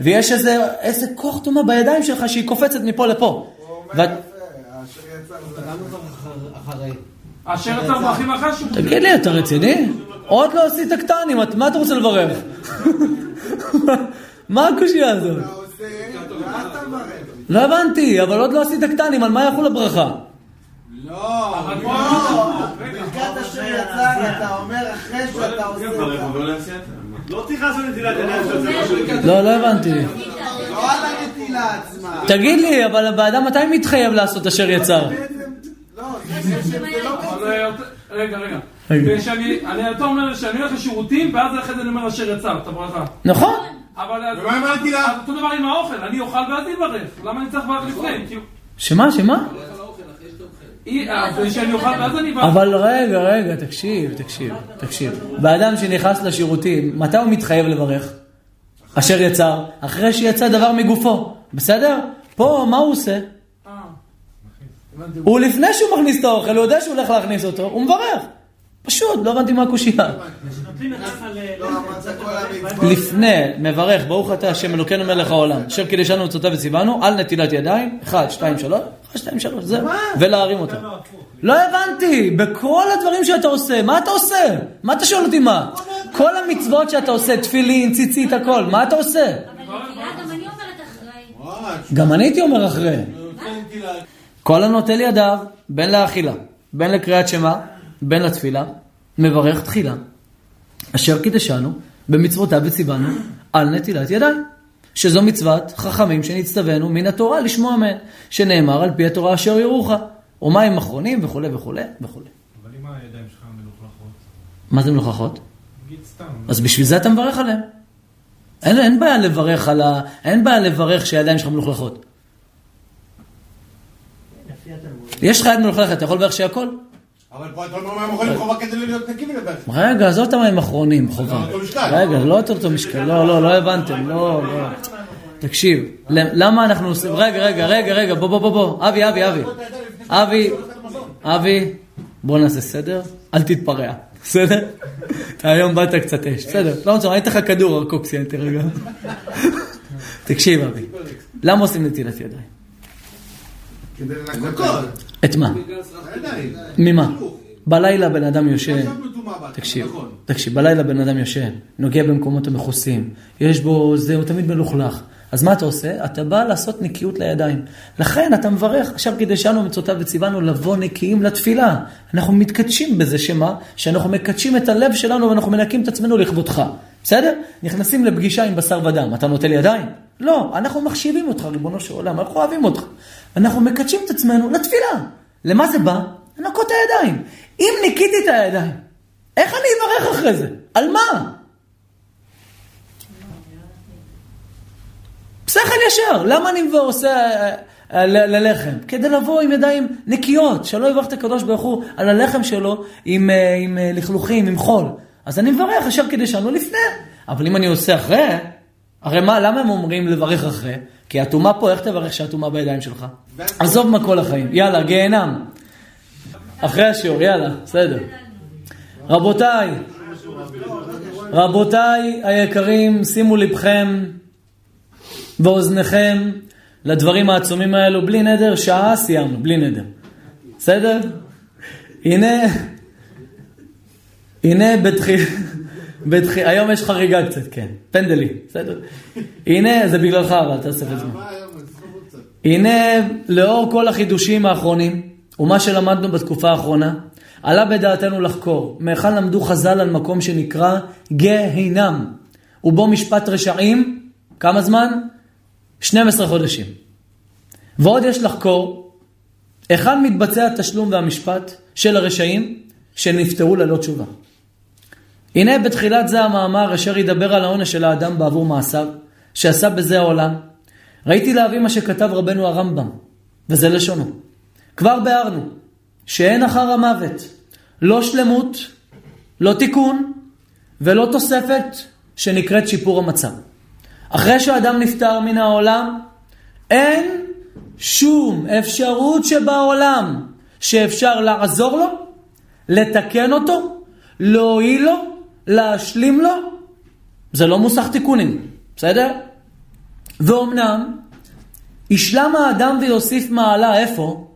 ויש איזה, איזה כוח טומאה בידיים שלך שהיא קופצת מפה לפה. ואת- אשר יצר אחרי שהוא... תגיד לי, אתה רציני? עוד לא עשית קטנים, מה אתה רוצה לברך? <laughs> מה הקושייה הזאת? לא הבנתי, אבל עוד לא עשית קטנים, על מה יחול הברכה? לא, ברכת אשר יצא, אתה אומר אחרי שאתה עושה את לא צריך לעשות נטילת ידיים. לא, לא הבנתי. לא על הנטילה עצמה. תגיד לי, אבל הבן מתי מתחייב לעשות אשר יצר? אה, רגע, רגע. רגע. ושאני, אני- אתה אומר שאני הולך לשירותים, ואז אחרי זה אני אומר אשר יצר, את הברכה. נכון. אבל... אז- ומה הנטילה? אז אותו דבר עם האוכל, אני אוכל ואז אני אברך. למה אני צריך לברך לפני? כאילו, שמה, שמה? אי- אז שאני אוכל ואז אני אברך. אבל רגע, רגע, תקשיב, תקשיב, תקשיב. באדם שנכנס לשירותים, מתי הוא מתחייב לברך? אשר יצר, אחרי שיצא דבר מגופו, בסדר? פה, מה הוא עושה? הוא לפני שהוא מכניס את האוכל, הוא יודע שהוא הולך להכניס אותו, הוא מברך. פשוט, לא הבנתי מה הקושייה. לא. לפני, מברך, ברוך אתה השם אלוקינו מלך העולם, אשר קידשנו מצוותיו וציוונו, על נטילת ידיים, אחד, שתיים, שלוש, אחד, שתיים, שלוש, זהו, ולהרים אותם. לא הבנתי, בכל הדברים שאתה עושה, מה אתה עושה? מה אתה שואל אותי מה? כל המצוות שאתה עושה, תפילין, ציצית, הכל, מה אתה עושה? גם אני הייתי אומר אחרי. כל הנוטל ידיו, בין לאכילה, בין לקריאת שמע, בין לתפילה, מברך תחילה. אשר קידשנו במצוותיו וציוונו על נטילת ידיים. שזו מצוות חכמים שנצטווינו מן התורה לשמוע מהן, שנאמר על פי התורה אשר יורוך, או מים אחרונים וכולי וכולי וכולי. אבל אם הידיים שלך מלוכלכות, מה זה מלוכחות? נגיד סתם. אז בשביל זה אתה מברך עליהם. אין, אין בעיה לברך על ה... אין בעיה לברך שהידיים שלך מלוכלכות. יש לך יד מלוכלכת, אתה יכול לברך שהכל? אבל פה אתה אומר מה הם יכולים חובה כדי להיות נקי ולברך. רגע, עזוב את המים האחרונים, חובה. אותו משקל. רגע, לא אותו משקל, לא, לא, לא הבנתם, לא, לא. תקשיב, למה אנחנו עושים... רגע, רגע, רגע, רגע, בוא, בוא, בוא, אבי, אבי, אבי. אבי, אבי, בוא נעשה סדר, אל תתפרע, בסדר? אתה היום באת קצת אש, בסדר, לא רוצה, ראיתי לך כדור ארקוקסיה, תרגע. תקשיב, אבי, למה עושים נטילת ידיים? כדי לנקות. את מה? ממה? בלילה בן אדם יושן, תקשיב, נכון. תקשיב, בלילה בן אדם יושן, נוגע במקומות המכוסים, יש בו, זה, הוא תמיד מלוכלך. אז מה אתה עושה? אתה בא לעשות נקיות לידיים. לכן אתה מברך, עכשיו קידשנו מצוותיו וציוונו לבוא נקיים לתפילה. אנחנו מתקדשים בזה שמה? שאנחנו מקדשים את הלב שלנו ואנחנו מנקים את עצמנו לכבודך. בסדר? נכנסים לפגישה עם בשר ודם, אתה נוטל ידיים? לא, אנחנו מחשיבים אותך, ריבונו של עולם, אנחנו אוהבים אותך. אנחנו מקדשים את עצמנו לתפילה. למה זה בא? לנקות הידיים. אם ניקיתי את הידיים, איך אני אברך אחרי זה? על מה? שכל ישר, למה אני מבוא עושה אה, אה, ללחם? כדי לבוא עם ידיים נקיות, שלא יברך את הקדוש ברוך הוא על הלחם שלו עם, אה, עם לכלוכים, עם חול. אז אני מברך אשר כדי שאני לא לפני. אבל אם אני עושה אחרי, הרי מה, למה הם אומרים לברך אחרי? כי הטומאה פה, איך תברך שהטומאה בידיים שלך? עזוב מה כל החיים, יאללה, גיהנם. אחרי השיעור, יאללה, בסדר. רבותיי, רבותיי היקרים, שימו לבכם ואוזניכם לדברים העצומים האלו. בלי נדר, שעה סיימנו, בלי נדר. בסדר? הנה, הנה בתחיל... בתחיל... היום יש חריגה קצת, כן. פנדלים, בסדר? הנה, זה בגללך, אבל תאסף את זה. הנה, לאור כל החידושים האחרונים, ומה שלמדנו בתקופה האחרונה, עלה בדעתנו לחקור, מהיכן למדו חז"ל על מקום שנקרא גיהינם, ובו משפט רשעים, כמה זמן? 12 חודשים. ועוד יש לחקור, היכן מתבצע התשלום והמשפט של הרשעים שנפטרו ללא תשובה. הנה בתחילת זה המאמר אשר ידבר על העונש של האדם בעבור מעשיו, שעשה בזה העולם. ראיתי להביא מה שכתב רבנו הרמב"ם, וזה לשונו. כבר ביארנו שאין אחר המוות לא שלמות, לא תיקון ולא תוספת שנקראת שיפור המצב. אחרי שאדם נפטר מן העולם, אין שום אפשרות שבעולם שאפשר לעזור לו, לתקן אותו, להועיל לו, להשלים לו. זה לא מוסך תיקונים, בסדר? ואומנם, ישלם האדם ויוסיף מעלה איפה?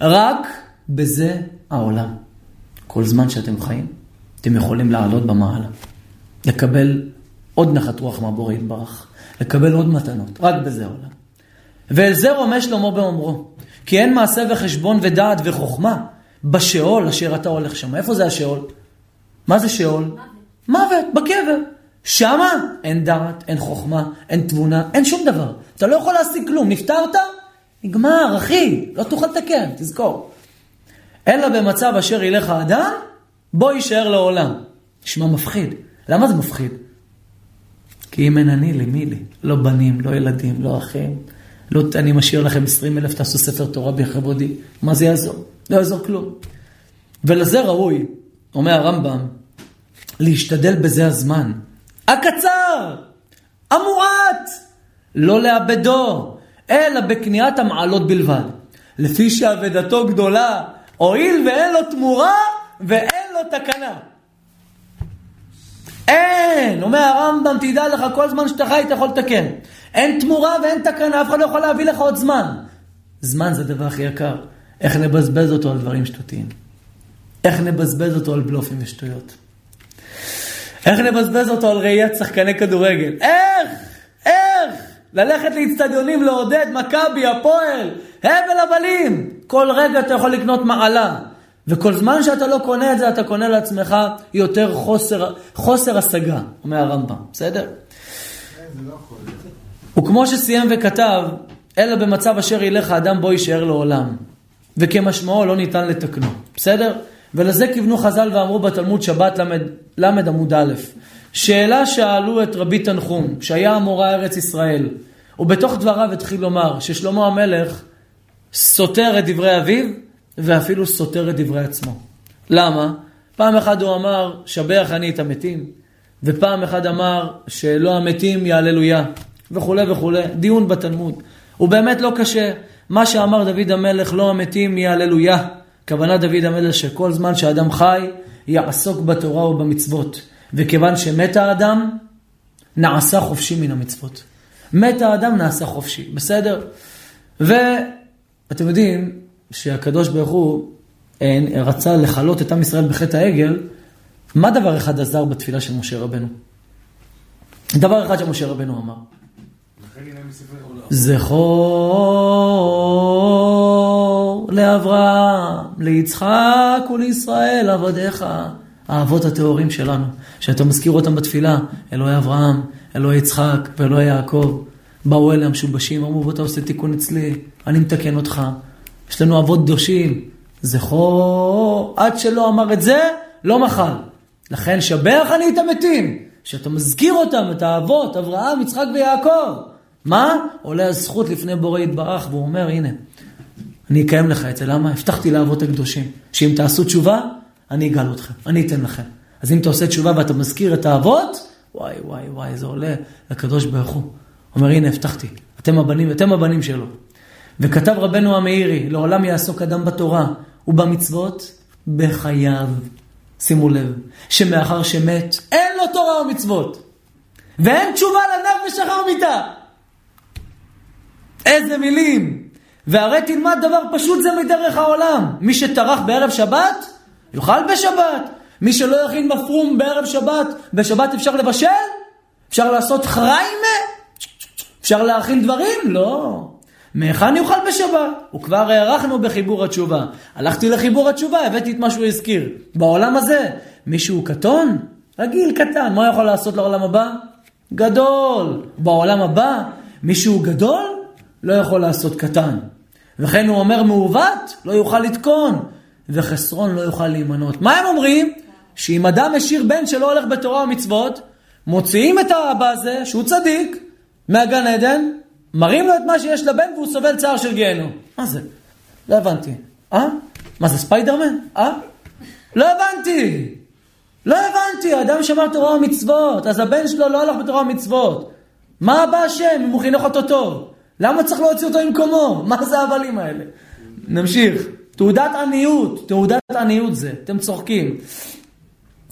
רק בזה העולם. כל זמן שאתם חיים, אתם יכולים לעלות במעלה. לקבל עוד נחת רוח מהבורא יתברך. לקבל עוד מתנות, רק בזה העולם. ואל זה רומש שלמה באומרו, כי אין מעשה וחשבון ודעת וחוכמה בשאול אשר אתה הולך שם. איפה זה השאול? מה זה שאול? מוות, בקבר. שמה אין דעת, אין חוכמה, אין תבונה, אין שום דבר. אתה לא יכול להשיג כלום. נפטרת? נגמר, אחי, לא תוכל לתקן, תזכור. אלא במצב אשר ילך האדם, בוא יישאר לעולם. נשמע מפחיד. למה זה מפחיד? כי אם אין אני לי, מי לי? לא בנים, לא ילדים, לא אחים. לא, אני משאיר לכם 20 אלף, תעשו ספר תורה בכבודי. מה זה יעזור? לא יעזור כלום. ולזה ראוי, אומר הרמב"ם, להשתדל בזה הזמן. הקצר, המועט, לא לאבדו, אלא בקניית המעלות בלבד. לפי שאבדתו גדולה, הואיל ואין לו תמורה ואין לו תקנה. אין, אומר הרמב"ם, תדע לך, כל זמן שאתה חי אתה יכול לתקן. אין תמורה ואין תקנה, אף אחד לא יכול להביא לך עוד זמן. זמן זה הדבר הכי יקר. איך נבזבז אותו על דברים שטותיים? איך נבזבז אותו על בלופים ושטויות? איך נבזבז אותו על ראיית שחקני כדורגל? איך? איך? ללכת לאצטדיונים לעודד מכבי, הפועל, הבל הבלים. כל רגע אתה יכול לקנות מעלה. וכל זמן שאתה לא קונה את זה, אתה קונה לעצמך יותר חוסר, חוסר השגה, אומר הרמב"ם, בסדר? וכמו שסיים וכתב, אלא במצב אשר ילך האדם בו יישאר לעולם. וכמשמעו לא ניתן לתקנו, בסדר? ולזה כיוונו חז"ל ואמרו בתלמוד שבת ל' עמוד א', שאלה שאלו את רבי תנחום, שהיה המורה ארץ ישראל, ובתוך דבריו התחיל לומר ששלמה המלך סותר את דברי אביו, ואפילו סותר את דברי עצמו. למה? פעם אחת הוא אמר, שבח אני את המתים, ופעם אחת אמר שלא המתים יהללויה, וכולי וכולי. דיון בתלמוד. הוא באמת לא קשה. מה שאמר דוד המלך, לא המתים יהללויה. כוונת דוד המלך שכל זמן שאדם חי, יעסוק בתורה ובמצוות. וכיוון שמת האדם, נעשה חופשי מן המצוות. מת האדם, נעשה חופשי, בסדר? ואתם יודעים שהקדוש ברוך הוא אה, רצה לכלות את עם ישראל בחטא העגל, מה דבר אחד עזר בתפילה של משה רבנו? דבר אחד שמשה רבנו אמר. זכור לאברהם, ליצחק ולישראל עבדיך, האבות הטהורים שלנו, שאתה מזכיר אותם בתפילה, אלוהי אברהם, אלוהי יצחק ואלוהי יעקב, באו אלה המשובשים, אמרו בוא אתה עושה תיקון אצלי, אני מתקן אותך, יש לנו אבות קדושים, זכור, עד שלא אמר את זה, לא מחל. לכן שבח אני את המתים, שאתה מזכיר אותם, את האבות, אברהם, יצחק ויעקב. מה? עולה הזכות לפני בורא יתברך, והוא אומר, הנה, אני אקיים לך את זה. למה? הבטחתי לאבות הקדושים, שאם תעשו תשובה, אני אגאל אתכם, אני אתן לכם. אז אם אתה עושה תשובה ואתה מזכיר את האבות, וואי, וואי, וואי, זה עולה לקדוש ברוך הוא. אומר, הנה, הבטחתי, אתם הבנים, אתם הבנים שלו. וכתב רבנו המאירי, לעולם יעסוק אדם בתורה ובמצוות בחייו. שימו לב, שמאחר שמת, אין לו תורה ומצוות. ואין תשובה לנפש אחר מיתה. איזה מילים. והרי תלמד דבר פשוט זה מדרך העולם. מי שטרח בערב שבת, יאכל בשבת. מי שלא יכין בפרום בערב שבת, בשבת אפשר לבשל? אפשר לעשות חריימה? אפשר להכין דברים? לא. מהיכן יאכל בשבת? וכבר הארכנו בחיבור התשובה. הלכתי לחיבור התשובה, הבאתי את מה שהוא הזכיר. בעולם הזה, מישהו קטון? רגיל קטן, מה יכול לעשות לעולם הבא? גדול. בעולם הבא, מישהו גדול? לא יכול לעשות קטן. וכן הוא אומר מעוות, לא יוכל לתקון, וחסרון לא יוכל להימנות. מה הם אומרים? שאם אדם השאיר בן שלא הולך בתורה ומצוות, מוציאים את האבא הזה, שהוא צדיק, מהגן עדן, מראים לו את מה שיש לבן והוא סובל צער של גיהנום. מה זה? לא הבנתי. אה? מה זה ספיידרמן? אה? לא הבנתי. לא הבנתי, האדם שמר תורה ומצוות, אז הבן שלו לא הלך בתורה ומצוות. מה הבא השם אם הוא חינוך אותו טוב? למה צריך להוציא אותו ממקומו? מה זה ההבלים האלה? נמשיך. תעודת עניות, תעודת עניות זה, אתם צוחקים.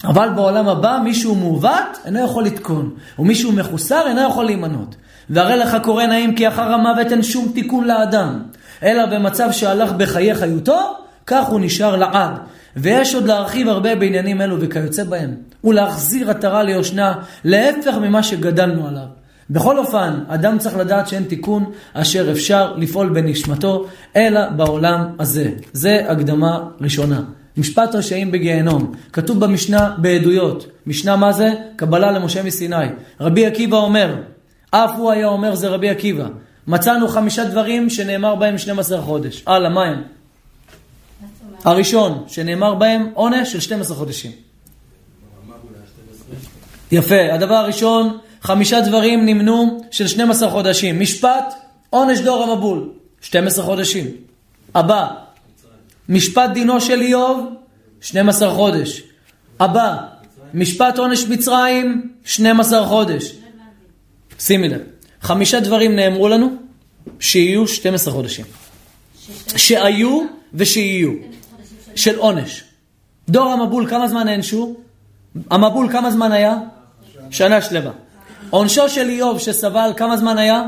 אבל בעולם הבא מישהו מעוות אינו יכול לתקון, ומישהו מחוסר אינו יכול להימנות. והרי לך קורא נעים כי אחר המוות אין שום תיקון לאדם, אלא במצב שהלך בחיי חיותו, כך הוא נשאר לעד. ויש עוד להרחיב הרבה בעניינים אלו וכיוצא בהם, ולהחזיר עטרה ליושנה, להפך ממה שגדלנו עליו. בכל אופן, אדם צריך לדעת שאין תיקון אשר אפשר לפעול בנשמתו, אלא בעולם הזה. זה הקדמה ראשונה. משפט רשעים בגיהנום. כתוב במשנה בעדויות. משנה מה זה? קבלה למשה מסיני. רבי עקיבא אומר, אף הוא היה אומר זה רבי עקיבא. מצאנו חמישה דברים שנאמר בהם 12 חודש. הלאה, מה הם? הראשון, שנאמר בהם עונש של 12 חודשים. יפה. הדבר הראשון, חמישה דברים נמנו של 12 חודשים. משפט, עונש דור המבול, 12 חודשים. הבא, משפט דינו של איוב, 12 חודש. הבא, משפט עונש מצרים, 12 חודש. שימי לב, חמישה דברים נאמרו לנו שיהיו 12 חודשים. שהיו ושיהיו. של עונש. דור המבול, כמה זמן נענשו? המבול, כמה זמן היה? שנה שלמה. עונשו של איוב שסבל, כמה זמן היה?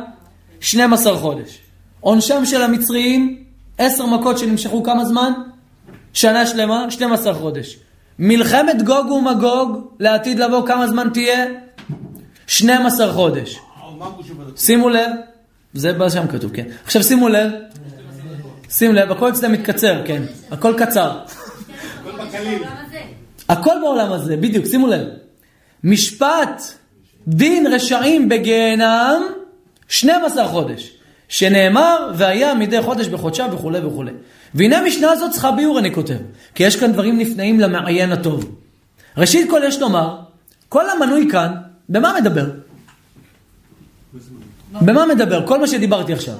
12 חודש. עונשם של המצריים, 10 מכות שנמשכו כמה זמן? שנה שלמה, 12 חודש. מלחמת גוג ומגוג לעתיד לבוא כמה זמן תהיה? 12 חודש. שימו לב, זה מה שם כתוב, כן. עכשיו שימו לב, שים לב, הכל אצלם מתקצר, כן. הכל קצר. הכל בעולם הזה, בדיוק, שימו לב. משפט דין רשעים בגיהנם 12 חודש, שנאמר והיה מדי חודש בחודשה וכולי וכולי. והנה המשנה הזאת צריכה ביור, אני כותב, כי יש כאן דברים נפלאים למעיין הטוב. ראשית כל יש לומר, כל המנוי כאן, במה מדבר? במה מדבר? כל מה שדיברתי עכשיו.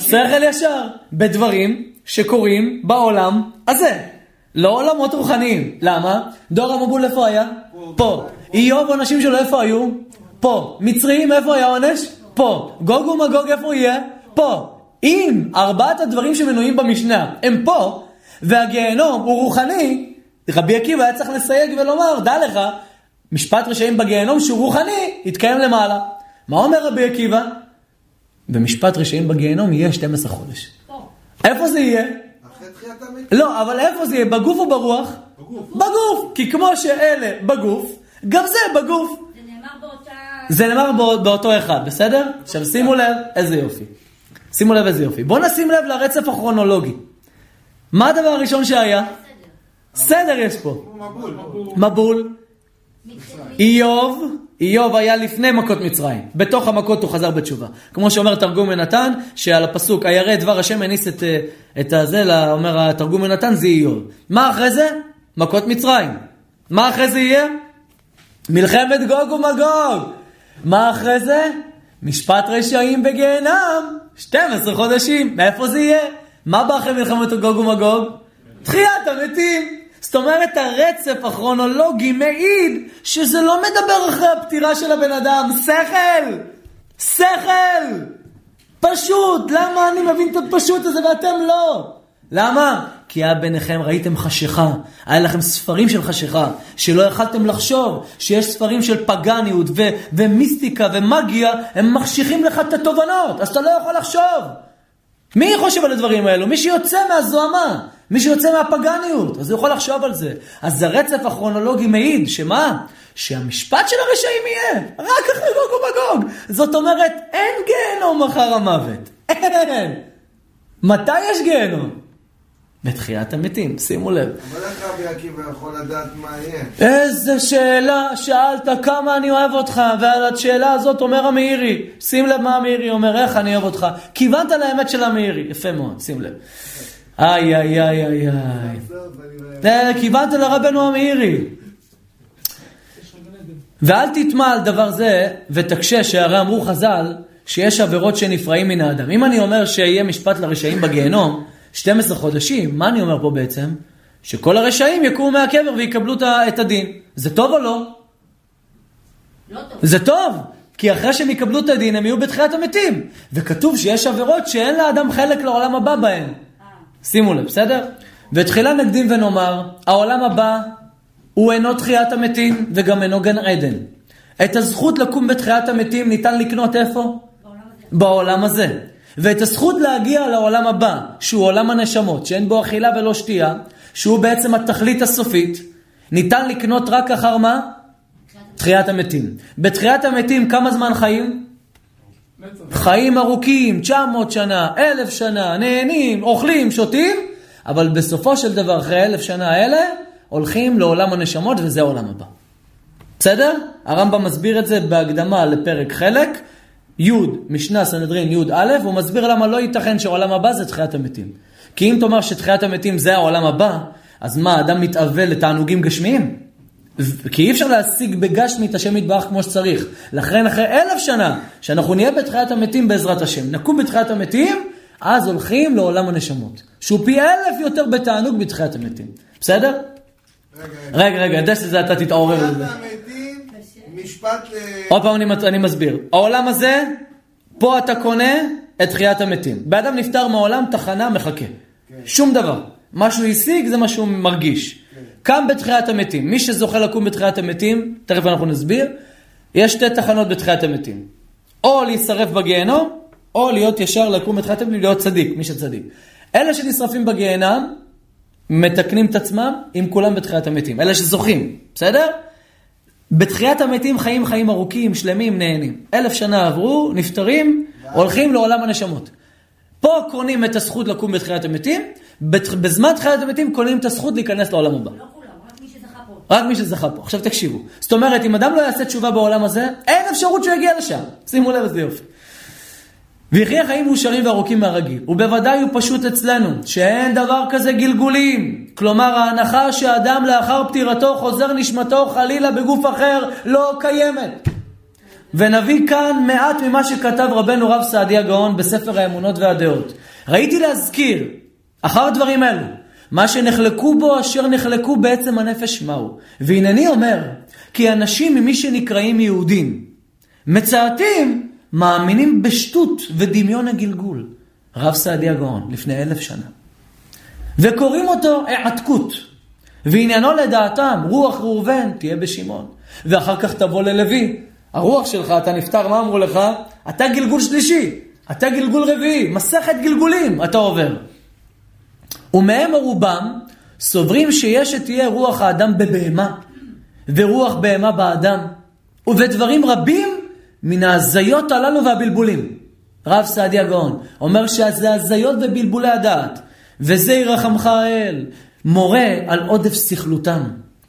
שכל ישר, בדברים שקורים בעולם הזה. לא עולמות רוחניים. למה? דור המבול איפה היה? פה. איוב עונשים שלו איפה היו? פה. מצרים איפה היה עונש? פה. גוג ומגוג איפה יהיה? פה. אם ארבעת הדברים שמנויים במשנה הם פה, והגיהנום הוא רוחני, רבי עקיבא היה צריך לסייג ולומר, דע לך, משפט רשעים בגיהנום שהוא רוחני, יתקיים למעלה. מה אומר רבי עקיבא? במשפט רשעים בגיהנום יהיה 12 חודש. איפה זה יהיה? לא, אבל איפה זה יהיה? בגוף או ברוח? בגוף. בגוף. כי כמו שאלה בגוף, גם זה בגוף. זה נאמר באותה... זה נאמר בא, באותו אחד, בסדר? עכשיו שימו לב, איזה יופי. שימו לב איזה יופי. בואו נשים לב לרצף הכרונולוגי. מה הדבר הראשון שהיה? סדר יש פה. מבול. איוב, איוב היה לפני מכות מצרים. בתוך המכות הוא חזר בתשובה. כמו שאומר תרגום מנתן, שעל הפסוק, הירא דבר השם הניס את, אה, את הזה, אומר התרגום מנתן, זה איוב. מה אחרי זה? מכות מצרים. מה אחרי זה יהיה? מלחמת גוג ומגוג. מה אחרי זה? משפט רשעים בגיהנם. 12 חודשים. מאיפה זה יהיה? מה בא אחרי מלחמת גוג ומגוג? תחיית המתים. זאת אומרת, הרצף הכרונולוגי מעיד שזה לא מדבר אחרי הפטירה של הבן אדם. שכל! שכל! פשוט! למה אני מבין את הפשוט הזה ואתם לא? למה? כי היה ביניכם, ראיתם חשיכה, היה לכם ספרים של חשיכה, שלא יכלתם לחשוב שיש ספרים של פגניות ו- ומיסטיקה ומגיה, הם מחשיכים לך את התובנות, אז אתה לא יכול לחשוב. מי חושב על הדברים האלו? מי שיוצא מהזוהמה, מי שיוצא מהפגניות, אז הוא יכול לחשוב על זה. אז הרצף הכרונולוגי מעיד, שמה? שהמשפט של הרשעים יהיה רק אחרי גוג ומגוג. זאת אומרת, אין גיהנום אחר המוות. <laughs> אין. מתי יש גיהנום? בתחיית המתים, שימו לב. אבל איך רבי עקיבא יכול לדעת מה יהיה? איזה שאלה שאלת, כמה אני אוהב אותך, ועל השאלה הזאת אומר המאירי, שים לב מה המאירי אומר, איך אני אוהב אותך. כיוונת לאמת של המאירי, יפה מאוד, שים לב. איי, איי, איי, איי, איי. אה, כיוונת לרבנו המאירי. ואל תטמע על דבר זה ותקשה, שהרי אמרו חז"ל שיש עבירות שנפרעים מן האדם. אם אני אומר שיהיה משפט לרשעים בגיהנום, 12 חודשים, מה אני אומר פה בעצם? שכל הרשעים יקומו מהקבר ויקבלו את הדין. זה טוב או לא? לא טוב. זה טוב, כי אחרי שהם יקבלו את הדין הם יהיו בתחיית המתים. וכתוב שיש עבירות שאין לאדם חלק לעולם הבא בהן. שימו לב, בסדר? ותחילה נקדים ונאמר, העולם הבא הוא אינו תחיית המתים וגם אינו גן עדן. את הזכות לקום בתחיית המתים ניתן לקנות איפה? בעולם הזה. ואת הזכות להגיע לעולם הבא, שהוא עולם הנשמות, שאין בו אכילה ולא שתייה, שהוא בעצם התכלית הסופית, ניתן לקנות רק אחר מה? תחיית המתים. בתחיית המתים כמה זמן חיים? חיים ארוכים, 900 שנה, אלף שנה, נהנים, אוכלים, שותים, אבל בסופו של דבר, אחרי אלף שנה האלה, הולכים לעולם הנשמות וזה העולם הבא. בסדר? הרמב"ם מסביר את זה בהקדמה לפרק חלק, י', משנה סנהדרין י' א', הוא מסביר למה לא ייתכן שהעולם הבא זה תחיית המתים. כי אם תאמר שתחיית המתים זה העולם הבא, אז מה, אדם מתאבל לתענוגים גשמיים? כי אי אפשר להשיג בגשמי את השם יתברך כמו שצריך. לכן אחרי אלף שנה, שאנחנו נהיה בתחיית המתים בעזרת השם, נקום בתחיית המתים, אז הולכים לעולם הנשמות. שהוא פי אלף יותר בתענוג בתחיית המתים. בסדר? רגע, רגע, יודע שזה אתה תתעורר משפט ל... עוד פעם אני, אני מסביר. העולם הזה, פה אתה קונה את תחיית המתים. באדם נפטר מהעולם, תחנה מחכה. שום דבר. מה שהוא השיג זה מה שהוא מרגיש. קם בתחיית המתים. מי שזוכה לקום בתחיית המתים, תכף אנחנו נסביר, יש שתי תחנות בתחיית המתים. או להישרף בגיהנום, או להיות ישר לקום בתחיית המתים, להיות צדיק, מי שצדיק. אלה שנשרפים בגיהנם, מתקנים את עצמם עם כולם בתחיית המתים. אלה שזוכים, בסדר? בתחיית המתים חיים חיים ארוכים, שלמים, נהנים. אלף שנה עברו, נפטרים, הולכים לעולם הנשמות. פה קונים את הזכות לקום בתחיית המתים, בת- בזמן תחיית המתים קונים את הזכות להיכנס לעולם הבא. רק מי שזכה פה. עכשיו תקשיבו. זאת אומרת, אם אדם לא יעשה תשובה בעולם הזה, אין אפשרות שהוא יגיע לשם. שימו לב איזה יופי. ויחיה חיים מאושרים וארוכים מהרגיל. ובוודאי הוא פשוט אצלנו, שאין דבר כזה גלגולים. כלומר, ההנחה שאדם לאחר פטירתו חוזר נשמתו חלילה בגוף אחר לא קיימת. ונביא כאן מעט ממה שכתב רבנו רב סעדיה גאון בספר האמונות והדעות. ראיתי להזכיר, אחר הדברים אלו, מה שנחלקו בו אשר נחלקו בעצם הנפש מהו. והנני אומר, כי אנשים ממי שנקראים יהודים, מצאתים, מאמינים בשטות ודמיון הגלגול. רב סעדיה גאון, לפני אלף שנה. וקוראים אותו העתקות. ועניינו לדעתם, רוח ראובן תהיה בשמעון. ואחר כך תבוא ללוי. הרוח שלך, אתה נפטר, מה אמרו לך? אתה גלגול שלישי, אתה גלגול רביעי, מסכת גלגולים אתה עובר. ומהם רובם סוברים שיש שתהיה רוח האדם בבהמה, ורוח בהמה באדם, ובדברים רבים מן ההזיות הללו והבלבולים. רב סעדיה גאון אומר שזה הזיות ובלבולי הדעת, וזה ירחמך האל, מורה על עודף סכלותם.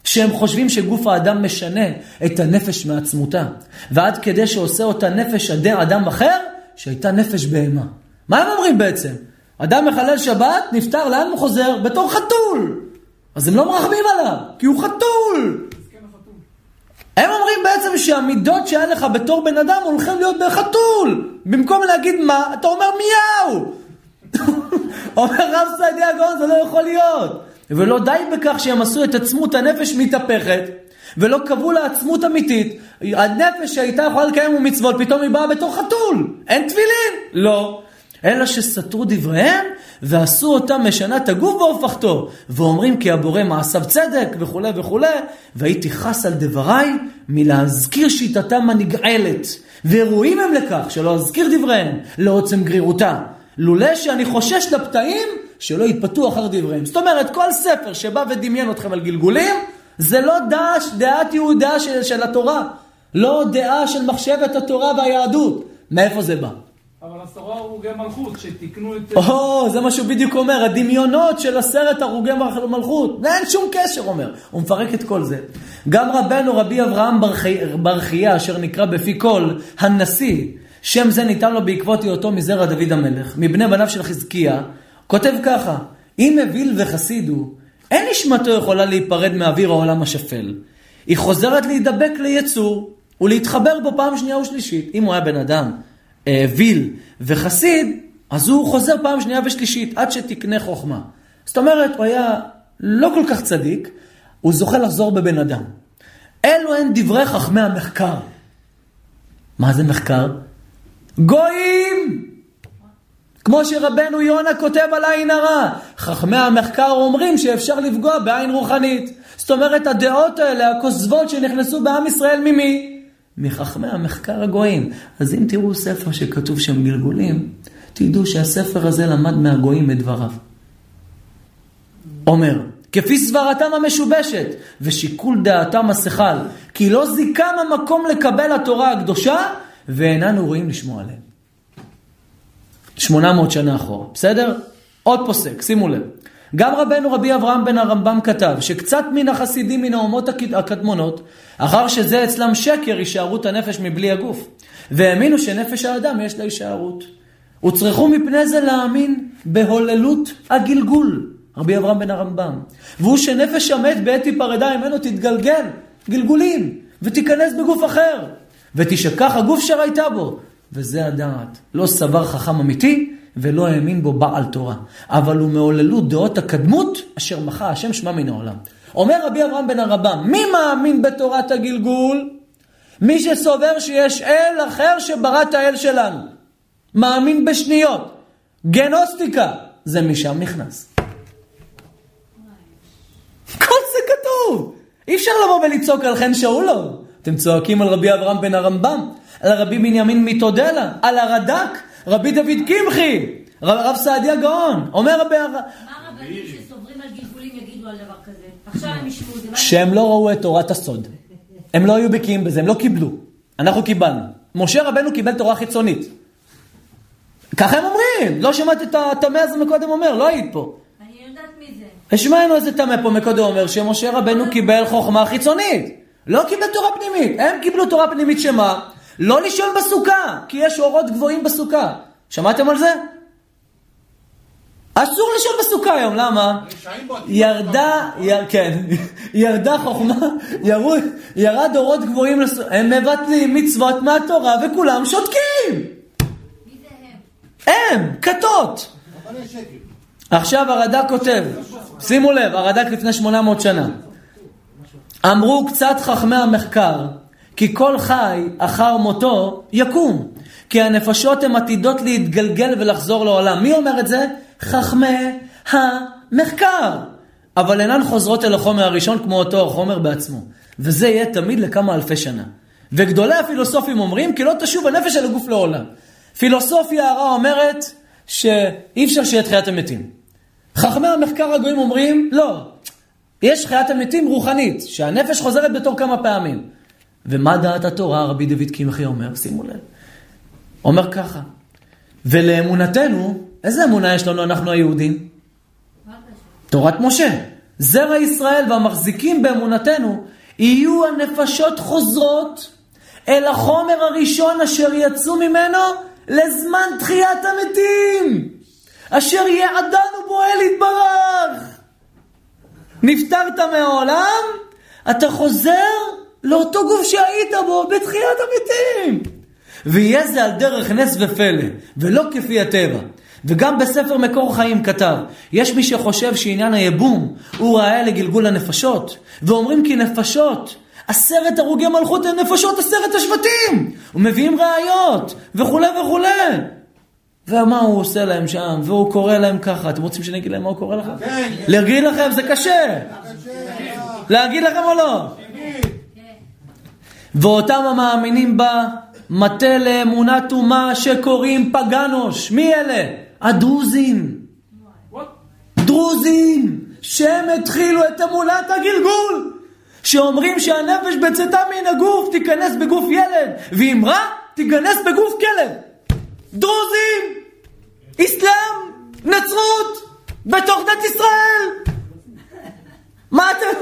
שהם חושבים שגוף האדם משנה את הנפש מעצמותה, ועד כדי שעושה אותה נפש אדם אחר, שהייתה נפש בהמה. מה הם אומרים בעצם? אדם מחלל שבת, נפטר, לאן הוא חוזר? בתור חתול. אז הם לא מרחמים עליו, כי הוא חתול. הם אומרים בעצם שהמידות שהיה לך בתור בן אדם הולכים להיות בחתול. במקום להגיד מה, אתה אומר מיהו. <laughs> אומר רב סעדיה גאון, זה לא יכול להיות. ולא די בכך שהם עשו את עצמות הנפש מתהפכת, ולא קבעו לה עצמות אמיתית. הנפש שהייתה יכולה לקיים מצוות, פתאום היא באה בתור חתול. אין תפילין? לא. אלא שסתרו דבריהם ועשו אותם משנת הגוף והופכתו, ואומרים כי הבורא מעשיו צדק וכולי וכולי, והייתי חס על דבריי מלהזכיר שיטתם הנגעלת, וראויים הם לכך שלא אזכיר דבריהם לעוצם גרירותה, לולא שאני חושש לפתאים שלא יתפתו אחר דבריהם. זאת אומרת, כל ספר שבא ודמיין אתכם על גלגולים, זה לא דעה, דעת יהודה של, של התורה, לא דעה של מחשבת התורה והיהדות. מאיפה זה בא? אבל עשרה הרוגי מלכות, שתיקנו את... או, זה מה שהוא בדיוק אומר, הדמיונות של עשרת הרוגי מלכות. אין שום קשר, אומר. הוא מפרק את כל זה. גם רבנו רבי אברהם ברכיה, אשר נקרא בפי כל הנשיא, שם זה ניתן לו בעקבות היותו מזרע דוד המלך, מבני בניו של חזקיה, כותב ככה, אם אוויל וחסיד הוא, אין נשמתו יכולה להיפרד מאוויר העולם השפל. היא חוזרת להידבק ליצור ולהתחבר בו פעם שנייה ושלישית. אם הוא היה בן אדם אוויל וחסיד, אז הוא חוזר פעם שנייה ושלישית עד שתקנה חוכמה. זאת אומרת, הוא היה לא כל כך צדיק, הוא זוכה לחזור בבן אדם. אלו הן דברי חכמי המחקר. מה זה מחקר? גויים! כמו שרבנו יונה כותב על עין הרע, חכמי המחקר אומרים שאפשר לפגוע בעין רוחנית. זאת אומרת, הדעות האלה, הכוזבות שנכנסו בעם ישראל ממי? מחכמי המחקר הגויים. אז אם תראו ספר שכתוב שם גלגולים, תדעו שהספר הזה למד מהגויים את דבריו. אומר, כפי סברתם המשובשת ושיקול דעתם השכל, כי לא זיקם המקום לקבל התורה הקדושה, ואיננו רואים לשמוע עליהם. 800 שנה אחורה, בסדר? עוד פוסק, שימו לב. גם רבנו רבי אברהם בן הרמב"ם כתב שקצת מן החסידים מן האומות הקדמונות, אחר שזה אצלם שקר הישארות הנפש מבלי הגוף, והאמינו שנפש האדם יש לה הישארות. וצרכו מפני זה להאמין בהוללות הגלגול, רבי אברהם בן הרמב"ם. והוא שנפש המת בעת היפרדה ממנו תתגלגל, גלגולים, ותיכנס בגוף אחר, ותשכח הגוף שראיתה בו. וזה הדעת. לא סבר חכם אמיתי, ולא האמין בו בעל תורה. אבל הוא מעוללות דעות הקדמות, אשר מחה השם שמה מן העולם. אומר רבי אברהם בן הרבם, מי מאמין בתורת הגלגול? מי שסובר שיש אל אחר שברא את האל שלנו. מאמין בשניות. גנוסטיקה. זה משם נכנס. כל זה כתוב. אי אפשר לבוא ולצעוק על חן שאולו. אתם צועקים על רבי אברהם בן הרמב"ם, על רבי בנימין מתודלה, על הרד"ק, רבי דוד קמחי, רב, סעדיה גאון, אומר רבי... מה רבנים שסוברים על גלגולים יגידו על דבר כזה? עכשיו הם ישמעו את זה. שהם לא ראו את תורת הסוד. הם לא היו בקיאים בזה, הם לא קיבלו. אנחנו קיבלנו. משה רבנו קיבל תורה חיצונית. ככה הם אומרים. לא שמעת את הטמא הזה מקודם אומר, לא היית פה. אני יודעת מי זה. השמענו איזה טמא פה מקודם אומר שמשה רבנו קיבל חוכמה חיצונית. לא קיבל תורה פנימית. הם קיבלו תורה פנימית שמה? לא לישון בסוכה, כי יש אורות גבוהים בסוכה. שמעתם על זה? אסור לישון בסוכה היום, למה? ירדה, יר, כן, <laughs> ירדה חוכמה, ירו, ירד אורות גבוהים, לס... הם מבטלים מצוות מהתורה וכולם שותקים. הם, כתות. עכשיו הרד"ק כותב, שימו לב, הרד"ק לפני 800 שנה. אמרו קצת חכמי המחקר, כי כל חי אחר מותו יקום. כי הנפשות הן עתידות להתגלגל ולחזור לעולם. מי אומר את זה? חכמי המחקר. אבל אינן חוזרות אל החומר הראשון כמו אותו החומר בעצמו. וזה יהיה תמיד לכמה אלפי שנה. וגדולי הפילוסופים אומרים כי לא תשוב הנפש אל הגוף לעולם. פילוסופיה הרע אומרת שאי אפשר שיהיה תחיית המתים. חכמי המחקר הגויים אומרים לא, יש תחיית המתים רוחנית, שהנפש חוזרת בתור כמה פעמים. ומה דעת התורה, רבי דוד קמחי אומר? שימו לב. אומר ככה, ולאמונתנו, איזה אמונה יש לנו אנחנו היהודים? תורת משה. זרע ישראל והמחזיקים באמונתנו יהיו הנפשות חוזרות אל החומר הראשון אשר יצאו ממנו לזמן תחיית המתים, אשר יעדנו בו אל יתברך. נפטרת מהעולם, אתה חוזר לאותו גוף שהיית בו בתחיית המתים. ויהיה זה על דרך נס ופלא, ולא כפי הטבע. וגם בספר מקור חיים כתב, יש מי שחושב שעניין היבום הוא ראיה לגלגול הנפשות, ואומרים כי נפשות, עשרת הרוגי מלכות הן נפשות עשרת השבטים, ומביאים ראיות, וכולי וכולי. ומה הוא עושה להם שם, והוא קורא להם ככה. אתם רוצים שאני אגיד להם מה הוא קורא לכם? כן. להגיד לכם, זה קשה. להגיד לכם או לא? ואותם המאמינים בה, מטה לאמונת אומה שקוראים פגנוש. מי אלה? הדרוזים. דרוזים, שהם התחילו את אמונת הגלגול. שאומרים שהנפש בצאתה מן הגוף תיכנס בגוף ילד, ואם רע, תיכנס בגוף כלב. דרוזים, אסלאם, נצרות, בתוך דת ישראל. מה אתם...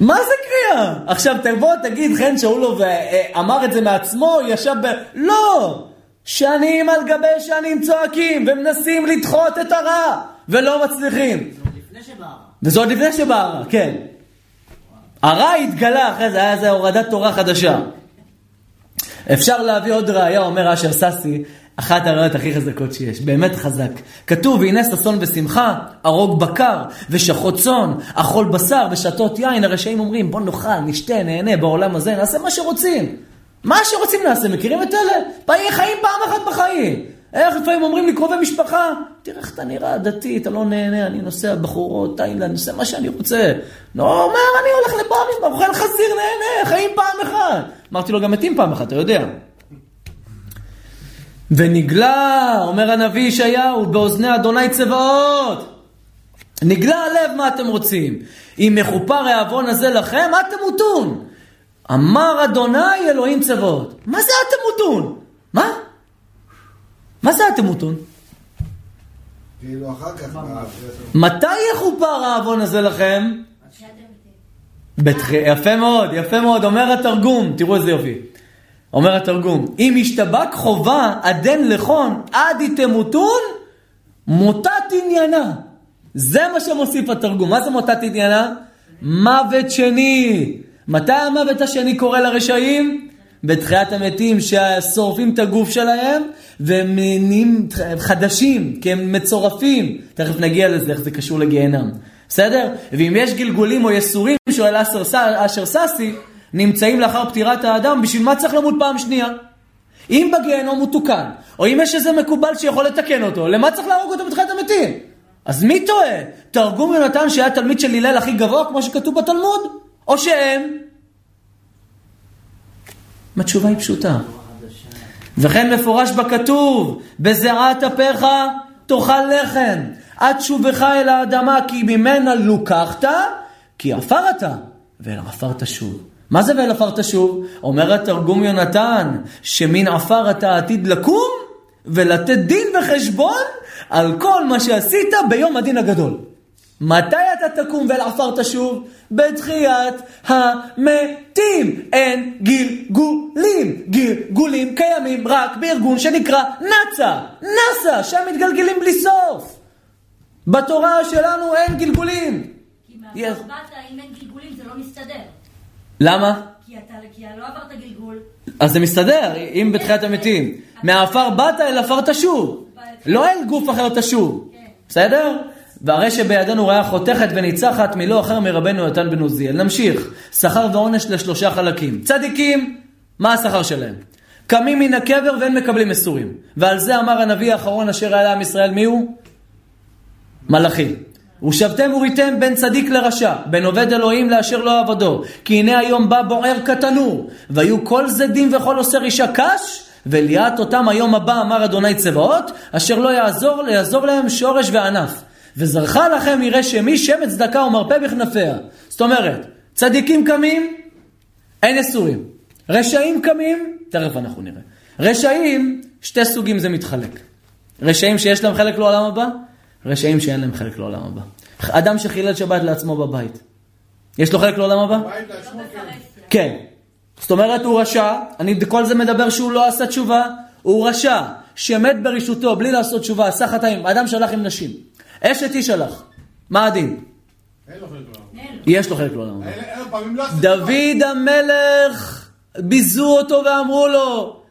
מה זה קריאה? עכשיו תבוא תגיד חן שאולוב אמר את זה מעצמו, ישב ב... לא! שנים על גבי שנים צועקים ומנסים לדחות את הרע ולא מצליחים. וזה עוד לפני שבא הרע, כן. הרע התגלה אחרי זה, היה איזה הורדת תורה חדשה. אפשר להביא עוד ראייה, אומר אשר ססי, אחת הראיות הכי חזקות שיש, באמת חזק. כתוב, והנה ששון ושמחה, הרוג בקר, ושחוט צאן, אכול בשר ושתות יין, הרשעים אומרים, בוא נאכל, נשתה, נהנה בעולם הזה, נעשה מה שרוצים. מה שרוצים נעשה, מכירים את אלה? פעמים חיים פעם אחת בחיים. איך לפעמים אומרים לי קרובי משפחה, תראה איך אתה נראה דתי, אתה לא נהנה, אני נוסע בחורות, תאילנד, עושה מה שאני רוצה. לא, אומר, אני הולך לברים, אוכל חזיר, נהנה, חיים פעם אחת. אמרתי לו, גם מתים פעם אחת, אתה יודע. ונגלה, אומר הנביא ישעיהו, באוזני אדוני צבאות. נגלה הלב מה אתם רוצים. אם מכופר העוון הזה לכם, מה תמותון? אמר אדוני אלוהים צבאות. מה זה התמותון? מה? מה זה? כאילו אחר כך... מתי יכופר העוון הזה לכם? בתח... יפה מאוד, יפה מאוד, אומר התרגום, תראו איזה יופי. אומר התרגום, אם ישתבק חובה עדן לכון עד יתמותון, מותת עניינה. זה מה שמוסיף התרגום. מה זה מותת עניינה? מוות שני. מתי המוות השני קורה לרשעים? בתחיית המתים ששורפים את הגוף שלהם והם נהיים חדשים, כי הם מצורפים. תכף נגיע לזה, איך זה קשור לגיהנם. בסדר? ואם יש גלגולים או יסורים, שואל אשר ססי, נמצאים לאחר פטירת האדם, בשביל מה צריך למות פעם שנייה? אם בגיהנום הוא תוקן, או אם יש איזה מקובל שיכול לתקן אותו, למה צריך להרוג אותו בתחיית המתים? אז מי טועה? תרגום יונתן שהיה תלמיד של הלל הכי גבוה, כמו שכתוב בתלמוד? או שהם? התשובה היא פשוטה. וכן מפורש בכתוב, בזיעת אפיך תאכל לחם, עד שובך אל האדמה, כי ממנה לוקחת, כי עפר אתה, ואל עפר תשוב. מה זה ואל עפר תשוב? אומר התרגום יונתן, שמן עפר אתה עתיד לקום, ולתת דין וחשבון על כל מה שעשית ביום הדין הגדול. מתי אתה תקום ואל עפר תשוב? בתחיית המתים. אין גלגולים. גלגולים קיימים רק בארגון שנקרא נאצה. נאסא, שהם מתגלגלים בלי סוף. בתורה שלנו אין גלגולים. כי באת, אם אין גלגולים זה לא מסתדר. למה? כי אתה כי לא עברת גלגול. אז זה מסתדר, אם בתחיית המתים. מהעפר באת אל עפר תשוב. לא אל גוף אחר תשוב. בסדר? והרי שבידינו ראיה חותכת וניצחת מלא אחר מרבנו יותן בן עוזיאל. נמשיך. שכר ועונש לשלושה חלקים. צדיקים, מה השכר שלהם? קמים מן הקבר ואין מקבלים מסורים. ועל זה אמר הנביא האחרון אשר היה לעם ישראל, מי הוא? מלאכי. ושבתם וריתם בין צדיק לרשע, בין עובד אלוהים לאשר לא עבדו. כי הנה היום בא בוער כתנור, והיו כל זדים וכל עושה רישה קש, וליאת אותם היום הבא אמר אדוני צבאות, אשר לא יעזור, יעזור להם שורש וענף. וזרחה לכם יראה שמי שמן צדקה ומרפא בכנפיה. זאת אומרת, צדיקים קמים, אין יסורים. רשעים קמים, תכף אנחנו נראה. רשעים, שתי סוגים זה מתחלק. רשעים שיש להם חלק לעולם הבא, רשעים שאין להם חלק לעולם הבא. אדם שחילל שבת לעצמו בבית, יש לו חלק לעולם הבא? כן. זאת אומרת, הוא רשע, אני כל זה מדבר שהוא לא עשה תשובה, הוא רשע, שמת ברשותו בלי לעשות תשובה, עשה חטאים, אדם שהלך עם נשים. אשת איש הלך, מה הדין? יש לו חלק לעולם הבא. דוד המלך, ביזו אותו ואמרו לו,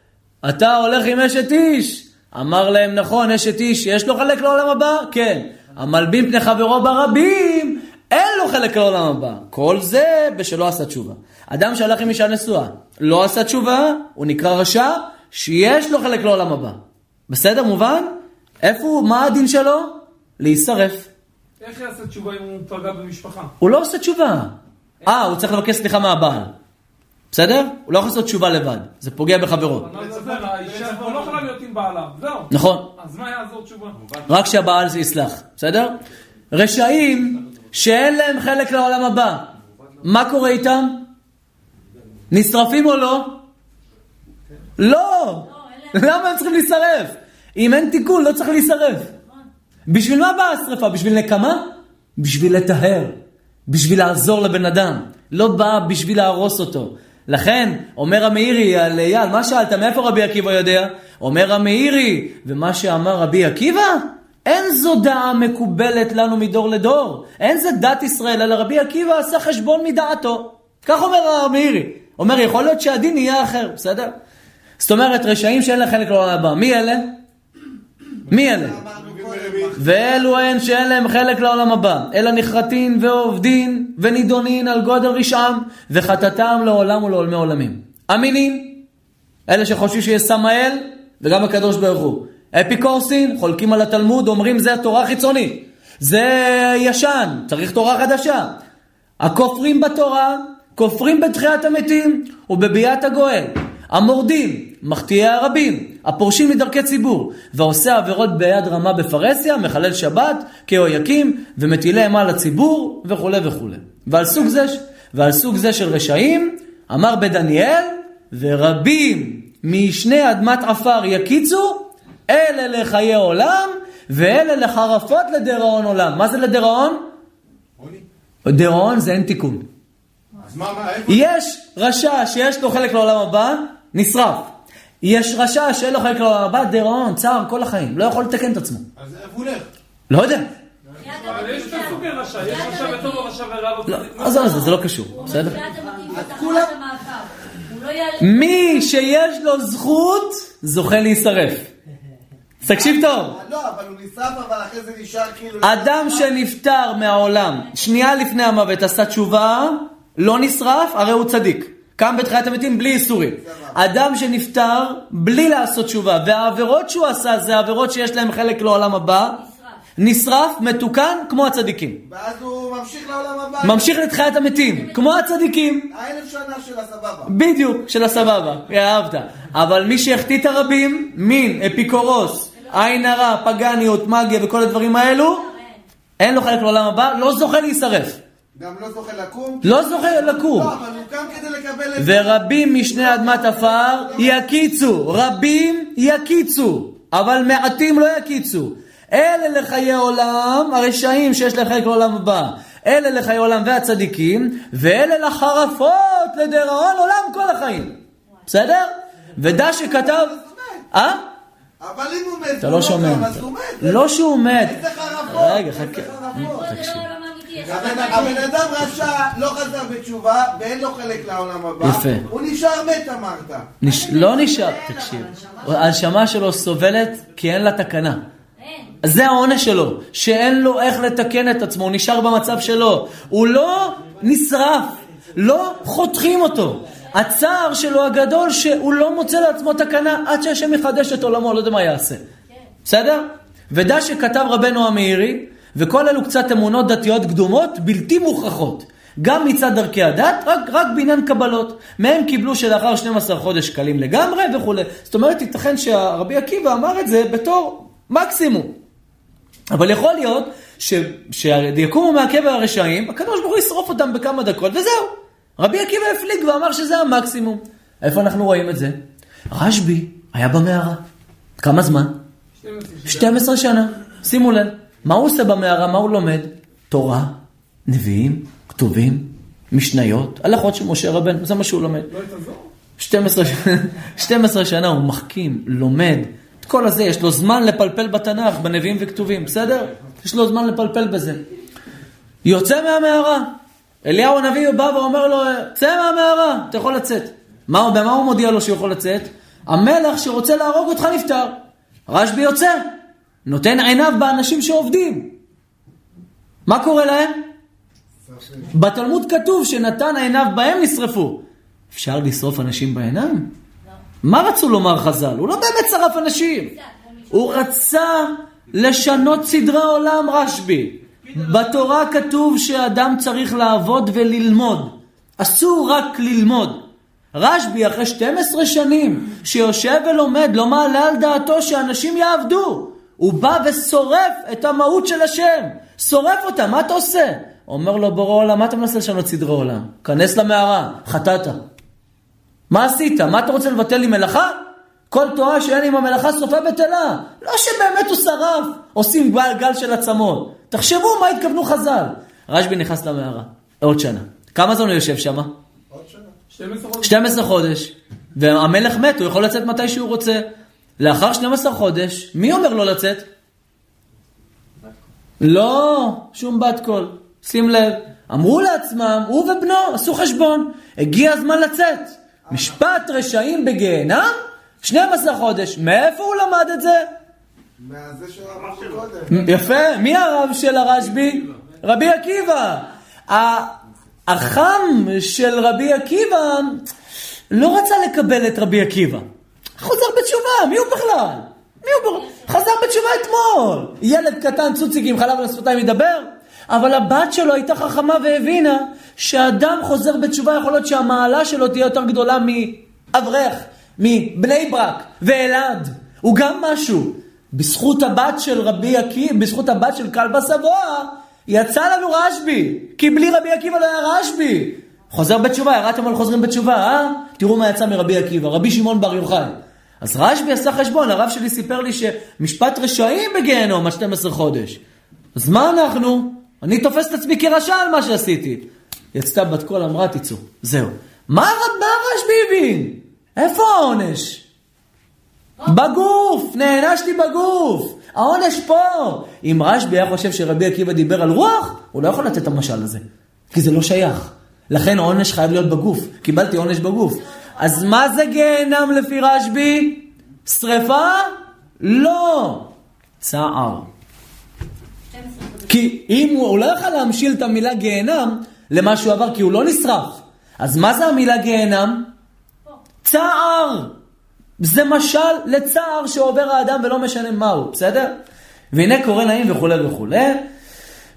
אתה הולך עם אשת איש? אמר להם, נכון, אשת איש, יש לו חלק לעולם הבא? כן. המלבין פני חברו ברבים, אין לו חלק לעולם הבא. כל זה בשלא עשה תשובה. אדם שהלך עם אישה נשואה, לא עשה תשובה, הוא נקרא רשע, שיש לו חלק לעולם הבא. בסדר? מובן? איפה הוא? מה הדין שלו? להישרף. איך יעשה תשובה אם הוא פגע במשפחה? הוא לא עושה תשובה. אה, הוא צריך לבקש סליחה מהבעל. בסדר? הוא לא יכול לעשות תשובה לבד. זה פוגע בחברו. לא. נכון. אז מה יעזור תשובה? רק שהבעל זה יסלח, בסדר? רשעים שאין להם חלק לעולם הבא, מה קורה איתם? נשרפים או לא? לא! למה הם צריכים להישרף? אם אין תיקון, לא צריך להישרף. בשביל מה באה השרפה? בשביל נקמה? בשביל לטהר. בשביל לעזור לבן אדם. לא באה בשביל להרוס אותו. לכן, אומר המאירי על אייל, מה שאלת, מאיפה רבי עקיבא יודע? אומר המאירי, ומה שאמר רבי עקיבא, אין זו דעה מקובלת לנו מדור לדור. אין זה דת ישראל, אלא רבי עקיבא עשה חשבון מדעתו. כך אומר המאירי. אומר, יכול להיות שהדין יהיה אחר, בסדר? זאת אומרת, רשעים שאין להם חלק לעולם הבא. מי אלה? מי אלה? ואלו הן שאין להם חלק לעולם הבא, אלא נחרטין ועובדין ונידונין על גודל רשעם, וחטאתם לעולם ולעולמי עולמים. אמינים, אלה שחושבים שיש סמאל, וגם הקדוש ברוך הוא. אפיקורסין, חולקים על התלמוד, אומרים זה תורה חיצונית. זה ישן, צריך תורה חדשה. הכופרים בתורה, כופרים בתחיית המתים ובביאת הגואל. המורדים, מחטיאי הרבים, הפורשים מדרכי ציבור, והעושה עבירות ביד רמה בפרהסיה, מחלל שבת, כהויקים, ומטילי אימה לציבור, וכולי וכולי. ועל סוג זה, ועל סוג זה של רשעים, אמר בדניאל, ורבים משני אדמת עפר יקיצו, אלה לחיי עולם, ואלה לחרפות לדיראון עולם. מה זה לדיראון? דיראון זה אין תיקון. אז מה, מה, איפה? יש רשע שיש לו חלק לעולם הבא, נשרף. יש רשע שאין לו חלק לעולם הבא, דיראון, צער כל החיים, לא יכול לתקן את עצמו. אז איפה הוא הולך? לא יודע. אבל יש שני סוגי רשע, יש רשע וטוב ורשע ורע לא לא, צדיק. עזוב, זה זה לא קשור, בסדר? לא. מי שיש לו זכות, זוכה להישרף. תקשיב טוב. לא, אבל הוא נשרף, אבל אחרי זה נשאר כאילו... אדם שנפטר מהעולם, שנייה לפני המוות עשה תשובה, לא נשרף, הרי הוא צדיק. קם בתחיית המתים בלי איסורים. אדם שנפטר בלי לעשות תשובה, והעבירות שהוא עשה זה עבירות שיש להם חלק לעולם הבא, נשרף, מתוקן, כמו הצדיקים. ואז הוא ממשיך לעולם הבא. ממשיך לתחיית המתים, כמו הצדיקים. האלף שנה של הסבבה. בדיוק, של הסבבה, אהבת. אבל מי שהחטיא את הרבים, מין, אפיקורוס, עין הרע, פגניות, מגיה וכל הדברים האלו, אין לו חלק לעולם הבא, לא זוכה להישרף. גם לא זוכה לקום. לא זוכה לקום. לא, אבל הוא קם כדי לקבל את... ורבים משני אדמת עפר יקיצו, רבים יקיצו, אבל מעטים לא יקיצו. אלה לחיי עולם, הרשעים שיש להם חלק לעולם הבא. אלה לחיי עולם והצדיקים, ואלה לחרפות לדיראון עולם כל החיים. בסדר? ודע שכתב... אה? אבל אם הוא מת, אתה הוא לא שומע. לא שהוא מת. איזה חרפות. רגע, חכה. תקשיב. הבן אדם רשע, לא חזר בתשובה, ואין לו חלק לעולם הבא. יפה. הוא נשאר מת, אמרת. נש... לא נשאר, תקשיב. הנשמה שלו סובלת כי אין לה תקנה. זה העונש שלו, שאין לו איך לתקן את עצמו, הוא נשאר במצב שלו. הוא לא נשרף, לא חותכים אותו. הצער שלו הגדול שהוא לא מוצא לעצמו תקנה עד שהשם יחדש את עולמו, לא יודע מה יעשה. בסדר? ודע שכתב רבנו המאירי, וכל אלו קצת אמונות דתיות קדומות, בלתי מוכרחות. גם מצד דרכי הדת, רק, רק בעניין קבלות. מהם קיבלו שלאחר 12 חודש קלים לגמרי וכולי. זאת אומרת, ייתכן שהרבי עקיבא אמר את זה בתור מקסימום. אבל יכול להיות ש- שיקומו מהקבר הרשעים, הקדוש ברוך הוא ישרוף אותם בכמה דקות, וזהו. רבי עקיבא הפליג ואמר שזה המקסימום. איפה אנחנו רואים את זה? רשב"י היה במערה. כמה זמן? 12 שנה. שימו לב, מה הוא עושה במערה? מה הוא לומד? תורה, נביאים, כתובים, משניות, הלכות של משה רבנו, זה מה שהוא לומד. 12, ש- <laughs> 12 שנה הוא מחכים, לומד, את כל הזה, יש לו זמן לפלפל בתנ"ך, בנביאים וכתובים, בסדר? יש לו זמן לפלפל בזה. יוצא מהמערה, אליהו הנביא בא ואומר לו, צא מהמערה, אתה יכול לצאת. מה, במה הוא מודיע לו שהוא יכול לצאת? המלך שרוצה להרוג אותך נפטר. רשב"י יוצא, נותן עיניו באנשים שעובדים. מה קורה להם? בתלמוד כתוב שנתן עיניו בהם נשרפו. אפשר לשרוף אנשים בעיניים? מה רצו לומר חז"ל? הוא לא באמת שרף אנשים. הוא רצה לשנות סדרי עולם, רשב"י. בתורה כתוב שאדם צריך לעבוד וללמוד. אסור רק ללמוד. רשב"י אחרי 12 שנים שיושב ולומד לא מעלה על דעתו שאנשים יעבדו. הוא בא ושורף את המהות של השם. שורף אותה, מה אתה עושה? אומר לו בורא עולם, מה אתה מנסה לשנות סדרי עולם? כנס למערה, חטאת. מה עשית? מה אתה רוצה לבטל לי מלאכה? כל תורה שאין עם המלאכה סופה בטלה. לא שבאמת הוא שרף, עושים גל, גל של עצמות. תחשבו מה התכוונו חז"ל. רשב"י נכנס למערה, עוד שנה. כמה זמן הוא יושב שם? 12 חודש. והמלך מת, הוא יכול לצאת מתי שהוא רוצה. לאחר 12 חודש, מי אומר לו לצאת? לא, שום בת קול. שים לב, אמרו לעצמם, הוא ובנו עשו חשבון, הגיע הזמן לצאת. משפט רשעים בגיהנם, 12 חודש. מאיפה הוא למד את זה? מהזה שאמרנו קודם. יפה, מי הרב של הרשב"י? רבי עקיבא. ה- החם של רבי עקיבא לא רצה לקבל את רבי עקיבא. חוזר בתשובה, מי הוא בכלל? מי הוא בכלל? חזר בתשובה אתמול. ילד קטן צוציק עם חלב על השפתיים ידבר? אבל הבת שלו הייתה חכמה והבינה שאדם חוזר בתשובה יכול להיות שהמעלה שלו תהיה יותר גדולה מאברך, מבני ברק ואלעד. הוא גם משהו. בזכות הבת של רבי עקיבא, בזכות הבת של כלבא סבואה, יצא לנו רשב"י. כי בלי רבי עקיבא לא היה רשב"י. חוזר בתשובה, ירדתם על חוזרים בתשובה, אה? תראו מה יצא מרבי עקיבא, רבי שמעון בר יוחאי. אז רשב"י עשה חשבון, הרב שלי סיפר לי שמשפט רשעים בגיהנום עד 12 חודש. אז מה אנחנו? אני תופס את עצמי כרשע על מה שעשיתי. יצתה בת קול אמרה תצאו, זהו. מה, מה רשב"י הבין? איפה העונש? בגוף, נענשתי בגוף. העונש פה. אם רשב"י היה חושב שרבי עקיבא דיבר על רוח, הוא לא יכול לתת את המשל הזה. כי זה לא שייך. לכן העונש חייב להיות בגוף. קיבלתי עונש בגוף. אז מה זה גיהנם לפי רשב"י? שרפה? לא. צער. כי אם הוא, הוא לא יכול להמשיל את המילה גיהנם למה שהוא עבר, כי הוא לא נשרף. אז מה זה המילה גיהנם? צער. זה משל לצער שעובר האדם ולא משנה מהו, בסדר? והנה קורא נעים וכולי וכולי.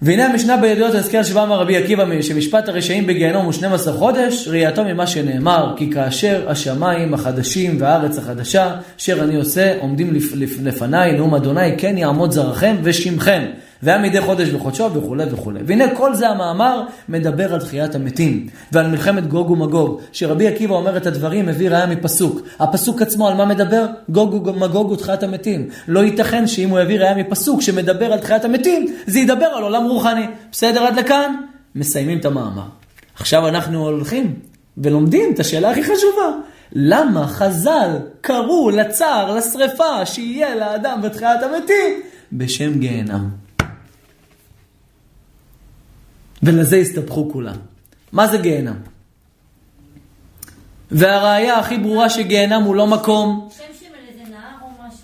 והנה המשנה בידיעות הזכר שבא אמר רבי עקיבא שמשפט הרשעים בגיהנום הוא 12 חודש, ראייתו ממה שנאמר, כי כאשר השמיים החדשים והארץ החדשה, אשר אני עושה, עומדים לפ, לפ, לפניי, נאום אדוני, כן יעמוד זרעכם ושמכם. והיה מדי חודש בחודשו וכולי וכולי. והנה כל זה המאמר מדבר על תחיית המתים ועל מלחמת גוג ומגוג. שרבי עקיבא אומר את הדברים, מביא ראיה מפסוק. הפסוק עצמו על מה מדבר? גוג ומגוג ותחיית המתים. לא ייתכן שאם הוא יביא ראיה מפסוק שמדבר על תחיית המתים, זה ידבר על עולם רוחני. בסדר עד לכאן? מסיימים את המאמר. עכשיו אנחנו הולכים ולומדים את השאלה הכי חשובה. למה חז"ל קראו לצער, לשרפה, שיהיה לאדם בתחיית המתים, בשם גיהנם? ולזה הסתבכו כולם. מה זה גיהנם? והראיה הכי ברורה שגיהנם הוא לא מקום, שם שם.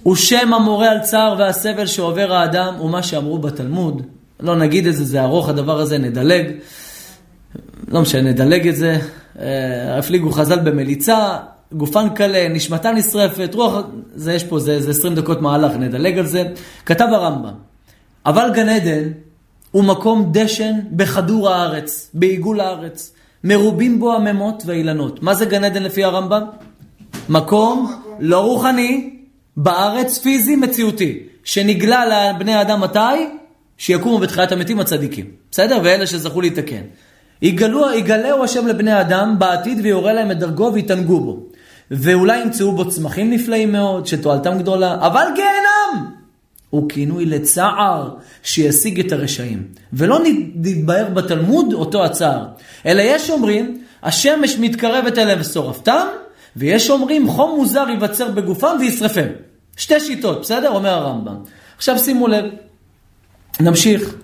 הוא שם המורה על צער והסבל שעובר האדם, הוא מה שאמרו בתלמוד. לא נגיד את זה, זה ארוך הדבר הזה, נדלג. לא משנה, נדלג את זה. אה, הפליגו חז"ל במליצה, גופן קלה, נשמתה נשרפת, רוח, זה יש פה, זה, זה 20 דקות מהלך, נדלג על זה. כתב הרמב"ם, אבל גן עדן הוא מקום דשן בכדור הארץ, בעיגול הארץ. מרובים בו הממות והאילנות. מה זה גן עדן לפי הרמב"ם? מקום לא רוחני, בארץ פיזי מציאותי, שנגלה לבני האדם מתי? שיקומו בתחיית המתים הצדיקים. בסדר? ואלה שזכו להתקן. יגלו, יגלהו השם לבני האדם בעתיד ויורה להם את דרגו ויתענגו בו. ואולי ימצאו בו צמחים נפלאים מאוד, שתועלתם גדולה, אבל גיהנם! הוא כינוי לצער שישיג את הרשעים. ולא נתבהר בתלמוד אותו הצער. אלא יש אומרים, השמש מתקרבת אליהם ושורפתם, ויש אומרים, חום מוזר ייווצר בגופם וישרפם. שתי שיטות, בסדר? אומר הרמב"ם. עכשיו שימו לב, נמשיך.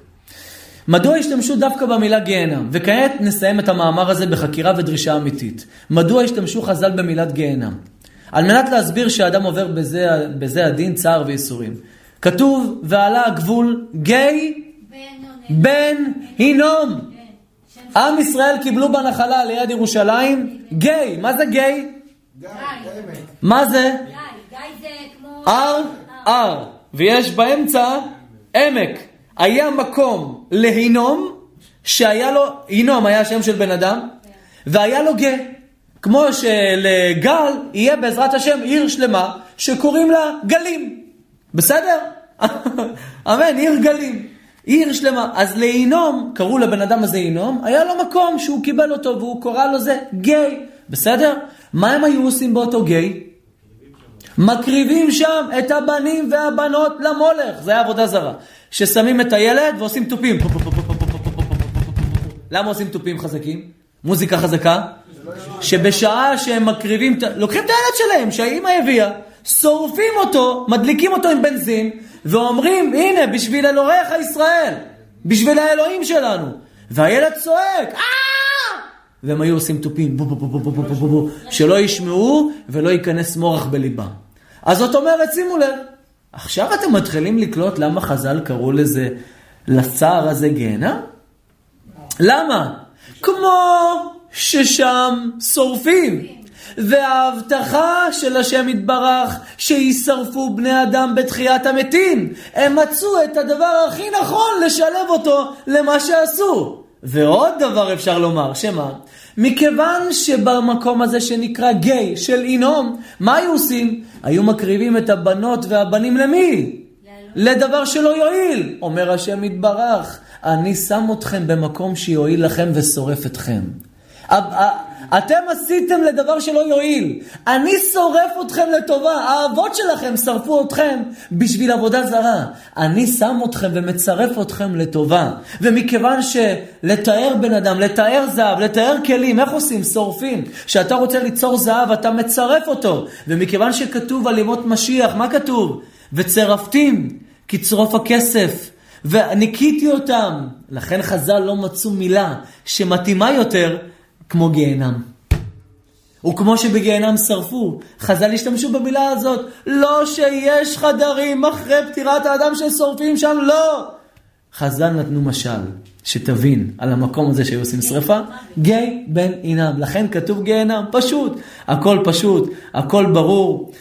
מדוע השתמשו דווקא במילה גיהנם? וכעת נסיים את המאמר הזה בחקירה ודרישה אמיתית. מדוע השתמשו חז"ל במילת גיהנם? על מנת להסביר שהאדם עובר בזה, בזה הדין צער וייסורים. כתוב, ועלה הגבול גיא בן הינום. עם ישראל קיבלו בנחלה ליד ירושלים גיי. מה זה גיי? מה זה? גיא. הר, הר. ויש באמצע עמק. היה מקום להינום, שהיה לו, הינום היה שם של בן אדם, והיה לו גה. כמו שלגל יהיה בעזרת השם עיר שלמה שקוראים לה גלים. בסדר? <laughs> אמן, עיר גלים. עיר שלמה. אז להינום, קראו לבן אדם הזה הינום, היה לו מקום שהוא קיבל אותו והוא קורא לו זה גיי. בסדר? מה הם היו עושים באותו גיי? מקריבים שם את הבנים והבנות למולך, זה היה עבודה זרה. ששמים את הילד ועושים תופים. למה עושים תופים חזקים? מוזיקה חזקה? שבשעה שהם מקריבים, לוקחים את הילד שלהם שהאימא הביאה, שורפים אותו, מדליקים אותו עם בנזין, ואומרים, הנה, בשביל אלוהיך ישראל, בשביל האלוהים שלנו. והילד צועק, אה! והם היו עושים תופים, בו בו בו בו בו בו בו בו שלא ישמעו ולא ייכנס מורח בליבם. אז זאת אומרת, שימו לב, עכשיו אתם מתחילים לקלוט למה חז"ל קראו לזה, לצער הזה? למה? כמו ששם שורפים. וההבטחה של השם יתברך שישרפו בני אדם בתחיית המתים. הם מצאו את הדבר הכי נכון לשלב אותו למה שעשו. ועוד דבר אפשר לומר, שמה? מכיוון שבמקום הזה שנקרא גיי, של אינום, מה היו עושים? היו מקריבים את הבנות והבנים למי? לדבר שלא יועיל. אומר השם יתברך, אני שם אתכם במקום שיועיל לכם ושורף אתכם. אתם עשיתם לדבר שלא יועיל. אני שורף אתכם לטובה. האבות שלכם שרפו אתכם בשביל עבודה זרה. אני שם אתכם ומצרף אתכם לטובה. ומכיוון שלתאר בן אדם, לתאר זהב, לתאר כלים, איך עושים? שורפים. כשאתה רוצה ליצור זהב, אתה מצרף אותו. ומכיוון שכתוב על ימות משיח, מה כתוב? וצרפתים, כצרוף הכסף. וניקיתי אותם. לכן חז"ל לא מצאו מילה שמתאימה יותר כמו גיהנם. וכמו שבגיהנם שרפו, חז"ל השתמשו במילה הזאת, לא שיש חדרים אחרי פטירת האדם ששורפים שם, לא. חז"ל נתנו משל, שתבין על המקום הזה שהיו עושים שרפה, גיא בן אינם. לכן כתוב גיהנם, פשוט. הכל פשוט, הכל ברור.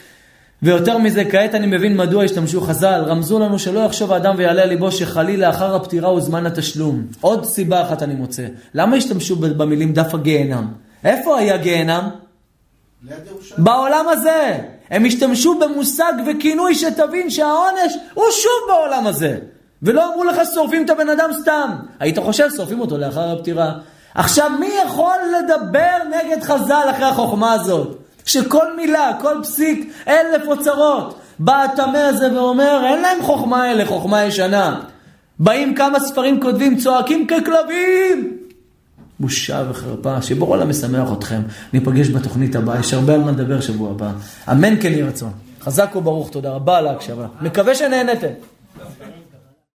ויותר מזה, כעת אני מבין מדוע השתמשו חז"ל, רמזו לנו שלא יחשוב האדם ויעלה על ליבו שחלילה לאחר הפטירה הוא זמן התשלום. עוד סיבה אחת אני מוצא. למה השתמשו במילים דף הגיהנם? איפה היה גיהנם? בעולם הזה. הם השתמשו במושג וכינוי שתבין שהעונש הוא שוב בעולם הזה. ולא אמרו לך שורפים את הבן אדם סתם. היית חושב שורפים אותו לאחר הפטירה. עכשיו מי יכול לדבר נגד חז"ל אחרי החוכמה הזאת? שכל מילה, כל פסיק, אלף אוצרות. בא הטמא הזה ואומר, אין להם חוכמה אלה, חוכמה ישנה. באים כמה ספרים כותבים, צועקים ככלבים. בושה וחרפה, שבורא עולם משמח אתכם. ניפגש בתוכנית הבאה, יש הרבה על מה לדבר שבוע הבא. אמן כן יהי רצון. חזק וברוך, תודה רבה על ההקשבה. מקווה שנהנתם.